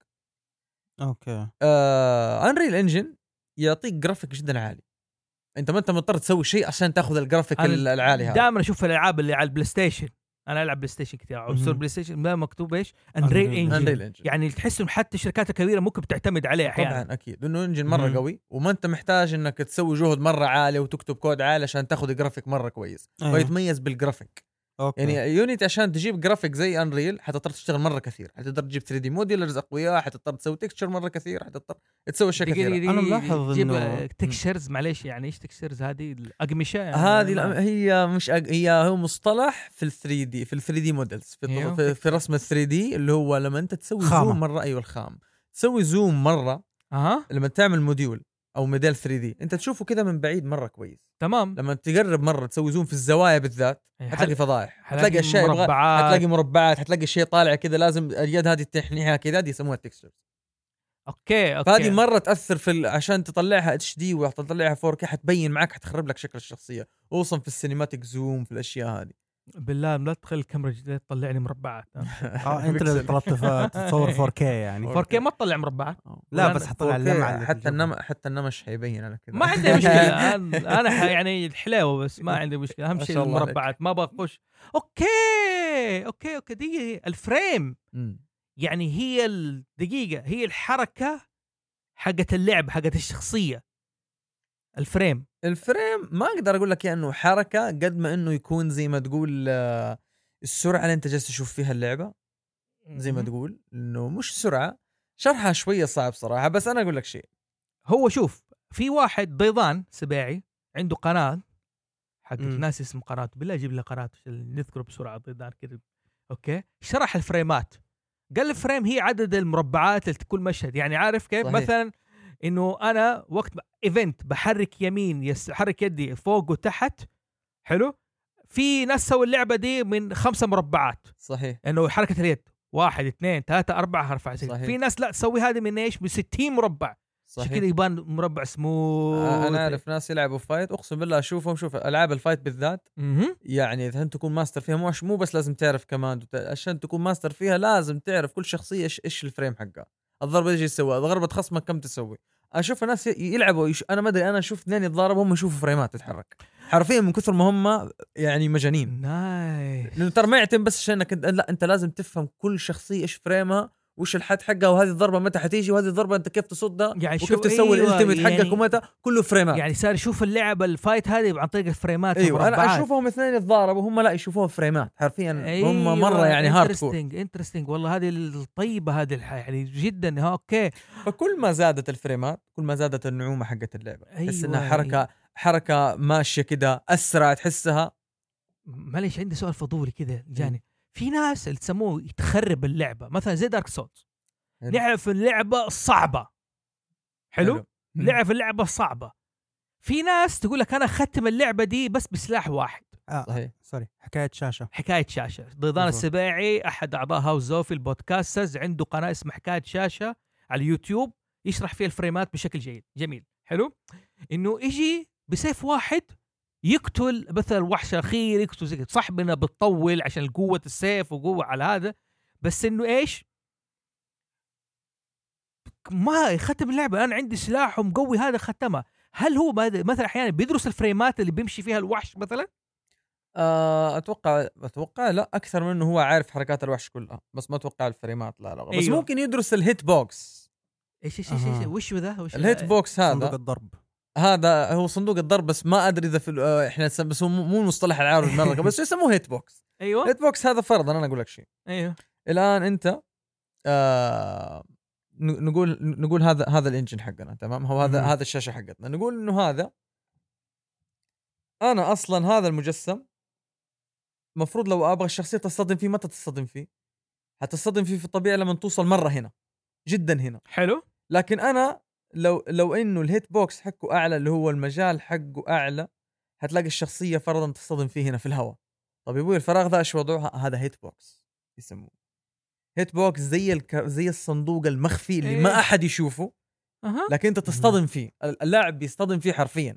okay. Unreal Engine يعطيك جرافيك جدا عالي. أنت ما أنت مضطر تسوي شيء عشان تاخذ الجرافيك العالي هذا. دائما أشوف الألعاب اللي على البلاي ستيشن أنا ألعب بلاي ستيشن كثير. أو بلاي ستيشن ما مكتوب إيش؟ Unreal Engine يعني تحس انه حتى الشركات الكبيرة ممكن بتعتمد عليه أحيانا طبعا أكيد. لأنه engine مرة مم. قوي وما أنت محتاج إنك تسوي جهد مرة عالي وتكتب كود عالي عشان تاخذ جرافيك مرة كويس. ويتميز بالجرافيك okay. يعني Unity عشان تجيب جرافيك زي Unreal حتضطر تشتغل مرة كثير. حتقدر تجيب 3D modelers أقوياء حتضطر تسوي texture مرة كثير حتضطر تسوي أشياء كثيرة. دقيقة ملاحظ تجيب إنه- textures معليش يعني إيش textures هذه الأقمشة يعني هذه لا- هي مش أج... هي هو مصطلح في ال 3D في ال 3D models في, أيوه. في, في رسم ال 3D اللي هو لما أنت تسوي خامة. zoom مرة أيوه الخام. تسوي zoom مرة أها. لما تعمل module أو موديل 3 دي. أنت تشوفه كذا من بعيد مرة كويس. تمام. لما تقرب مرة تسوي zoom في الزوايا بالذات حتلاقي فضايح. حتلاقي أشياء مربعات؟ حتلاقي مربعات حتلاقي شيء طالع كذا لازم اليد هذه تحنيها كذا دي يسموها texture okay okay. فهذه مرة تأثر في ال... عشان تطلعها HD وتطلعها 4K حتبين معك حتخرب لك شكل الشخصية خصوصا في السينماتيك زوم في الأشياء هذه. بالله لا تخلي الكاميرا الجديدة تطلع لي مربعات آه أنت اللي طلبت تصور 4K يعني. 4K ما تطلع مربعات. لا ولا بس 4K اللمعة حتى. النم... حتى النمش حيبين على كذا. ما عندي مشكلة. أنا أنا ح- يعني الحلاوه بس ما عندي مشكلة. أهم شيء. المربعات. ما أبغى أخش. okay okay okay. دقيقه ال frame. يعني هي الدقيقة هي الحركة حقت اللعب حقت الشخصية. الفريم. الفريم ما أقدر أقول لك إنه حركة قد ما إنه يكون زي ما تقول آه، السرعة اللي أنت جالس تشوف فيها اللعبة. زي ما تقول إنه مش سرعة شرحها شوية صعب صراحة. بس أنا أقول لك شيء. هو شوف في واحد بيضان سباعي عنده قناة مم. ناس اسم قناته بالله جيب لي قناته نذكره بسرعة بيضان كذا. okay؟ شرح الفريمات. قال ال frame هي عدد المربعات اللي كل مشهد. يعني عارف كيف؟ صحيح. مثلا إنه أنا وقت event بحرك يمين حرك يدي فوق وتحت حلو؟ في ناس سووا اللعبة دي من خمسة مربعات. صحيح. إنه حركة اليد واحد اثنين ثلاثة أربعة أربعة. صحيح. في ناس لا تسوي هذه من إيش؟ من 60 مربع. عشان كذا صحيح يبان مربع سموث آه، أنا أعرف ناس يلعبوا fight أقسم بالله أشوفهم شوف ألعاب ال fight بالذات. مهم. يعني إذا أنت تكون ماستر فيها مش مو بس لازم تعرف كمان عشان تكون ماستر فيها لازم تعرف كل شخصية إيش إيش ال frame حقها. الضربه إيش يسوي؟ ضربه خصمك كم تسوي. أشوف الناس يلعبوا يش... أنا ما ادري أنا أشوف اثنين يتضاربوا هم يشوفوا فريمات تتحرك حرفيا من كثر ما هم يعني مجانين. ناي لأنه ترى ما يعتمد بس عشان إنك لا أنت لازم تفهم كل شخصية إيش frame ها وش الحد حقها وهذه الضربة متى حتيجي وهذه الضربة أنت كيف تصدها يعني وكيف تسوي أيوة، ال ultimate حقك يعني- ومتى كله فريمات. يعني صار يشوف اللعبه ال fight هذه عن طريق الفريمات أيوه أنا. أشوفهم اثنين يتضاربوا هم لا يشوفوها فريمات حرفيا أيوة هم مرة يعني hard interesting interesting والله هذه الطيبة هذه الحياة يعني جدا ها okay. فكل ما زادت الفريمات كل ما زادت النعومة حقت اللعبة. تحس أيوة، انها حركة أيوة. حركة ماشية كده أسرع تحسها. معليش عندي سؤال فضولي كذا جاني. في ناس اللي تسموه تخرب اللعبة. مثلا زي Dark Souls حلو. لعب في اللعبة الصعبه حلو, لعب في اللعبة الصعبه في ناس تقول لك أنا ختم اللعبة دي بس بسلاح واحد. آه صحيح. sorry. حكاية شاشة. حكاية شاشة. ضيضان. السباعي أحد أعضاء House of ال Podcasters عنده قناة اسمها حكاية شاشة على اليوتيوب يشرح فيها الفريمات بشكل جيد. جميل. حلو؟ إنه يجي بسيف واحد يقتل مثلا وحش أخير يقتل زي كده. صح انها بتطول عشان قوه السيف وقوة على هذا. بس إنه إيش؟ ما يختم اللعبة. أنا عندي سلاح ومقوي هذا ختمها هل هو مثلا أحيانا بيدرس الفريمات اللي بيمشي فيها الوحش مثلا؟ آه، أتوقع أتوقع لا أكثر من إنه هو عارف حركات الوحش كلها. بس ما أتوقع الفريمات لا لا بس أيوة. ممكن يدرس ال hit box. إيش إيش إيش, إيش أها. وش ذا؟ وش ال hit box صندوق هذا الضرب. هذا هو صندوق الضرب بس ما أدري إذا في آه، إحنا بس هو مو المصطلح العربي مره بس يسموه hit box أيوه. hit box هذا فرضا أنا أقول لك شيء. أيوه. الآن أنت آه نقول نقول هذا هذا ال engine حقنا تمام؟ هو هذا. هذا الشاشة حقتنا. نقول إنه هذا أنا أصلا هذا المجسم مفروض لو أبغى الشخصية تصطدم فيه متى تصطدم فيه؟ حتصطدم فيه في الطبيعي لما توصل مرة هنا جدا هنا. حلو. لكن أنا لو لو إنه ال hit box حقه أعلى اللي هو المجال حقه أعلى حتلاقي الشخصية فرضا تصطدم فيه هنا في الهواء. طب يا أبوي الفراغ ذا إيش وضعه؟ هذا hit box يسموه. hit box زي الك... زي الصندوق المخفي اللي إيه. ما أحد يشوفه أها. لكن أنت تصطدم فيه. اللاعب بيصطدم فيه حرفيا.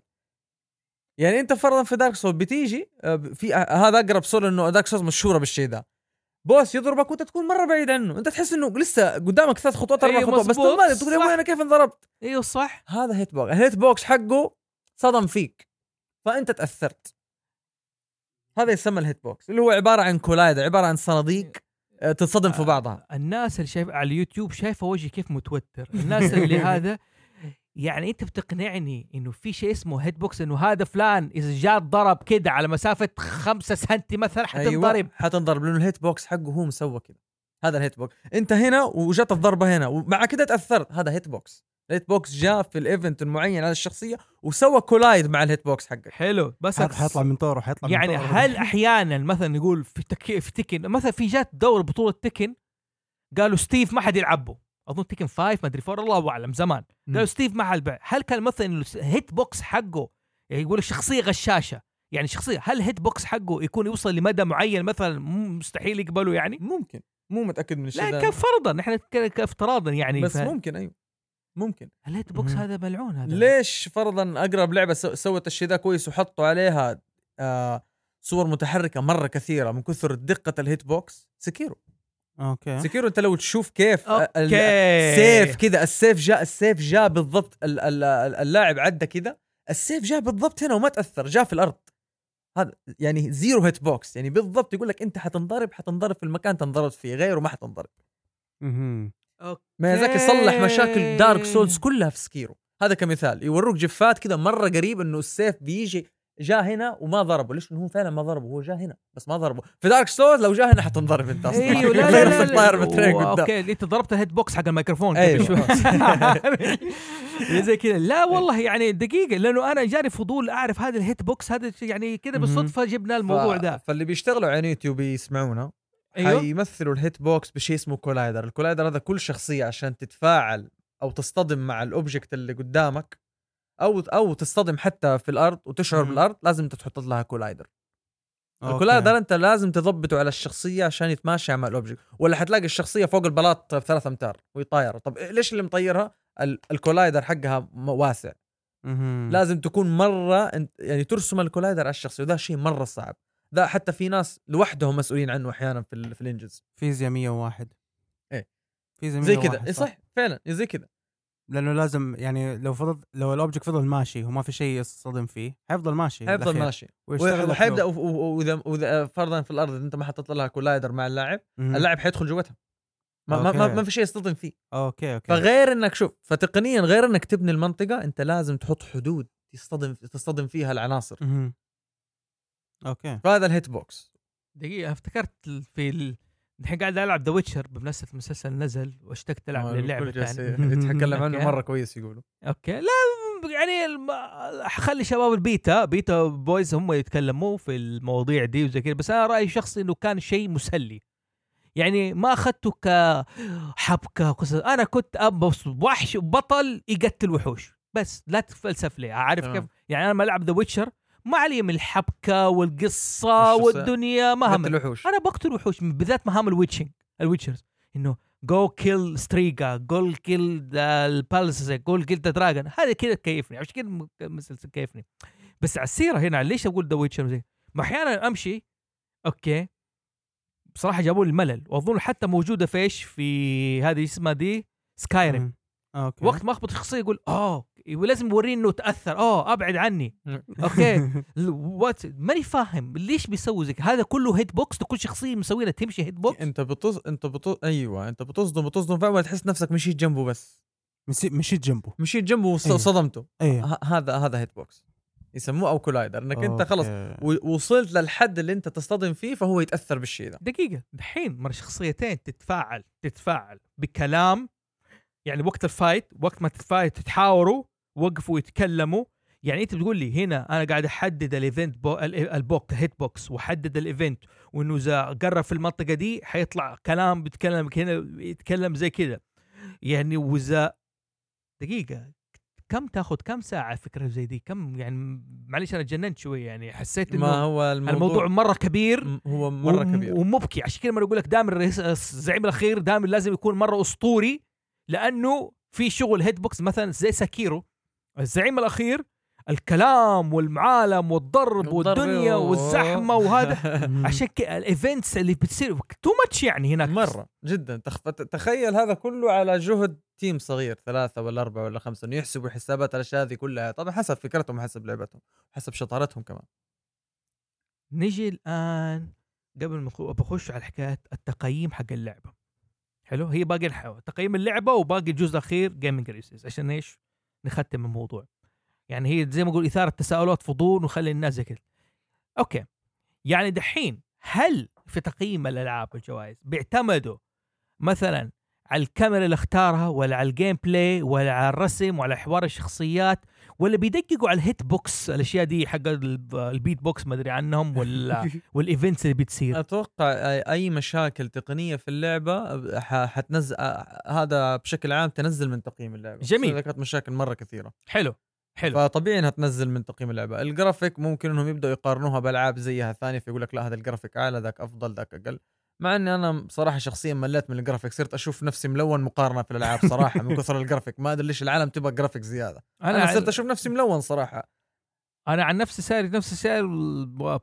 يعني أنت فرضا في Dark Souls بتيجي آه، في آه، هذا أقرب Souls انه Dark Souls مشهورة بالشيء ده. boss يضربك وانت تكون مرة بعيد عنه. أنت تحس إنه لسه قدامك ثلاث خطوات أربع أيوة خطوات بس تنضرب تقول. أنا كيف انضربت؟ أيوه صح. هذا hit box ال hit box حقه صدم فيك. فأنت تأثرت. هذا يسمى ال hit box اللي هو عبارة عن collider عبارة عن صناديق آه، تتصدم في بعضها. الناس اللي شايف على اليوتيوب شايفة وجهي كيف متوتر. الناس اللي هذا يعني أنت بتقنعني إنه في شيء اسمه hit box إنه هذا فلان إذا جاء ضرب كده على مسافة خمسة سنتي مثلا حتنضرب. أيوة حتنضرب لأنه ال hit box حقه هو مسوى كذا هذا ال hit box أنت هنا وجت الضربة هنا ومع كده تأثرت. هذا hit box ال hit box جاء في ال event المعين على الشخصية وسوى كولايد مع الهيت بوكس حقك. حلو. بس حيط- حيطلع من طوره حيطلع من يعني طوره. هل أحيانا مثلا نقول في تك... في تكن مثلا في جات دوره بطولة تكن قالوا ستيف ما حد يلعبه أظن تكن 5 ما أدري فور الله أعلم زمان. قالوا ستيف ما حد هل كان مثلا الهيت بوكس حقه يقول الشخصيه غشاشة يعني شخصية هل الهيت بوكس حقه يكون يوصل لمدى معين مثلا مستحيل يقبله يعني؟ ممكن. مو متأكد من الشيء لا كفرضا إحنا كافتراضا يعني بس ف- ممكن أيوه. ممكن. ال hit box مم. هذا ملعون هذا؟ ليش فرضا أقرب لعبة سو- سوت الشيء ده كويس وحطوا عليها آه صور متحركة مرة كثيرة من كثر دقة ال hit box Sekiro. okay. Sekiro أنت لو تشوف كيف okay. سيف كذا السيف جاء السيف جاء بالضبط ال- ال- ال- اللاعب عدى كذا السيف جاء بالضبط هنا وما تأثر جاء في الأرض. هذا يعني zero hit box يعني بالضبط يقول لك أنت حتنضرب حتنضرب في المكان تنضرب فيه غيره ما حتنضرب. مهم. ميازاكي صلح مشاكل Dark. Souls كلها في Sekiro. هذا كمثال. يوروك GIFات كذا مرة قريب إنه السيف بيجي جاء هنا وما ضربه ليش؟ إنه هو فعلا ما ضربه هو جاء هنا بس ما ضربه في Dark Souls لو جاء هنا حتنضرب أنت أصلا. أيوه لا لا طاير أوه، قدام. أوكي. إنت ضربت ال hit box حق الميكروفون أيوة. شوي. زي كذا. لا والله يعني دقيقة لأنه أنا جاني فضول أعرف هذا ال hit box هذا يعني كذا. بالصدفة جبنا الموضوع ده فاللي بيشتغلوا على يوتيوب يسمعونا أيوه. حيمثلوا ال hit box بشيء اسمه collider ال collider هذا كل شخصية عشان تتفاعل أو تصطدم مع ال object اللي قدامك أو أو تصطدم حتى في الأرض وتشعر مم. بالأرض لازم أنت تحط لها collider. ال collider أنت لازم تضبطه على الشخصية عشان يتماشى مع ال object ولا حتلاقي الشخصية فوق البلاط بثلاث أمتار وهي طايره طب ليش اللي مطيرها؟ ال- ال collider حقها واسع. لازم تكون مرة يعني ترسم ال collider على الشخصية وده شيء مرة صعب. ده حتى في ناس لوحدهم مسؤولين عنه أحيانا في في ال engines. فيزياء 101 إيه. فيزياء زي 101 كذا إيه صح. فعلا زي كذا لأنه لازم يعني لو فضل لو ال object فضل ماشي وما في شيء يصطدم فيه حيفضل ماشي حيفضل. ماشي. وحيبدأ وإذا وإذا فرضا في الأرض أنت ما حطيت لها collider مع اللاعب. اللاعب حيدخل جوتها ما, ما, ما, في شيء يصطدم فيه. أوكي أوكي. فغير إنك شوف فتقنيا غير إنك تبني المنطقة أنت لازم تحط حدود تصطدم تصطدم فيها العناصر. أوكي. فهذا ال hit box دقيقة افتكرت في ال... الحين قاعد ألعب The Witcher بمناسبة المسلسل نزل واشتقت ألعب للعبة الكل جالس ثانية يتكلم عنه. مرة كويس يقولوا. أوكي. لا يعني الم... خلي شباب ال beta beta boys هم يتكلموا في المواضيع دي وزي كذا بس أنا رأيي شخصي إنه كان شيء مسلي. يعني ما أخذته كحبكه قصص أنا كنت ابص وحش بطل يقتل وحوش. بس لا تتفلسف لي. عارف تمام. كيف؟ يعني أنا لما ألعب The Witcher ما علي من الحبكة والقصة. والدنيا ما هم. الوحوش أنا بقتل وحوش بالذات مهام ال witching ال witchers. إنه go kill Striga go kill البالس go kill the dragon هذا كذا تكيفني عشان كذا المسلسل كيفني بس على السيرة هنا ليش أقول The Witcher زي ما أحيانا أمشي أوكي. بصراحة جابوا لي الملل وأظن حتى موجودة في إيش في هذه اسمها دي Skyrim أوكي. وقت ما أخبط شخصيه يقول آه ولازم يوريني إنه تأثر. آه أبعد عني. أوكي. what ماني فاهم. ليش بيسوي زي؟ هذا كله hit box كل شخصية مسوينها تمشي hit box أنت بتص أنت بتص أيوه. أنت بتصدم بتصدم فأول تحس نفسك مشيت جنبه بس. مشيت جنبه. مشيت جنبه. وصدمته إيه ه- هذا هذا hit box يسموه أو collider إنك أنت خلص أوكي. وصلت للحد اللي أنت تصطدم فيه فهو يتأثر بالشيء ذا دقيقة. دحين مرة شخصيتين تتفاعل تتفاعل بكلام يعني وقت ال fight وقت ما تتفايت تتحاوروا وقفوا يتكلموا. يعني أنت بتقول لي هنا أنا قاعد أحدد ال event بو ال- البوك hit box وأحدد ال event وإنه إذا قرب في المنطقة دي حيطلع كلام بيتكلم هنا يتكلم زي كذا يعني وإذا دقيقة كم تاخذ؟ كم ساعة فكرة زي دي؟ كم يعني معلش أنا تجننت شوي يعني حسيت ما إنه هو الموضوع الموضوع, مرة كبير هو مرة كبير. ومبكي. عشان كذا ما أقول لك دائما الرئيس الزعيم الأخير دائما لازم يكون مرة أسطوري. لأنه في شغل hit box مثلا زي Sekiro الزعيم الأخير الكلام والمعالم والضرب والدنيا و- والزحمة وهذا. عشان كذا ال events اللي بتصير too much يعني هناك. مرة جدا. تخيل هذا كله على جهد team صغير ثلاثة ولا أربعة ولا خمسة إنه يحسبوا حسابات الأشياء هذه كلها. طبعا حسب فكرتهم وحسب لعبتهم حسب شطارتهم كمان. نجي الآن قبل ما بخش على حكاية التقييم حق اللعبة. حلو؟ هي باقي الحو... تقييم اللعبة وباقي الجزء الأخير gaming races عشان إيش؟ نختم الموضوع. يعني هي زي ما أقول إثارة تساؤلات فضول ونخلي الناس زي كذا أوكي. يعني دحين هل في تقييم الألعاب والجوائز بيعتمدوا مثلا على الكاميرا اللي اختارها ولا على ال gameplay ولا على الرسم ولا حوار الشخصيات ولا بيدققوا على ال hit box الأشياء دي حق الب- ال beat box ما أدري عنهم ولا وال events اللي بتصير. أتوقع أي- أي مشاكل تقنية في اللعبة ح- حتنزل هذا بشكل عام تنزل من تقييم اللعبة. جميل. كانت مشاكل مرة كثيرة. حلو حلو. فطبيعي إنها تنزل من تقييم اللعبة. الجرافيك ممكن إنهم يبدأوا يقارنوها بألعاب زيها ثانية فيقول لك لا هذا الجرافيك أعلى ذاك أفضل ذاك أقل. مع إني أنا بصراحة شخصيا مليت من الجرافيك صرت أشوف نفسي ملون مقارنة في الألعاب صراحة من كثر الجرافيك ما أدري ليش العالم تبغى جرافيك زيادة. أنا, أنا صرت أشوف نفسي ملون صراحة. أنا عن نفسي ساير نفسي ساير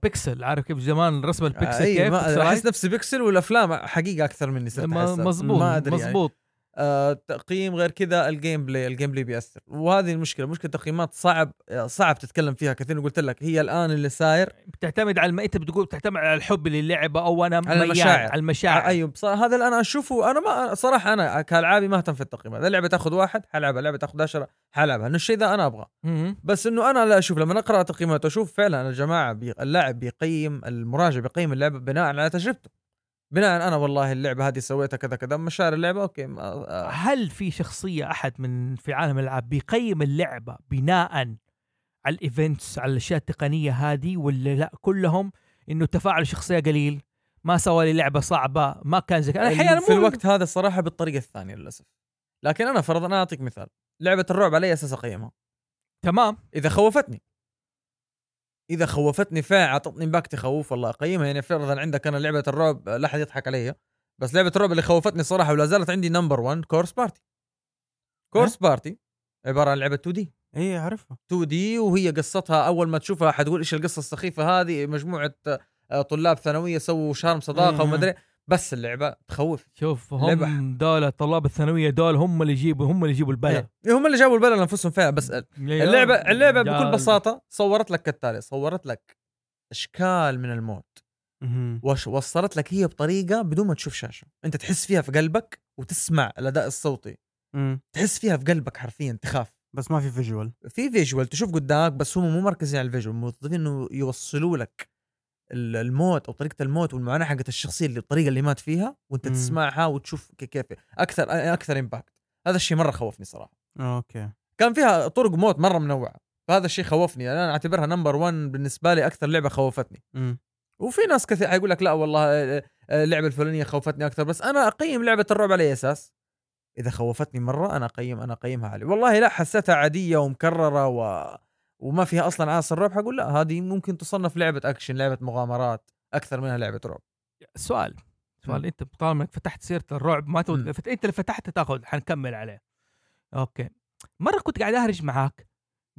بيكسل. عارف كيف زمان رسم البيكسل أي كيف؟ ما بيكسل أحس نفسي بيكسل والأفلام حقيقة أكثر مني صرت. مظبوط ما أدري يعني. آه تقييم غير كذا ال gameplay ال gameplay بيأثر. وهذه المشكلة مشكلة تقييمات صعب صعب تتكلم فيها. كثير قلت لك هي الآن اللي ساير بتعتمد على الم... أنت بتقول بتعتمد على الحب للعبة أو أنا على المشاعر. على المشاعر. أيوه بصراحه هذا اللي أنا أشوفه. أنا ما صراحة أنا كالعابي ما أهتم في التقييم هذا. اللعبة تأخذ واحد حلعبها. لعبه تأخذ 10 حلعبها. إنه الشيء ذا أنا أبغى مم. بس إنه أنا لا أشوف لما أقرأ تقييمات أشوف فعلا الجماعة بي... اللاعب بيقيم المراجع بيقيم اللعبة بناء على تجربته. بناء أنا والله اللعبة هذه سويتها كذا كذا مشاعر اللعبة okay ما... آه، هل في شخصية أحد من في عالم الألعاب بيقيم اللعبة بناء على ال events على الأشياء التقنية هذه ولا لا؟ كلهم إنه تفاعل الشخصيه قليل ما سوى لي لعبة صعبة ما كان زي كذا. أنا أحيانا في الوقت هذا الصراحه بالطريقة الثانية للأسف. لكن أنا فرضا أنا أعطيك مثال. لعبة الرعب على أي أساس أقيمها؟ تمام. إذا خوفتني. إذا خوفتني فعلا أعطتني باك تخوف والله اقيمها يعني فرضا عندك أنا لعبة الرعب لا أحد يضحك علي. بس لعبة الرعب اللي خوفتني صراحة ولا زالت عندي number 1 Corpse Party Corpse Party عبارة عن لعبة 2D اي اعرفها 2D وهي قصتها أول ما تشوفها حتقول إيش القصة السخيفة هذه مجموعة آه، طلاب ثانوية سووا charm صداقة مم. بس اللعبة تخوف. شوف هم دول طلاب الثانوية دول هم اللي يجيبوا هم اللي يجيبوا البلا إيه، هم اللي جابوا البلا لأنفسهم فيها بس اللعبة اللعبة بكل. بساطة صورت لك كالتالي صورت لك أشكال من الموت. وصلت لك هي بطريقة بدون ما تشوف شاشة. أنت تحس فيها في قلبك وتسمع الأداء الصوتي. مم. تحس فيها في قلبك حرفيا تخاف. بس ما في visual في visual تشوف قدامك بس هم مو مركزين على ال visual موظفين إنه يوصلوا لك. الموت أو طريقة الموت والمعاناة حقت الشخصية اللي الطريقة اللي مات فيها وأنت مم. تسمعها وتشوف كيف أكثر أكثر impact هذا الشيء مرة خوفني صراحة. okay. كان فيها طرق موت مرة منوعة فهذا الشيء خوفني. أنا أعتبرها number 1 بالنسبة لي أكثر لعبة خوفتني. مم. وفي ناس كثير حيقول لك لا والله آه، آه، اللعبة الفلانية خوفتني أكثر بس أنا أقيم لعبة الرعب على أي أساس. إذا خوفتني مرة أنا أقيم أنا أقيمها عليه والله لا حسيتها عادية ومكررة و... وما فيها أصلا عناصر رعب حقول لا هذه ممكن تصنف لعبة أكشن لعبة مغامرات أكثر منها لعبة رعب. سؤال سؤال. أنت طالما إنك فتحت سيرة الرعب ما تود... أنت اللي فتحت تاخذ حنكمل عليه. okay. مرة كنت قاعد أهرج معاك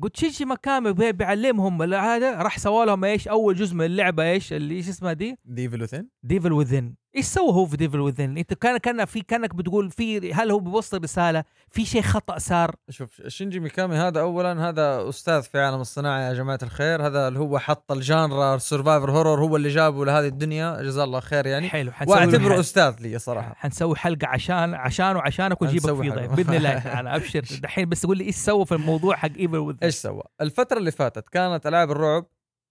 قلت شينجي ميكامي بي- بيعلمهم هذا راح سوى لهم إيش؟ أول جزء من اللعبة إيش؟ اللي إيش اسمها دي؟ The Evil Within The Evil Within إيش سوى هو في The Evil Within إنت كان كان في كأنك بتقول في هل هو بيوصل رسالة؟ في شيء خطأ صار؟ شوف شينجي ميكامي هذا اولا هذا أستاذ في عالم الصناعة يا جماعة الخير. هذا اللي هو حط ال genre survival horror هو اللي جابه لهذه الدنيا. جزاه الله خير يعني. حلو واعتبره أستاذ لي صراحة. حنسوي حلقة عشان عشانه عشانك ونجيبك حلقة. ضيف بإذن الله تعالى أبشر دحين. بس تقول لي إيش سوى في الموضوع حق Evil Within إيش سوى؟ الفترة اللي فاتت كانت ألعاب الرعب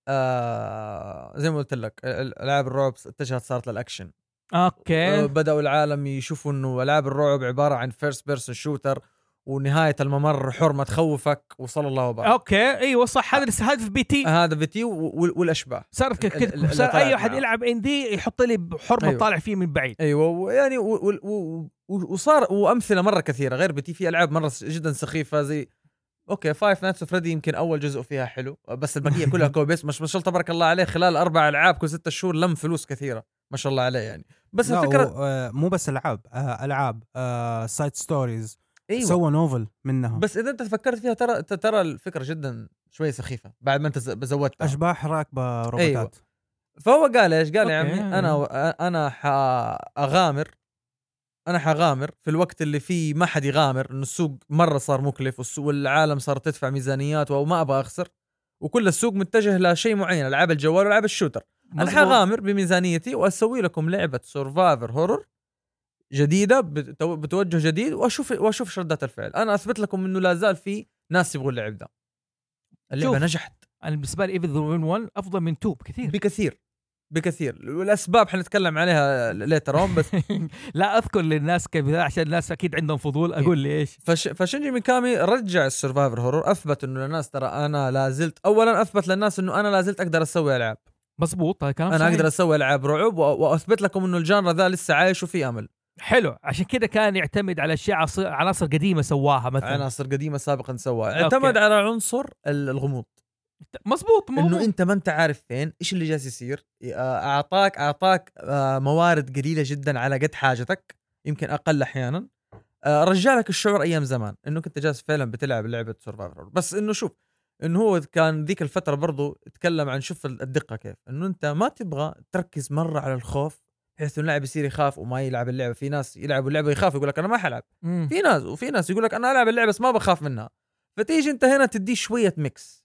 آه زي ما قلت لك ال- ألعاب الرعب اتجهت صارت للأكشن. okay. بدأوا العالم يشوفوا إنه ألعاب الرعب عبارة عن first person shooter ونهاية الممر حرمة تخوفك وصلى الله وبارك. okay. إيوه صح. هذا هذا في P.T.. هذا P.T. والاشباح صارت ال- ال- كده اللي صار أي واحد. يلعب indie يحط لي حرمه أيوة. طالع فيه من بعيد. أيوه و- وصار وأمثلة مرة كثيرة. غير P.T. في ألعاب مرة جدا سخيفة زي okay Five Nights Freddy يمكن أول جزء فيها حلو بس البقية كلها copy paste مش ما شاء الله تبارك الله عليه خلال أربع ألعاب كل ستة شهور لم فلوس كثيرة. ما شاء الله عليه يعني بس الفكرة آه، مو بس ألعاب آه، ألعاب side stories أيوه سوى novel منها بس إذا أنت فكرت فيها ترى ترى الفكرة جدا شوي سخيفة بعد ما أنت زودتها أشباح راكبة روبوتات أيوة. فهو قال إيش؟ قال يا. عمي أنا أنا حأغامر أنا حغامر في الوقت اللي فيه ما حد يغامر انه السوق مرة صار مكلف والعالم صار تدفع ميزانيات وما أبغى أخسر وكل السوق متجه لشيء معين ألعاب الجوال وألعاب ال shooter أنا. حغامر بميزانيتي وأسوي لكم لعبة survival horror جديدة بتو- بتوجه جديد وأشوف وأشوف ردات الفعل. أنا أثبت لكم إنه لا زال في ناس يبغوا اللعب ده. اللعبة شوف. نجحت. أنا بالنسبة لي Evil Within 1 أفضل من 2 بكثير. بكثير. بكثير. والاسباب حنتكلم عليها later on بس لا أذكر للناس كيف عشان الناس أكيد عندهم فضول. أقول لي إيش فش فشنجي ميكامي رجع ال survival horror أثبت إنه للناس ترى أنا لا زلت اولا أثبت للناس إنه أنا لا زلت أقدر أسوي ألعاب. مظبوط هذا كلام أنا صحيح. أقدر أسوي ألعاب رعب وأثبت لكم إنه ال genre ذا لسه عايش وفي أمل. حلو عشان كده كان يعتمد على أشياء عناصر قديمة سواها مثلا. عناصر قديمة سابقا سواها. اعتمد على عنصر ال- الغموض. مظبوط إنه مظبوط أنت ما أنت عارف فين إيش اللي جالس يصير. آه، أعطاك أعطاك آه، موارد قليلة جدا على قد حاجتك يمكن أقل أحيانا. آه، رجع لك الشعور أيام زمان انك انت جالس فعلا بتلعب لعبة سرفايفر بس إنه شوف انه هو كان ذيك الفترة برضو تكلم عن شوف الدقة كيف. إنه أنت ما تبغى تركز مرة على الخوف بحيث إنه اللاعب يصير يخاف وما يلعب اللعبة. في ناس يلعبوا اللعبة يخاف يقول لك أنا ما حلعب. مم. في ناس وفي ناس يقول لك أنا ألعب اللعبة بس ما بخاف منها. فتيجي أنت هنا تديه شوية mix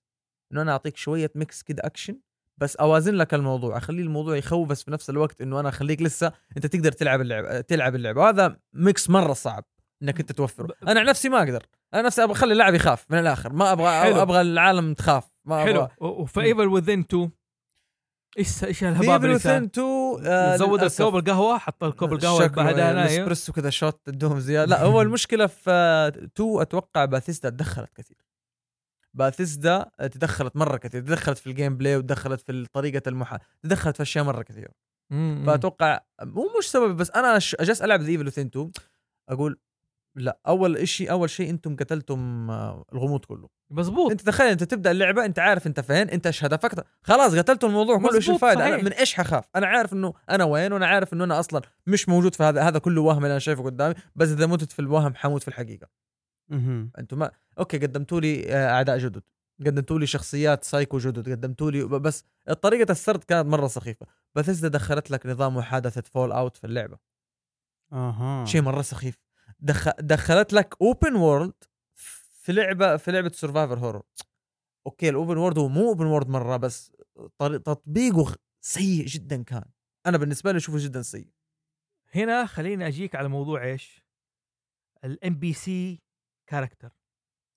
إنه أنا أعطيك شوية mix كده اكشن بس أوازن لك الموضوع. أخلي الموضوع يخوف بس في نفس الوقت إنه أنا أخليك لسه أنت تقدر تلعب اللعبه تلعب اللعبة. وهذا mix مرة صعب إنك أنت توفره. أنا عن نفسي ما أقدر. أنا نفسي أبغى اخلي اللاعب يخاف من الآخر. ما أبغى حلو. أبغى العالم تخاف. ما حلو. أبغى و- وفي Evil Within 2 إيش إيش الهباب اللي ايفل صار؟ 2 آه زود. الكوب القهوة حط الكوب القهوة شكله بعدها نايم الإسبريسو كذا shot تدوهم زيادة. لا هو المشكلة في 2 أتوقع باثيستا تدخلت كثير. باثيستا تدخلت مرة كثير. تدخلت في ال gameplay وتدخلت في طريقة المحا تدخلت في أشياء مرة كثير. فأتوقع مو مش سبب بس أنا جالس ألعب The Evil 2 أقول لأ أول شيء أول شيء أنتم قتلتم آه، الغموض كله. مظبوط أنت تخيل أنت تبدأ اللعبة أنت عارف أنت فين أنت إيش هدفك خلاص قتلتوا الموضوع كله إيش الفائده أنا صحيح. من إيش حخاف أنا عارف إنه أنا وين وأنا عارف إنه أنا أصلا مش موجود في هذا هذا كله وهم اللي أنا شايفه قدامي بس إذا متت في الوهم حموت في الحقيقة. مهم. أنتم ما okay قدمتوا لي آه، أعداء جدد. قدمتوا لي شخصيات سايكو جدد قدمتوا لي بس طريقة السرد كانت مرة سخيفة. بثزدا دخلت لك نظام محادثة Fallout في اللعبة. أها. شيء مرة سخيف. دخ... دخلت لك open world في لعبة في لعبة survival horror okay ال open world هو مو open world مرة بس طريق تطبيقه سيء جدا كان. أنا بالنسبة لي أشوفه جدا سيء. هنا خليني أجيك على موضوع إيش؟ ال NPC character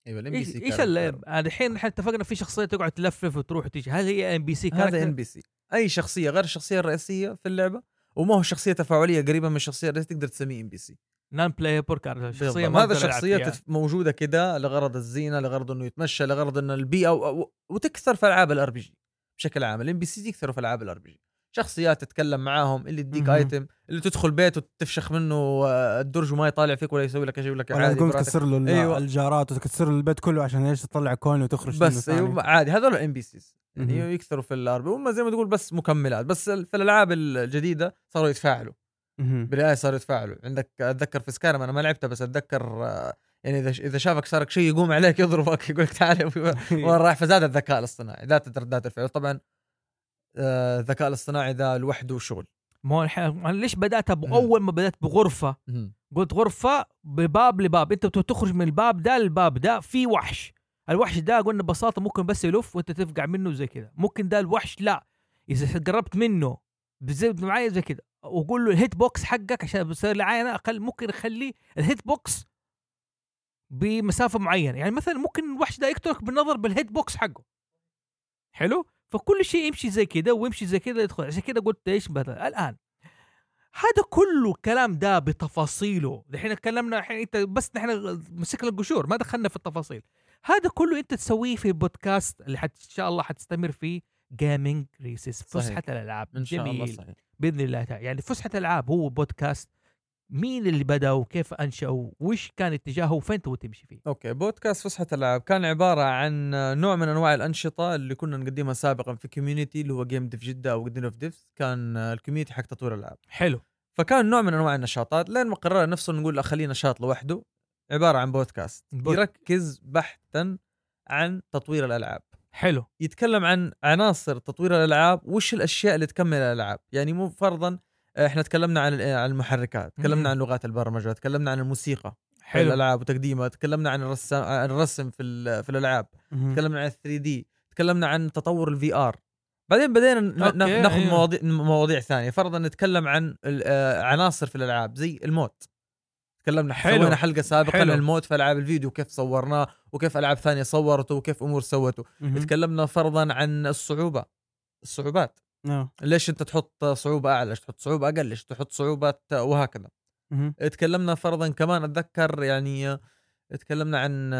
أيوه الام إيش إيش ال- آه، الحين إحنا اتفقنا في شخصية تقعد تلفلف وتروح وتيجي. هل هي NPC هذا non character؟ PC أي شخصية غير الشخصية الرئيسية في اللعبة وما هو شخصية تفاعلية قريبة من الشخصية الرئيسية تقدر تسميه ام بي سي نان بلايبل كاركتر شخصية هذا شخصيه موجودة كده لغرض الزينة لغرض إنه يتمشى لغرض انه البيئة و... و... وتكثر في ألعاب ال RPG بشكل عام ال NPC يكثروا في ألعاب ال RPG شخصيات تتكلم معاهم اللي تديك مهم. item اللي تدخل بيت وتفشخ منه آه، الدرج وما يطالع فيك ولا يسوي لك شيء يقول لك ولا عادي تقوم. تكسر له أيوة. الجارات وتكسر له البيت كله عشان إيش تطلع coin وتخرج بس أيوه. عادي هذول ال NPCs يعني. يكثروا في ال RP هم زي ما تقول بس مكملات بس في الألعاب الجديدة صاروا يتفاعلوا بال AI صاروا يتفاعلوا. عندك أتذكر في سكايرم أنا ما لعبتها بس أتذكر آه، يعني إذا إذا شافك صارك شيء يقوم عليك يضربك يقول لك تعال وين رايح؟ فزاد الذكاء الاصطناعي ذات ردات الفعل. طبعا آه، الذكاء الاصطناعي ذا لوحده شغل. ما هو الحين ليش بدأت بأول ما بدأت بغرفة؟ قلت غرفة بباب لباب. أنت تخرج من الباب ده للباب ده في وحش. الوحش ده قلنا ببساطة ممكن بس يلف وأنت تفقع منه زي كذا ممكن ده الوحش لا. إذا قربت منه بزي معايا زي كذا وقول له ال hit box حقك عشان بصير لي عينه أقل ممكن أخلي ال hit box بمسافة معينة. يعني مثلا ممكن الوحش ده يقتلك بالنظر بال hit box حقه. حلو؟ فكل شيء يمشي زي كذا ويمشي زي كذا يدخل. عشان كذا قلت إيش بدأ الآن هذا كله الكلام ده بتفاصيله. الحين تكلمنا الحين أنت بس نحن مسكنا القشور ما دخلنا في التفاصيل. هذا كله أنت تسويه في البودكاست اللي حت إن شاء الله حتستمر فيه Gaming Recess. فسحة الألعاب. إن شاء الله جميل. صحيح. بإذن الله تعالى. يعني فسحة الألعاب هو بودكاست مين اللي بدأ وكيف انشأوا وش كان اتجاهه وفين تبغى تمشي فيه؟ أوكي بودكاست فسحة الألعاب كان عبارة عن نوع من أنواع الأنشطة اللي كنا نقدمها سابقا في community اللي هو جيم ديف جده أو جدين اوف ديف كان ال community حق تطوير الألعاب. حلو. فكان نوع من أنواع النشاطات. لين ما قررنا نفسه نقول لا خليه نشاط لوحده عبارة عن بودكاست. بود- يركز بحتا عن تطوير الألعاب. حلو يتكلم عن عناصر تطوير الألعاب وش الأشياء اللي تكمل الألعاب يعني مو فرضا آه، إحنا تكلمنا عن ال- عن المحركات. تكلمنا عن لغات البرمجة تكلمنا عن الموسيقى حلو الألعاب وتقديمها تكلمنا عن الرسم عن الرسم في في الألعاب. تكلمنا عن 3D تكلمنا عن تطور ال VR بعدين بدينا ناخذ أيوه. مواضيع مواضيع ثانية فرضا نتكلم عن آه، عناصر في الألعاب زي الموت تكلمنا حلو. سوينا حلقة سابقا حلو. عن الموت في ألعاب الفيديو كيف صورناه وكيف ألعاب ثانية صورته وكيف أمور سوته. تكلمنا فرضا عن الصعوبة الصعوبات آه. ليش أنت تحط صعوبة أعلى ليش تحط صعوبة أقل ليش تحط صعوبة وهكذا. تكلمنا فرضا كمان أتذكر يعني تكلمنا عن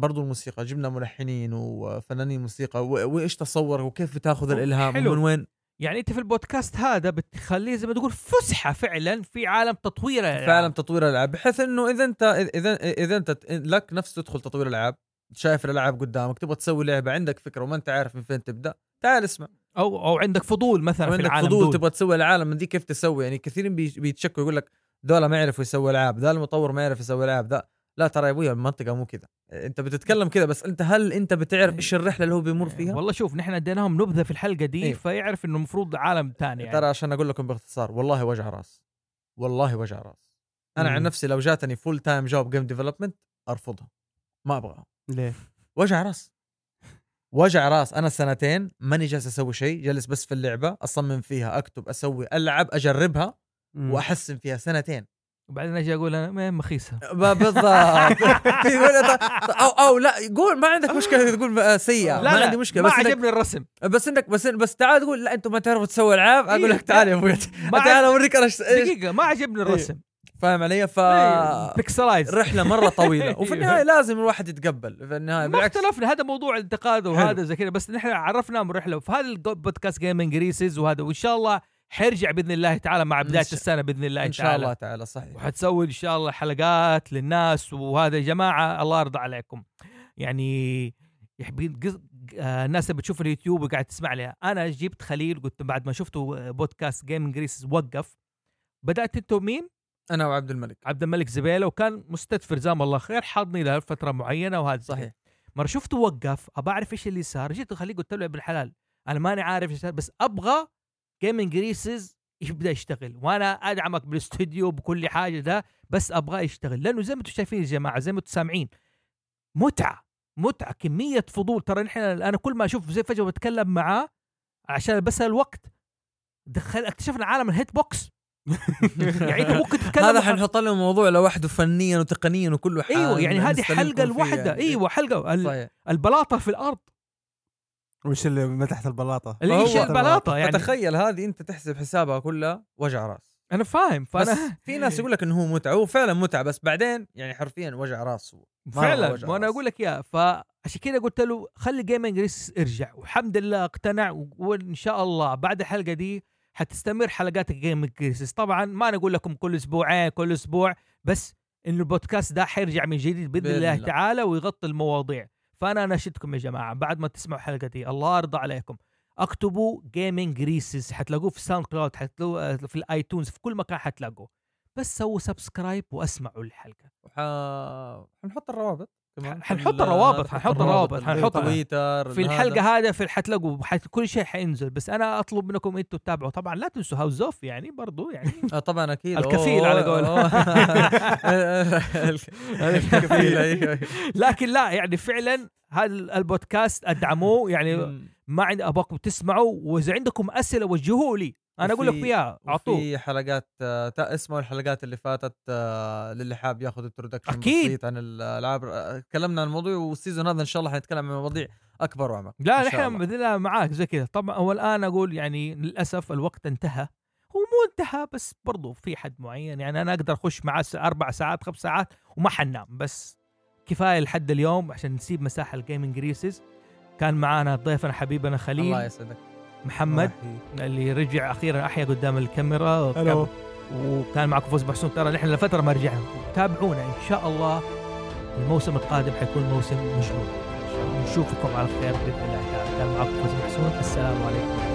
برضو الموسيقى جبنا ملحنين وفنانين موسيقى وإيش تصور وكيف بتاخذ الإلهام حلو. ومن وين يعني انت في البودكاست هذا بتخليه زي ما تقول فسحة فعلا في عالم تطوير الألعاب. في عالم تطوير الألعاب بحيث إنه إذا أنت إذا إذا أنت لك نفس تدخل تطوير الألعاب شايف الألعاب قدامك تبغى تسوي لعبة عندك فكرة وما أنت عارف من فين تبدأ تعال اسمع أو أو عندك فضول مثلا أو في عندك العالم فضول. تبغى تسوي العالم دي كيف تسوي يعني كثيرين بي- بيتشكوا يقول لك دولة ما يعرفوا يسوي ألعاب ذا المطور ما يعرف يسوي ألعاب ذا لا ترى يا أبوي المنطقة مو كذا أنت بتتكلم كذا بس أنت هل أنت بتعرف إيش الرحلة اللي هو بيمر فيها؟ والله شوف نحن أديناهم نبذة في الحلقة دي إيه. فيعرف إنه المفروض عالم ثاني يعني. ترى عشان أقول لكم باختصار والله وجع راس. والله وجع راس. أنا عن مم. نفسي لو جاتني full time job game development أرفضها. ما أبغاها. ليه؟ وجع راس. وجع راس. أنا سنتين ماني جالس أسوي شيء جالس بس في اللعبة أصمم فيها أكتب أسوي ألعب أجربها. وأحسن فيها سنتين. وبعدين أجي أقول أنا ما مخيسه بالضبط. يقول طيب، أو أو لا قول ما عندك مشكلة. تقول آه، سيئة. ما عندي مشكلة ما عجبني الرسم. بس انك بس بس تعال تقول لا أنتم ما تعرفوا تسوي ألعاب؟ أقول لك إيه، تعال يا أبوي ما تعال أوريك أنا دقيقة ما عجبني الرسم. فاهم علي؟ ف إيه، Pixelize رحلة مرة طويلة. وفي النهاية لازم الواحد يتقبل. في النهاية ما اختلفنا هذا موضوع انتقاد وهذا زي كذا بس نحن عرفناهم الرحله في هذا البودكاست Gaming Recess وهذا وإن شاء الله حيرجع بإذن الله تعالى مع إن بداية السنة بإذن الله إن تعالى. شاء الله تعالى صحيح. وحتسوي إن شاء الله حلقات للناس وهذا يا جماعة الله يرضى عليكم. يعني يحبين قص- آه، الناس اللي بتشوف اليوتيوب وقاعد تسمع لها أنا جبت خليل قلت بعد ما شفته بودكاست Gaming Recess وقف. بدأت أنتم مين؟ أنا وعبد الملك. عبد الملك زبيلة وكان مستدفر جزاه الله خير حاضني له فتره معينة وهذا صحيح. مرة شفته وقف أبى أعرف إيش اللي صار جيت اخليه قلت له يا ابن الحلال أنا ماني عارف إيش بس أبغى Gaming Recess يبدأ يشتغل وأنا أدعمك بالاستوديو بكل حاجة ده بس أبغاه يشتغل لأنه زي ما أنتم شايفين يا جماعة زي ما أنتم سامعين متعة متعة كمية فضول. ترى نحن أنا كل ما أشوف زي فجأة بتكلم معاه عشان بس الوقت دخل اكتشفنا عالم ال hit box. يعني أنت ممكن تتكلم هذا حنحط لهم موضوع لوحده فنيا وتقنيا وكله حال أيوه يعني هذه حلقة يعني. أيوه حلقة. صحيح. البلاطة في الأرض. وش اللي ما تحت البلاطة؟ اللي إيش البلاطه يعني. فتخيل هذه أنت تحسب حسابها كلها وجع راس. أنا فاهم بس فأنا في ناس يقول لك إنه هو متعة هو فعلا متعة بس بعدين يعني حرفيا وجع راس هو. فعلا وأنا. أقول لك إياها. فعشان كذا قلت له خلي Gaming Recess ارجع. والحمد لله اقتنع وان شاء الله بعد الحلقة دي حتستمر حلقات الجيمنج ريسز طبعا ما نقول لكم كل أسبوعين كل أسبوع بس إنه البودكاست ده حيرجع من جديد بإذن بإذن الله الله. تعالى ويغطي المواضيع. فأنا اناشدكم يا جماعة بعد ما تسمعوا الحلقة دي. الله يرضى عليكم. اكتبوا جيمنج ريسز حتلاقوه في SoundCloud حتلاقوه في ال iTunes في كل مكان حتلاقوه. بس سووا subscribe واسمعوا الحلقة. وح... حنحط الروابط. كمان. حنحط ال- الروابط، حنحط الروابط، ال- حنحط- تويتر في الحلقة هذا. في حتلاقوا حت كل شيء حينزل. بس أنا أطلب منكم أنتم تتابعوا. طبعا لا تنسوا House of يعني برضو يعني آه طبعا أكيد. الكفيل على قول. الكفيل. لكن لا يعني فعلا هذا البودكاست أدعموه. يعني. ما عندي أبغاكم تسمعوا. وإذا عندكم أسئلة وجهوا لي. أنا أقول وفي- اياها اعطوه في حلقات اسمعوا الحلقات اللي فاتت آه، للي حاب ياخذ introduction أكيد. بسيط عن الالعاب آه، تكلمنا عن الموضوع وال season هذا إن شاء الله حنتكلم عن مواضيع أكبر وأعمق لا نحن الله. باذن الله معاك زي كذا. طبعا هو الآن أقول يعني للأسف الوقت انتهى. هو مو انتهى بس برضو في حد معين يعني أنا أقدر أخش معاه أربع ساعات خمس ساعات وما حنام بس كفاية لحد اليوم عشان نسيب مساحة الجيمنج ريسز كان معانا ضيفنا حبيبنا الله خليل يسعدك. محمد اللي رجع أخيرا أحيا قدام الكاميرا. hello وكان معكم فوز محسون ترى نحن لفترة ما رجعنا. تابعونا إن شاء الله. الموسم القادم حيكون موسم مجنون نشوفكم على خير بإذن الله. تعالى كان معكم فوز محسون السلام عليكم.